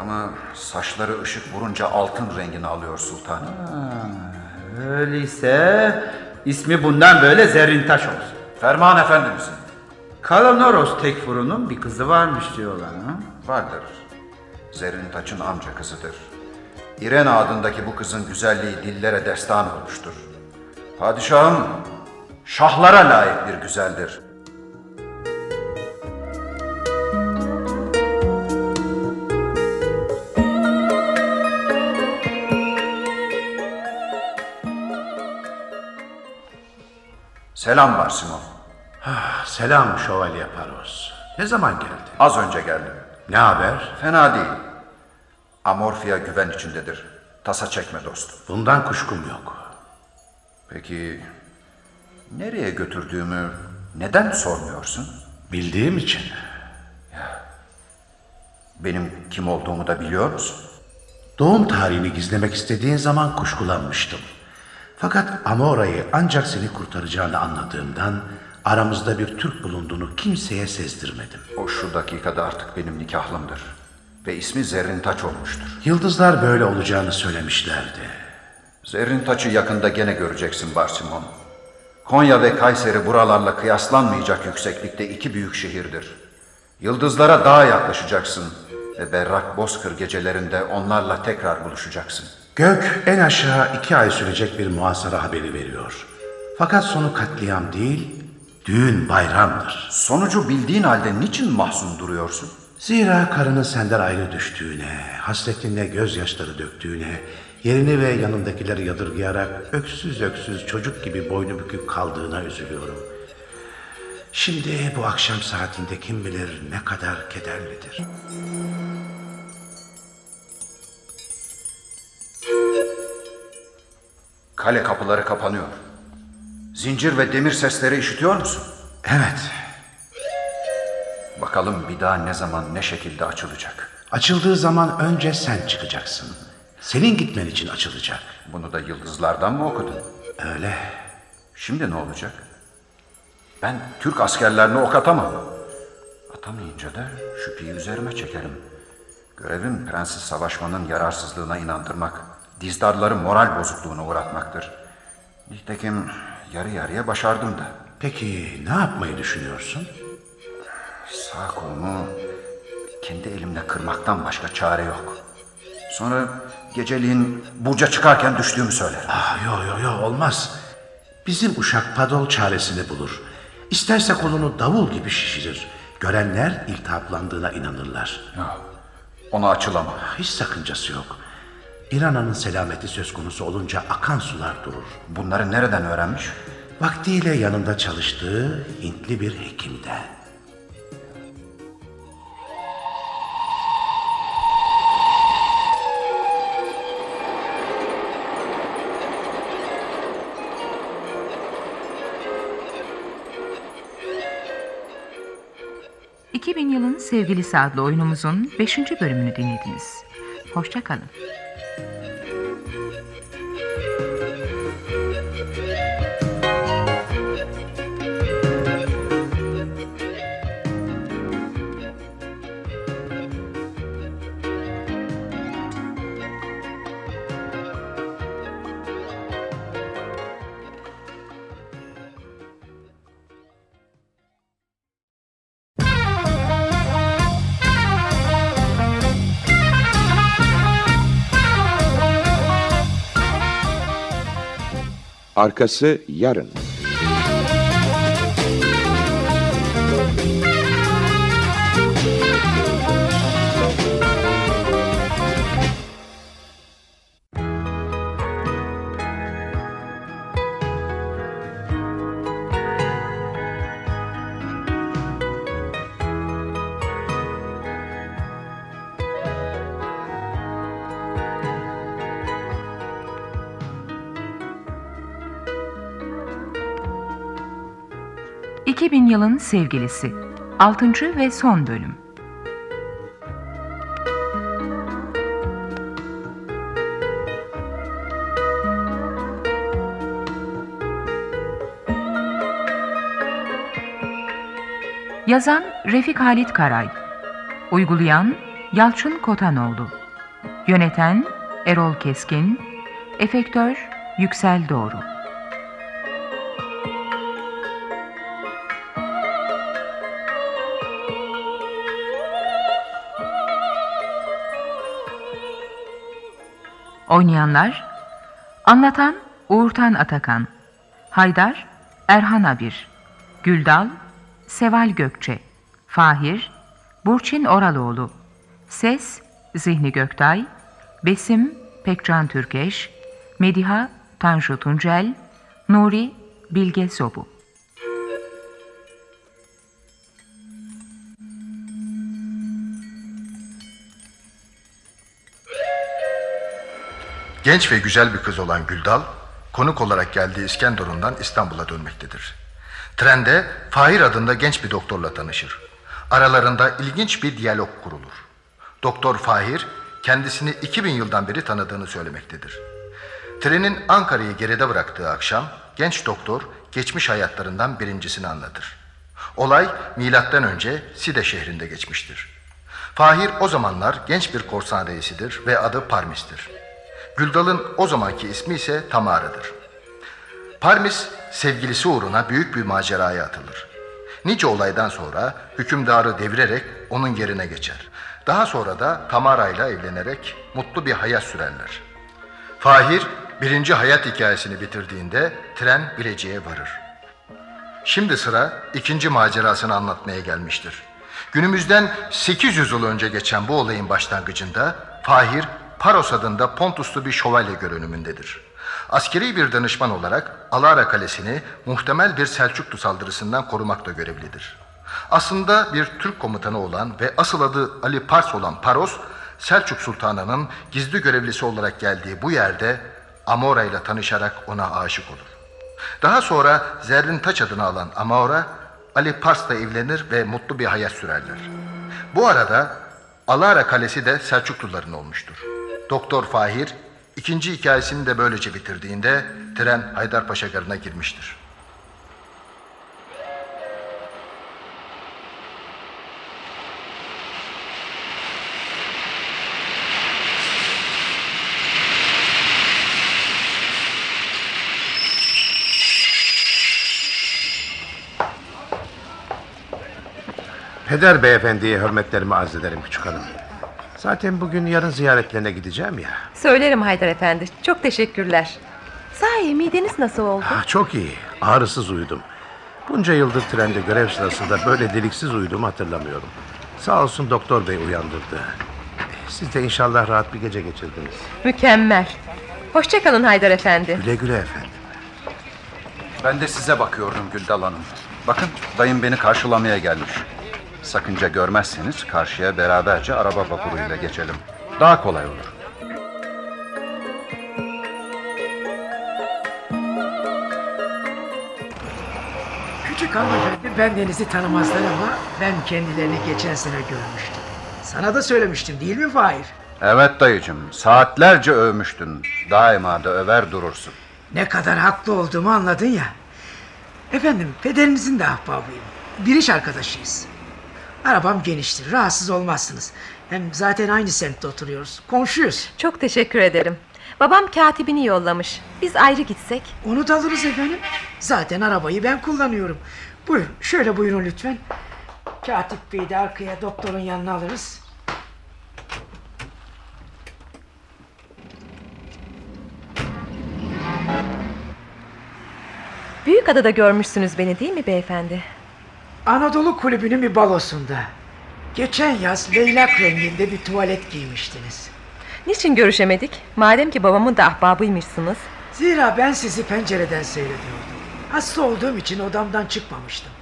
[SPEAKER 6] Ama saçları ışık vurunca altın rengini alıyor sultanım.
[SPEAKER 15] Ha, öyleyse ismi bundan böyle Zerrintaş olsun.
[SPEAKER 6] Ferman efendimizin.
[SPEAKER 15] Kalanoros Tekfur'un bir kızı varmış diyorlar. Ha?
[SPEAKER 6] Vardır. Zerrintaç'ın amca kızıdır. İrena adındaki bu kızın güzelliği dillere destan olmuştur. Padişahım, şahlara layık bir güzeldir. Selam Barsimon.
[SPEAKER 5] Ah, selam Şövalye Paros. Ne zaman geldin?
[SPEAKER 6] Az önce geldim.
[SPEAKER 5] Ne haber?
[SPEAKER 6] Fena değil. Amorfia güven içindedir. Tasa çekme dostum.
[SPEAKER 5] Bundan kuşkum yok.
[SPEAKER 6] Peki nereye götürdüğümü neden sormuyorsun?
[SPEAKER 5] Bildiğim için.
[SPEAKER 6] Benim kim olduğumu da biliyor musun?
[SPEAKER 5] Doğum tarihini gizlemek istediğin zaman kuşkulanmıştım. Fakat Amora'yı ancak seni kurtaracağını anladığımdan aramızda bir Türk bulunduğunu kimseye sezdirmedim.
[SPEAKER 6] O şu dakikada artık benim nikahlımdır. Ve ismi Zerrintaç olmuştur.
[SPEAKER 5] Yıldızlar böyle olacağını söylemişlerdi.
[SPEAKER 6] Zerrintaç'ı yakında gene göreceksin Barsimon. Konya ve Kayseri buralarla kıyaslanmayacak yükseklikte iki büyük şehirdir. Yıldızlara daha yaklaşacaksın ve berrak bozkır gecelerinde onlarla tekrar buluşacaksın.
[SPEAKER 5] Gök en aşağı iki ay sürecek bir muhasara haberi veriyor. Fakat sonu katliam değil, düğün bayramdır.
[SPEAKER 6] Sonucu bildiğin halde niçin mahzun duruyorsun?
[SPEAKER 5] Zira karının senden ayrı düştüğüne, hasretinle gözyaşları döktüğüne, yerini ve yanındakileri yadırgayarak öksüz öksüz çocuk gibi boynu bükük kaldığına üzülüyorum. Şimdi bu akşam saatinde kim bilir ne kadar kederlidir.
[SPEAKER 6] Kale kapıları kapanıyor. Zincir ve demir sesleri işitiyor musun?
[SPEAKER 5] Evet.
[SPEAKER 6] Bakalım bir daha ne zaman ne şekilde açılacak.
[SPEAKER 5] Açıldığı zaman önce sen çıkacaksın. Senin gitmen için açılacak.
[SPEAKER 6] Bunu da yıldızlardan mı okudun?
[SPEAKER 5] Öyle.
[SPEAKER 6] Şimdi ne olacak? Ben Türk askerlerine ok atamam. Atamayınca da şüpheyi üzerime çekerim. Görevim prensi savaşmanın yararsızlığına inandırmak, dizdarları moral bozukluğuna uğratmaktır. Nitekim yarı yarıya başardım da.
[SPEAKER 5] Peki ne yapmayı düşünüyorsun?
[SPEAKER 6] Sağ kolumu kendi elimle kırmaktan başka çare yok. Sonra geceliğin burca çıkarken düştüğümü söylerim.
[SPEAKER 5] Ah, yo yo yo olmaz. Bizim uşak padol çaresini bulur. İsterse kolunu davul gibi şişirir. Görenler iltihaplandığına inanırlar.
[SPEAKER 6] Ona açılamam.
[SPEAKER 5] Hiç sakıncası yok. İrana'nın selameti söz konusu olunca akan sular durur.
[SPEAKER 6] Bunları nereden öğrenmiş?
[SPEAKER 5] Vaktiyle yanında çalıştığı Hintli bir hekimden.
[SPEAKER 2] ...2000 yılın sevgilisi adlı oyunumuzun 5. bölümünü dinlediniz. Hoşçakalın.
[SPEAKER 8] Arkası yarın.
[SPEAKER 2] ...2000 yılın sevgilisi... ...6. ve son bölüm. Yazan Refik Halit Karay Uygulayan Yalçın Kotanoğlu Yöneten Erol Keskin Efektör Yüksel Doğru Oynayanlar Anlatan Uğurtan Atakan Haydar Erhan Abir Güldal Seval Gökçe Fahir Burçin Oraloğlu Ses Zihni Göktay Besim Pekcan Türkeş Mediha Tanju Tuncel Nuri Bilge Sobu
[SPEAKER 1] Genç ve güzel bir kız olan Güldal, konuk olarak geldiği İskenderun'dan İstanbul'a dönmektedir. Trende Fahir adında genç bir doktorla tanışır. Aralarında ilginç bir diyalog kurulur. Doktor Fahir, kendisini 2000 yıldan beri tanıdığını söylemektedir. Trenin Ankara'yı geride bıraktığı akşam, genç doktor geçmiş hayatlarından birincisini anlatır. Olay milattan önce Side şehrinde geçmiştir. Fahir o zamanlar genç bir korsan reisidir ve adı Parmis'tir. Güldal'ın o zamanki ismi ise Tamara'dır. Parmis sevgilisi uğruna büyük bir maceraya atılır. Nice olaydan sonra hükümdarı devirerek onun yerine geçer. Daha sonra da Tamara ile evlenerek mutlu bir hayat sürerler. Fahir birinci hayat hikayesini bitirdiğinde tren Bilecik'e varır. Şimdi sıra ikinci macerasını anlatmaya gelmiştir. Günümüzden 800 yıl önce geçen bu olayın başlangıcında Fahir Paros adında Pontuslu bir şövalye görünümündedir. Askeri bir danışman olarak Alara Kalesi'ni muhtemel bir Selçuklu saldırısından korumakla görevlidir. Aslında bir Türk komutanı olan ve asıl adı Ali Pars olan Paros, Selçuk Sultanı'nın gizli görevlisi olarak geldiği bu yerde Amora ile tanışarak ona aşık olur. Daha sonra Zerrin Taç adını alan Amora, Ali Pars'la evlenir ve mutlu bir hayat sürerler. Bu arada Alara Kalesi de Selçukluların olmuştur. Doktor Fahir ikinci hikayesini de böylece bitirdiğinde tren Haydarpaşa Garı'na girmiştir.
[SPEAKER 5] Peder beyefendiye hürmetlerimi arz ederim küçük hanım. Zaten bugün yarın ziyaretlerine gideceğim ya.
[SPEAKER 3] Söylerim Haydar Efendi. Çok teşekkürler. Sahi mideniz nasıl oldu?
[SPEAKER 5] Ah, çok iyi. Ağrısız uyudum. Bunca yıldır trende görev sırasında böyle deliksiz uyuduğumu hatırlamıyorum. Sağ olsun doktor bey uyandırdı. Siz de inşallah rahat bir gece geçirdiniz.
[SPEAKER 3] Mükemmel. Hoşçakalın Haydar Efendi.
[SPEAKER 5] Güle güle efendim.
[SPEAKER 6] Ben de size bakıyordum Güldal Hanım. Bakın dayım beni karşılamaya gelmiş. Sakınca görmezseniz karşıya beraberce araba vapuruyla geçelim. Daha kolay olur.
[SPEAKER 16] Küçük hanımefendi bendenizi tanımazlar ama ben kendilerini geçen sene görmüştüm. Sana da söylemiştim değil mi Fahir?
[SPEAKER 6] Evet dayıcım saatlerce övmüştün. Daima da över durursun.
[SPEAKER 16] Ne kadar haklı olduğumu anladın ya. Efendim pederinizin de ahbabıyım. Bir iş arkadaşıyız. Arabam geniştir rahatsız olmazsınız. Hem zaten aynı semtte oturuyoruz. Komşuyuz.
[SPEAKER 3] Çok teşekkür ederim. Babam katibini yollamış. Biz ayrı gitsek.
[SPEAKER 16] Onu da alırız efendim. Zaten arabayı ben kullanıyorum. Buyurun şöyle buyurun lütfen. Katip Bey'i de arkaya doktorun yanına alırız.
[SPEAKER 3] Büyükada'da görmüşsünüz beni değil mi beyefendi?
[SPEAKER 16] Anadolu Kulübü'nün bir balosunda. Geçen yaz leylak renginde bir tuvalet giymiştiniz.
[SPEAKER 3] Niçin görüşemedik? Madem ki babamın da ahbabıymışsınız.
[SPEAKER 16] Zira ben sizi pencereden seyrediyordum. Hasta olduğum için odamdan çıkmamıştım.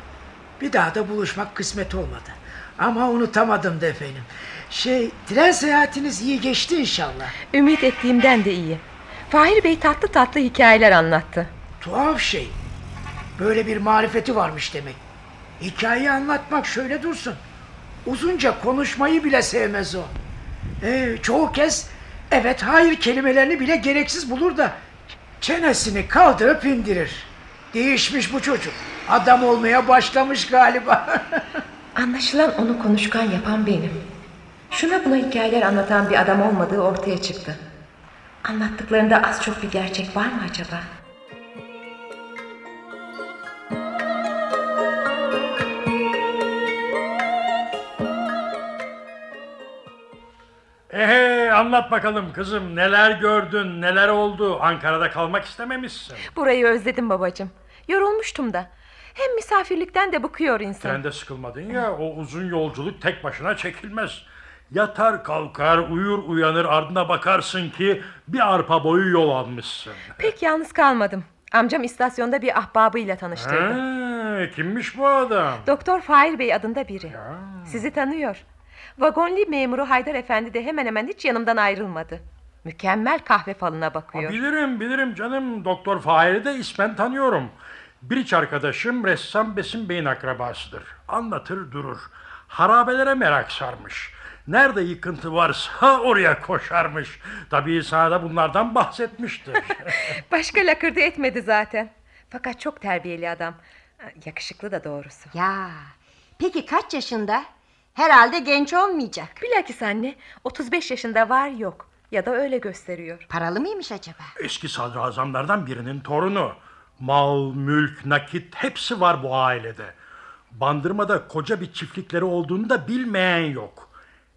[SPEAKER 16] Bir daha da buluşmak kısmet olmadı. Ama unutamadım da efendim. Şey, tren seyahatiniz iyi geçti inşallah.
[SPEAKER 3] Ümit ettiğimden de iyi. Fahir Bey tatlı tatlı hikayeler anlattı.
[SPEAKER 16] Tuhaf şey. Böyle bir marifeti varmış demek. Hikayeyi anlatmak şöyle dursun. Uzunca konuşmayı bile sevmez o. Ee, çoğu kez evet hayır kelimelerini bile gereksiz bulur da çenesini kaldırıp indirir. Değişmiş bu çocuk. Adam olmaya başlamış galiba.
[SPEAKER 3] Anlaşılan onu konuşkan yapan benim. Şuna buna hikayeler anlatan bir adam olmadığı ortaya çıktı. Anlattıklarında az çok bir gerçek var mı acaba?
[SPEAKER 17] Ehe anlat bakalım kızım neler gördün neler oldu Ankara'da kalmak istememişsin.
[SPEAKER 3] Burayı özledim babacığım. Yorulmuştum da. Hem misafirlikten de bıkıyor insan.
[SPEAKER 17] Sen de sıkılmadın ya o uzun yolculuk tek başına çekilmez. Yatar kalkar uyur uyanır ardına bakarsın ki bir arpa boyu yol almışsın.
[SPEAKER 3] Pek yalnız kalmadım. Amcam istasyonda bir ahbabıyla tanıştırdı.
[SPEAKER 17] Ha, kimmiş bu adam?
[SPEAKER 3] Doktor Fahir Bey adında biri. Sizi tanıyor. Vagonli memuru Haydar Efendi de hemen hemen hiç yanımdan ayrılmadı. Mükemmel kahve falına bakıyor.
[SPEAKER 17] Bilirim bilirim canım Doktor Fahir'i de ismen tanıyorum. Bir iç arkadaşım ressam Besim Bey'in akrabasıdır. Anlatır durur. Harabelere merak sarmış. Nerede yıkıntı varsa oraya koşarmış. Tabii sana da bunlardan bahsetmiştir.
[SPEAKER 3] Başka lakırdı etmedi zaten. Fakat çok terbiyeli adam. Yakışıklı da doğrusu.
[SPEAKER 18] Ya peki kaç yaşında? Herhalde genç olmayacak.
[SPEAKER 3] Bilakis anne 35 yaşında var yok. Ya da öyle gösteriyor.
[SPEAKER 18] Paralı mıymış acaba?
[SPEAKER 17] Eski sadrazamlardan birinin torunu. Mal, mülk, nakit hepsi var bu ailede. Bandırmada koca bir çiftlikleri olduğunu da bilmeyen yok.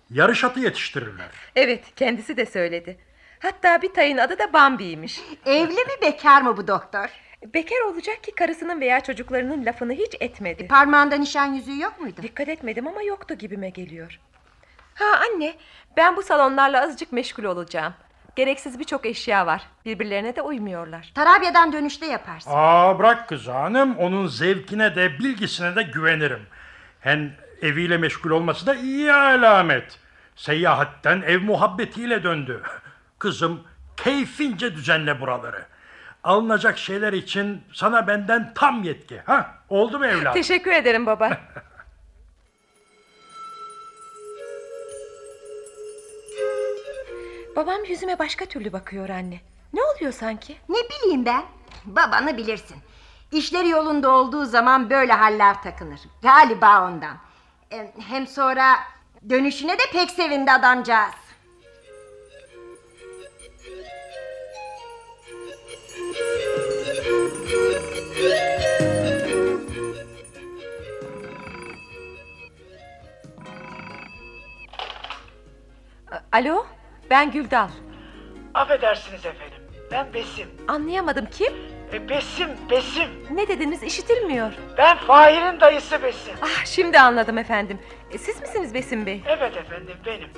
[SPEAKER 17] Yarış atı yetiştirirler.
[SPEAKER 3] Evet kendisi de söyledi. Hatta bir tayın adı da Bambi'ymiş.
[SPEAKER 18] Evli mi bekar mı bu doktor?
[SPEAKER 3] Bekar olacak ki karısının veya çocuklarının lafını hiç etmedi.
[SPEAKER 18] E, parmağında nişan yüzüğü yok muydu?
[SPEAKER 3] Dikkat etmedim ama yoktu gibime geliyor. Ha anne ben bu salonlarla azıcık meşgul olacağım. Gereksiz birçok eşya var. Birbirlerine de uymuyorlar.
[SPEAKER 18] Tarabya'dan dönüşte yaparsın.
[SPEAKER 17] Aa bırak kız hanım. Onun zevkine de bilgisine de güvenirim. Hem eviyle meşgul olması da iyi alamet. Seyahatten ev muhabbetiyle döndü. Kızım keyfince düzenle buraları. Alınacak şeyler için sana benden tam yetki. Ha? Oldu mu evladım?
[SPEAKER 3] Teşekkür ederim baba. Babam yüzüme başka türlü bakıyor anne. Ne oluyor sanki?
[SPEAKER 18] Ne bileyim ben. Babanı bilirsin. İşleri yolunda olduğu zaman böyle haller takınır. Galiba ondan. E, Hem sonra dönüşüne de pek sevindi adamcağız.
[SPEAKER 3] Alo, ben Güldal.
[SPEAKER 16] Affedersiniz efendim. Ben Besim.
[SPEAKER 3] Anlayamadım kim?
[SPEAKER 16] E, Besim, Besim.
[SPEAKER 3] Ne dediniz işitilmiyor.
[SPEAKER 16] Ben Fahir'in dayısı Besim.
[SPEAKER 3] Ah şimdi anladım efendim. E, siz misiniz Besim Bey?
[SPEAKER 16] Evet efendim benim.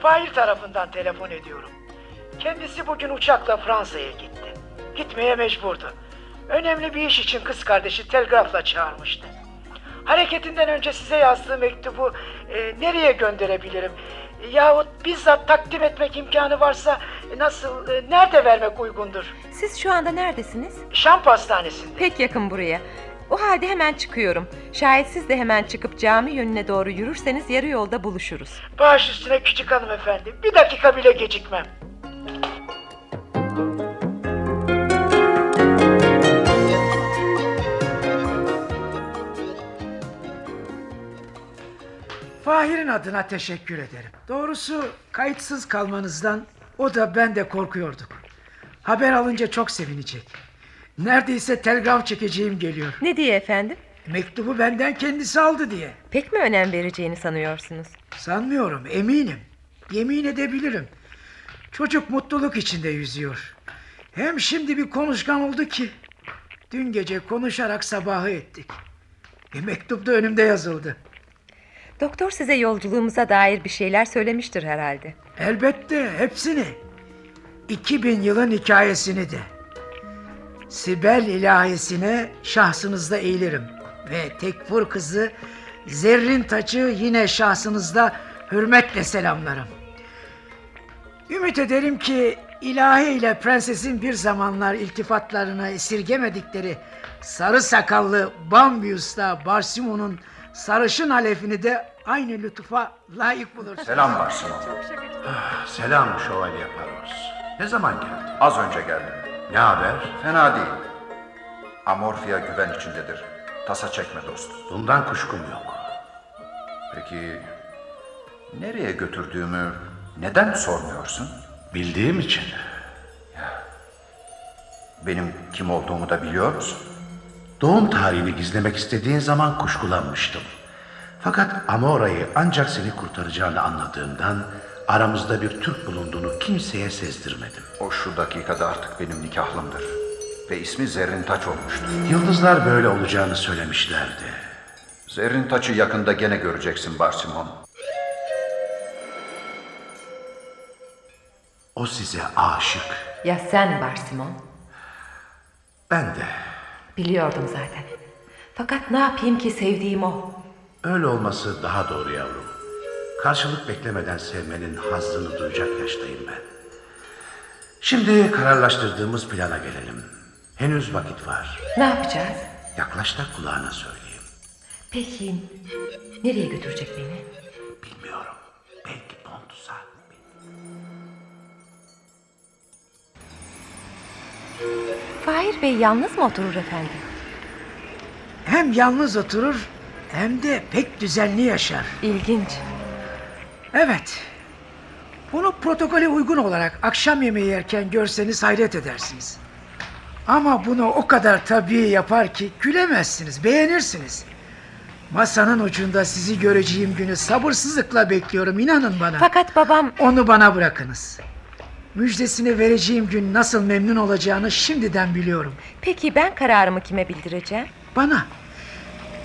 [SPEAKER 16] Fahir tarafından telefon ediyorum. Kendisi bugün uçakla Fransa'ya gitti. Gitmeye mecburdu. Önemli bir iş için kız kardeşi telgrafla çağırmıştı. Hareketinden önce size yazdığı mektubu e, nereye gönderebilirim? Yahut bizzat takdim etmek imkanı varsa e, nasıl, e, nerede vermek uygundur?
[SPEAKER 3] Siz şu anda neredesiniz?
[SPEAKER 16] Şam Pastanesi'nde.
[SPEAKER 3] Pek yakın buraya. O halde hemen çıkıyorum. Şayet siz de hemen çıkıp cami yönüne doğru yürürseniz yarı yolda buluşuruz.
[SPEAKER 16] Baş üstüne küçük hanımefendi. Bir dakika bile gecikmem. Fahir'in adına teşekkür ederim. Doğrusu kayıtsız kalmanızdan o da ben de korkuyorduk. Haber alınca çok sevinecek. Neredeyse telgraf çekeceğim geliyor.
[SPEAKER 3] Ne diye efendim?
[SPEAKER 16] Mektubu benden kendisi aldı diye.
[SPEAKER 3] Pek mi önem vereceğini sanıyorsunuz?
[SPEAKER 16] Sanmıyorum, eminim. Yemin edebilirim. Çocuk mutluluk içinde yüzüyor. Hem şimdi bir konuşkan oldu ki. Dün gece konuşarak sabahı ettik. Bir mektup da önümde yazıldı.
[SPEAKER 3] Doktor size yolculuğumuza dair bir şeyler söylemiştir herhalde.
[SPEAKER 16] Elbette hepsini. 2000 yılın hikayesini de. Sibel ilahisine şahsınızda eğilirim. Ve tekfur kızı Zerrin Taç'ı yine şahsınızda hürmetle selamlarım. Ümit ederim ki ilahi ile prensesin bir zamanlar iltifatlarını esirgemedikleri sarı sakallı Bambius'ta Barsimon'un sarışın alefini de aynı lütufa layık bulursunuz.
[SPEAKER 6] Selam Barsimon.
[SPEAKER 5] Selam Şövalye Paros. Ne zaman geldin?
[SPEAKER 6] Az önce geldim.
[SPEAKER 5] Ne haber?
[SPEAKER 6] Fena değil. Amorfia güven içindedir. Tasa çekme dostum.
[SPEAKER 5] Bundan kuşkum yok.
[SPEAKER 6] Peki nereye götürdüğümü neden sormuyorsun?
[SPEAKER 5] Bildiğim için.
[SPEAKER 6] Benim kim olduğumu da biliyor musun?
[SPEAKER 5] Doğum tarihini gizlemek istediğin zaman kuşkulanmıştım. Fakat Amora'yı ancak seni kurtaracağını anladığımdan aramızda bir Türk bulunduğunu kimseye sezdirmedim.
[SPEAKER 6] O şu dakikada artık benim nikahlımdır. Ve ismi Zerrin Taç olmuştur.
[SPEAKER 5] Yıldızlar böyle olacağını söylemişlerdi.
[SPEAKER 6] Zerrin Taç'ı yakında gene göreceksin Barsimon.
[SPEAKER 5] O size aşık.
[SPEAKER 3] Ya sen Barsimon?
[SPEAKER 5] Ben de.
[SPEAKER 3] Biliyordum zaten. Fakat ne yapayım ki sevdiğim o.
[SPEAKER 5] Öyle olması daha doğru yavrum. Karşılık beklemeden sevmenin hazzını duyacak yaştayım ben. Şimdi kararlaştırdığımız plana gelelim. Henüz vakit var.
[SPEAKER 3] Ne yapacağız?
[SPEAKER 5] Yaklaş da kulağına söyleyeyim.
[SPEAKER 3] Peki nereye götürecek beni?
[SPEAKER 5] Bilmiyorum. Belki Pontus'a.
[SPEAKER 3] Fahir Bey yalnız mı oturur efendim?
[SPEAKER 16] Hem yalnız oturur hem de pek düzenli yaşar.
[SPEAKER 3] İlginç.
[SPEAKER 16] Evet. Bunu protokole uygun olarak akşam yemeği yerken görseniz hayret edersiniz. Ama bunu o kadar tabii yapar ki gülemezsiniz, beğenirsiniz. Masanın ucunda sizi göreceğim günü sabırsızlıkla bekliyorum inanın bana.
[SPEAKER 3] Fakat babam...
[SPEAKER 16] Onu bana bırakınız. Müjdesini vereceğim gün nasıl memnun olacağını şimdiden biliyorum.
[SPEAKER 3] Peki ben kararımı kime bildireceğim?
[SPEAKER 16] Bana.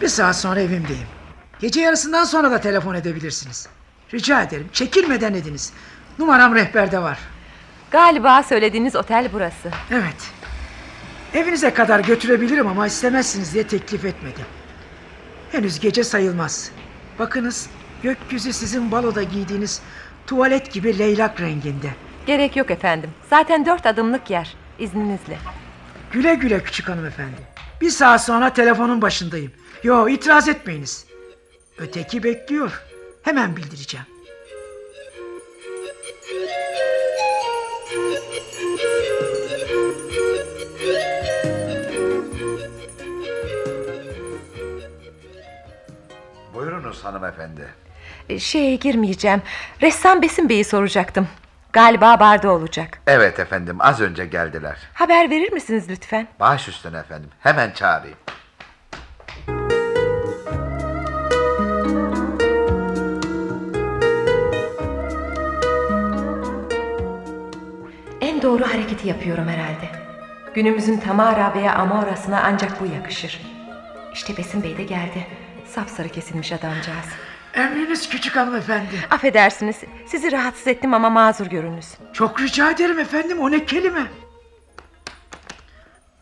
[SPEAKER 16] Bir saat sonra evimdeyim. Gece yarısından sonra da telefon edebilirsiniz. Rica ederim çekilmeden ediniz. Numaram rehberde var.
[SPEAKER 3] Galiba söylediğiniz otel burası.
[SPEAKER 16] Evet. Evinize kadar götürebilirim ama istemezsiniz diye teklif etmedim. Henüz gece sayılmaz. Bakınız gökyüzü sizin baloda giydiğiniz tuvalet gibi leylak renginde.
[SPEAKER 3] Gerek yok efendim. Zaten dört adımlık yer. İzninizle.
[SPEAKER 16] Güle güle küçük hanımefendi. Bir saat sonra telefonun başındayım. Yo itiraz etmeyiniz. Öteki bekliyor. Hemen bildireceğim.
[SPEAKER 5] Buyurunuz hanımefendi.
[SPEAKER 3] E, Şeye girmeyeceğim. Ressam Besim Bey'i soracaktım. Galiba barda olacak.
[SPEAKER 5] Evet efendim az önce geldiler.
[SPEAKER 3] Haber verir misiniz lütfen?
[SPEAKER 5] Baş üstüne efendim. Hemen çağırayım.
[SPEAKER 3] En doğru hareketi yapıyorum herhalde. Günümüzün Tamara veya Amora'sına ancak bu yakışır. İşte Besim Bey de geldi. Sapsarı kesilmiş adamcağız.
[SPEAKER 16] Emriniz küçük hanımefendi.
[SPEAKER 3] Affedersiniz, sizi rahatsız ettim ama mazur görünüz.
[SPEAKER 16] Çok rica ederim efendim o ne kelime.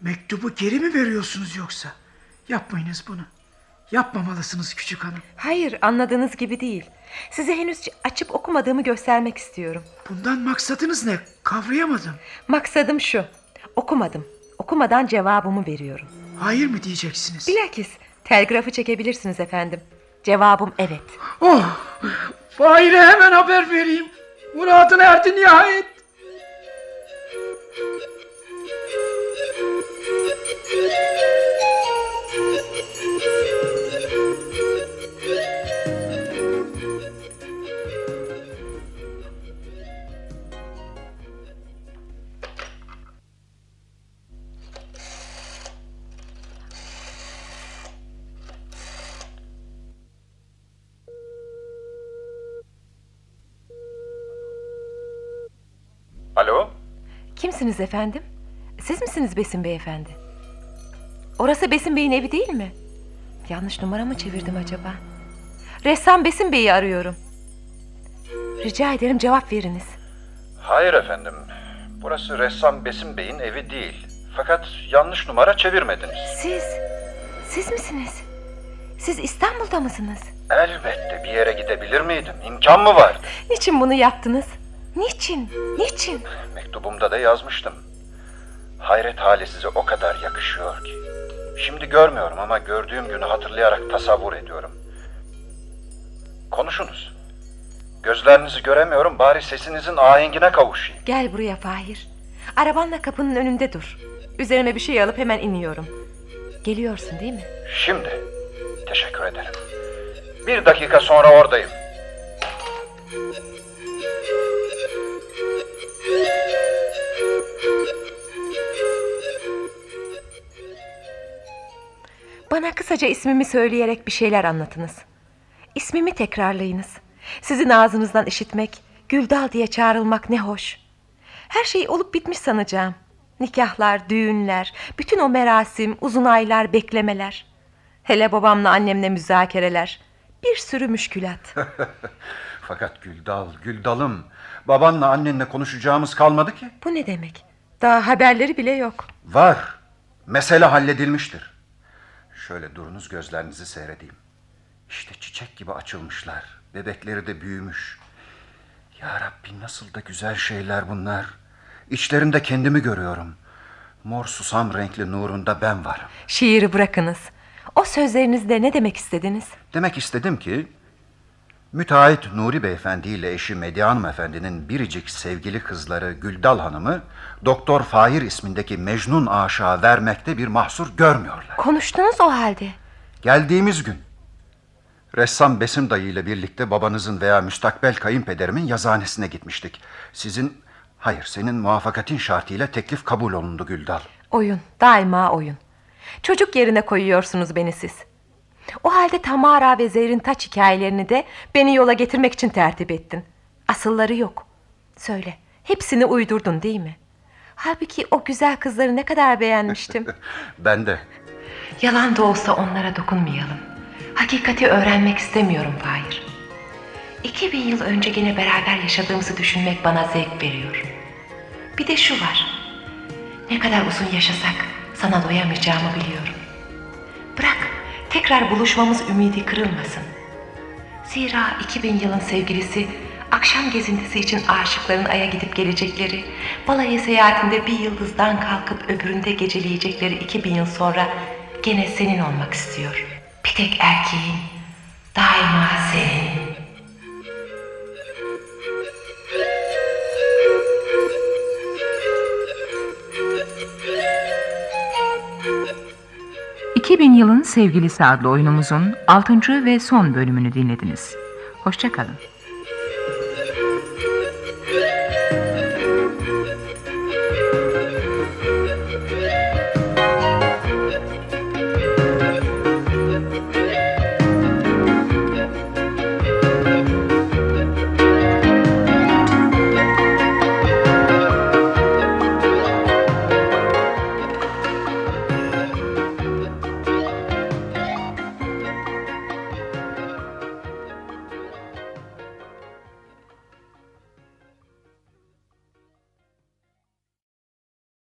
[SPEAKER 16] Mektubu geri mi veriyorsunuz yoksa? Yapmayınız bunu. Yapmamalısınız küçük hanım.
[SPEAKER 3] Hayır, anladığınız gibi değil. Size henüz açıp okumadığımı göstermek istiyorum.
[SPEAKER 16] Bundan maksadınız ne? Kavrayamadım.
[SPEAKER 3] Maksadım şu. Okumadım. Okumadan cevabımı veriyorum.
[SPEAKER 16] Hayır mı diyeceksiniz?
[SPEAKER 3] Bilakis telgrafı çekebilirsiniz efendim. Cevabım evet.
[SPEAKER 16] Oh! Fahir'e hemen haber vereyim. Muradına erdi nihayet.
[SPEAKER 13] Alo?
[SPEAKER 3] Kimsiniz efendim? Siz misiniz Besim Bey efendi? Orası Besim Bey'in evi değil mi? Yanlış numara mı çevirdim acaba? Ressam Besim Bey'i arıyorum. Rica ederim cevap veriniz.
[SPEAKER 6] Hayır efendim. Burası ressam Besim Bey'in evi değil. Fakat yanlış numara çevirmediniz.
[SPEAKER 3] Siz, siz misiniz? Siz İstanbul'da mısınız?
[SPEAKER 6] Elbette bir yere gidebilir miydim? İmkan mı vardı?
[SPEAKER 3] Niçin bunu yaptınız? Niçin? Niçin?
[SPEAKER 6] Mektubumda da yazmıştım. Hayret hali size o kadar yakışıyor ki. Şimdi görmüyorum ama gördüğüm günü hatırlayarak tasavvur ediyorum. Konuşunuz. Gözlerinizi göremiyorum bari sesinizin ahengine kavuşayım.
[SPEAKER 3] Gel buraya Fahir. Arabanla kapının önünde dur. Üzerime bir şey alıp hemen iniyorum. Geliyorsun değil mi?
[SPEAKER 6] Şimdi. Teşekkür ederim. Bir dakika sonra oradayım.
[SPEAKER 3] Bana kısaca ismimi söyleyerek bir şeyler anlatınız. İsmimi tekrarlayınız. Sizin ağzınızdan işitmek, Güldal diye çağrılmak ne hoş. Her şey olup bitmiş sanacağım. Nikahlar, düğünler, bütün o merasim, uzun aylar, beklemeler. Hele babamla annemle müzakereler. Bir sürü müşkülat.
[SPEAKER 6] Fakat Güldal, Güldal'ım. Babanla annenle konuşacağımız kalmadı ki.
[SPEAKER 3] Bu ne demek? Daha haberleri bile yok.
[SPEAKER 6] Var. Mesele halledilmiştir. Şöyle durunuz gözlerinizi seyredeyim. İşte çiçek gibi açılmışlar. Bebekleri de büyümüş. Ya Rabbi nasıl da güzel şeyler bunlar. İçlerinde kendimi görüyorum. Mor susam renkli nurunda ben varım.
[SPEAKER 3] Şiiri bırakınız. O sözlerinizde ne demek istediniz?
[SPEAKER 6] Demek istedim ki... Müteahhit Nuri Beyefendi ile eşi Medya Hanım Efendi'nin biricik sevgili kızları Güldal Hanım'ı... Doktor Fahir ismindeki Mecnun aşağı vermekte bir mahsur görmüyorlar.
[SPEAKER 3] Konuştunuz o halde.
[SPEAKER 6] Geldiğimiz gün ressam Besim dayı ile birlikte babanızın veya müstakbel kayınpederimin yazıhanesine gitmiştik. Sizin, hayır senin muvaffakatin şartıyla teklif kabul olundu Güldal.
[SPEAKER 3] Oyun, daima oyun. Çocuk yerine koyuyorsunuz beni siz. O halde Tamara ve Zehrin Taç hikayelerini de beni yola getirmek için tertip ettin. Asılları yok. Söyle, hepsini uydurdun değil mi? Halbuki o güzel kızları ne kadar beğenmiştim.
[SPEAKER 6] Ben de.
[SPEAKER 3] Yalan da olsa onlara dokunmayalım. Hakikati öğrenmek istemiyorum Fahir. İki bin yıl önce gene beraber yaşadığımızı düşünmek bana zevk veriyor. Bir de şu var. Ne kadar uzun yaşasak sana doyamayacağımı biliyorum. Bırak tekrar buluşmamız ümidi kırılmasın. Zira 2000 yılın sevgilisi akşam gezintisi için aşıkların aya gidip gelecekleri, balayı seyahatinde bir yıldızdan kalkıp öbüründe geceleyecekleri 2000 yıl sonra gene senin olmak istiyor. Bir tek erkeğin, daima senin.
[SPEAKER 2] ...2000 yılın sevgilisi adlı oyunumuzun 6. ve son bölümünü dinlediniz. Hoşçakalın.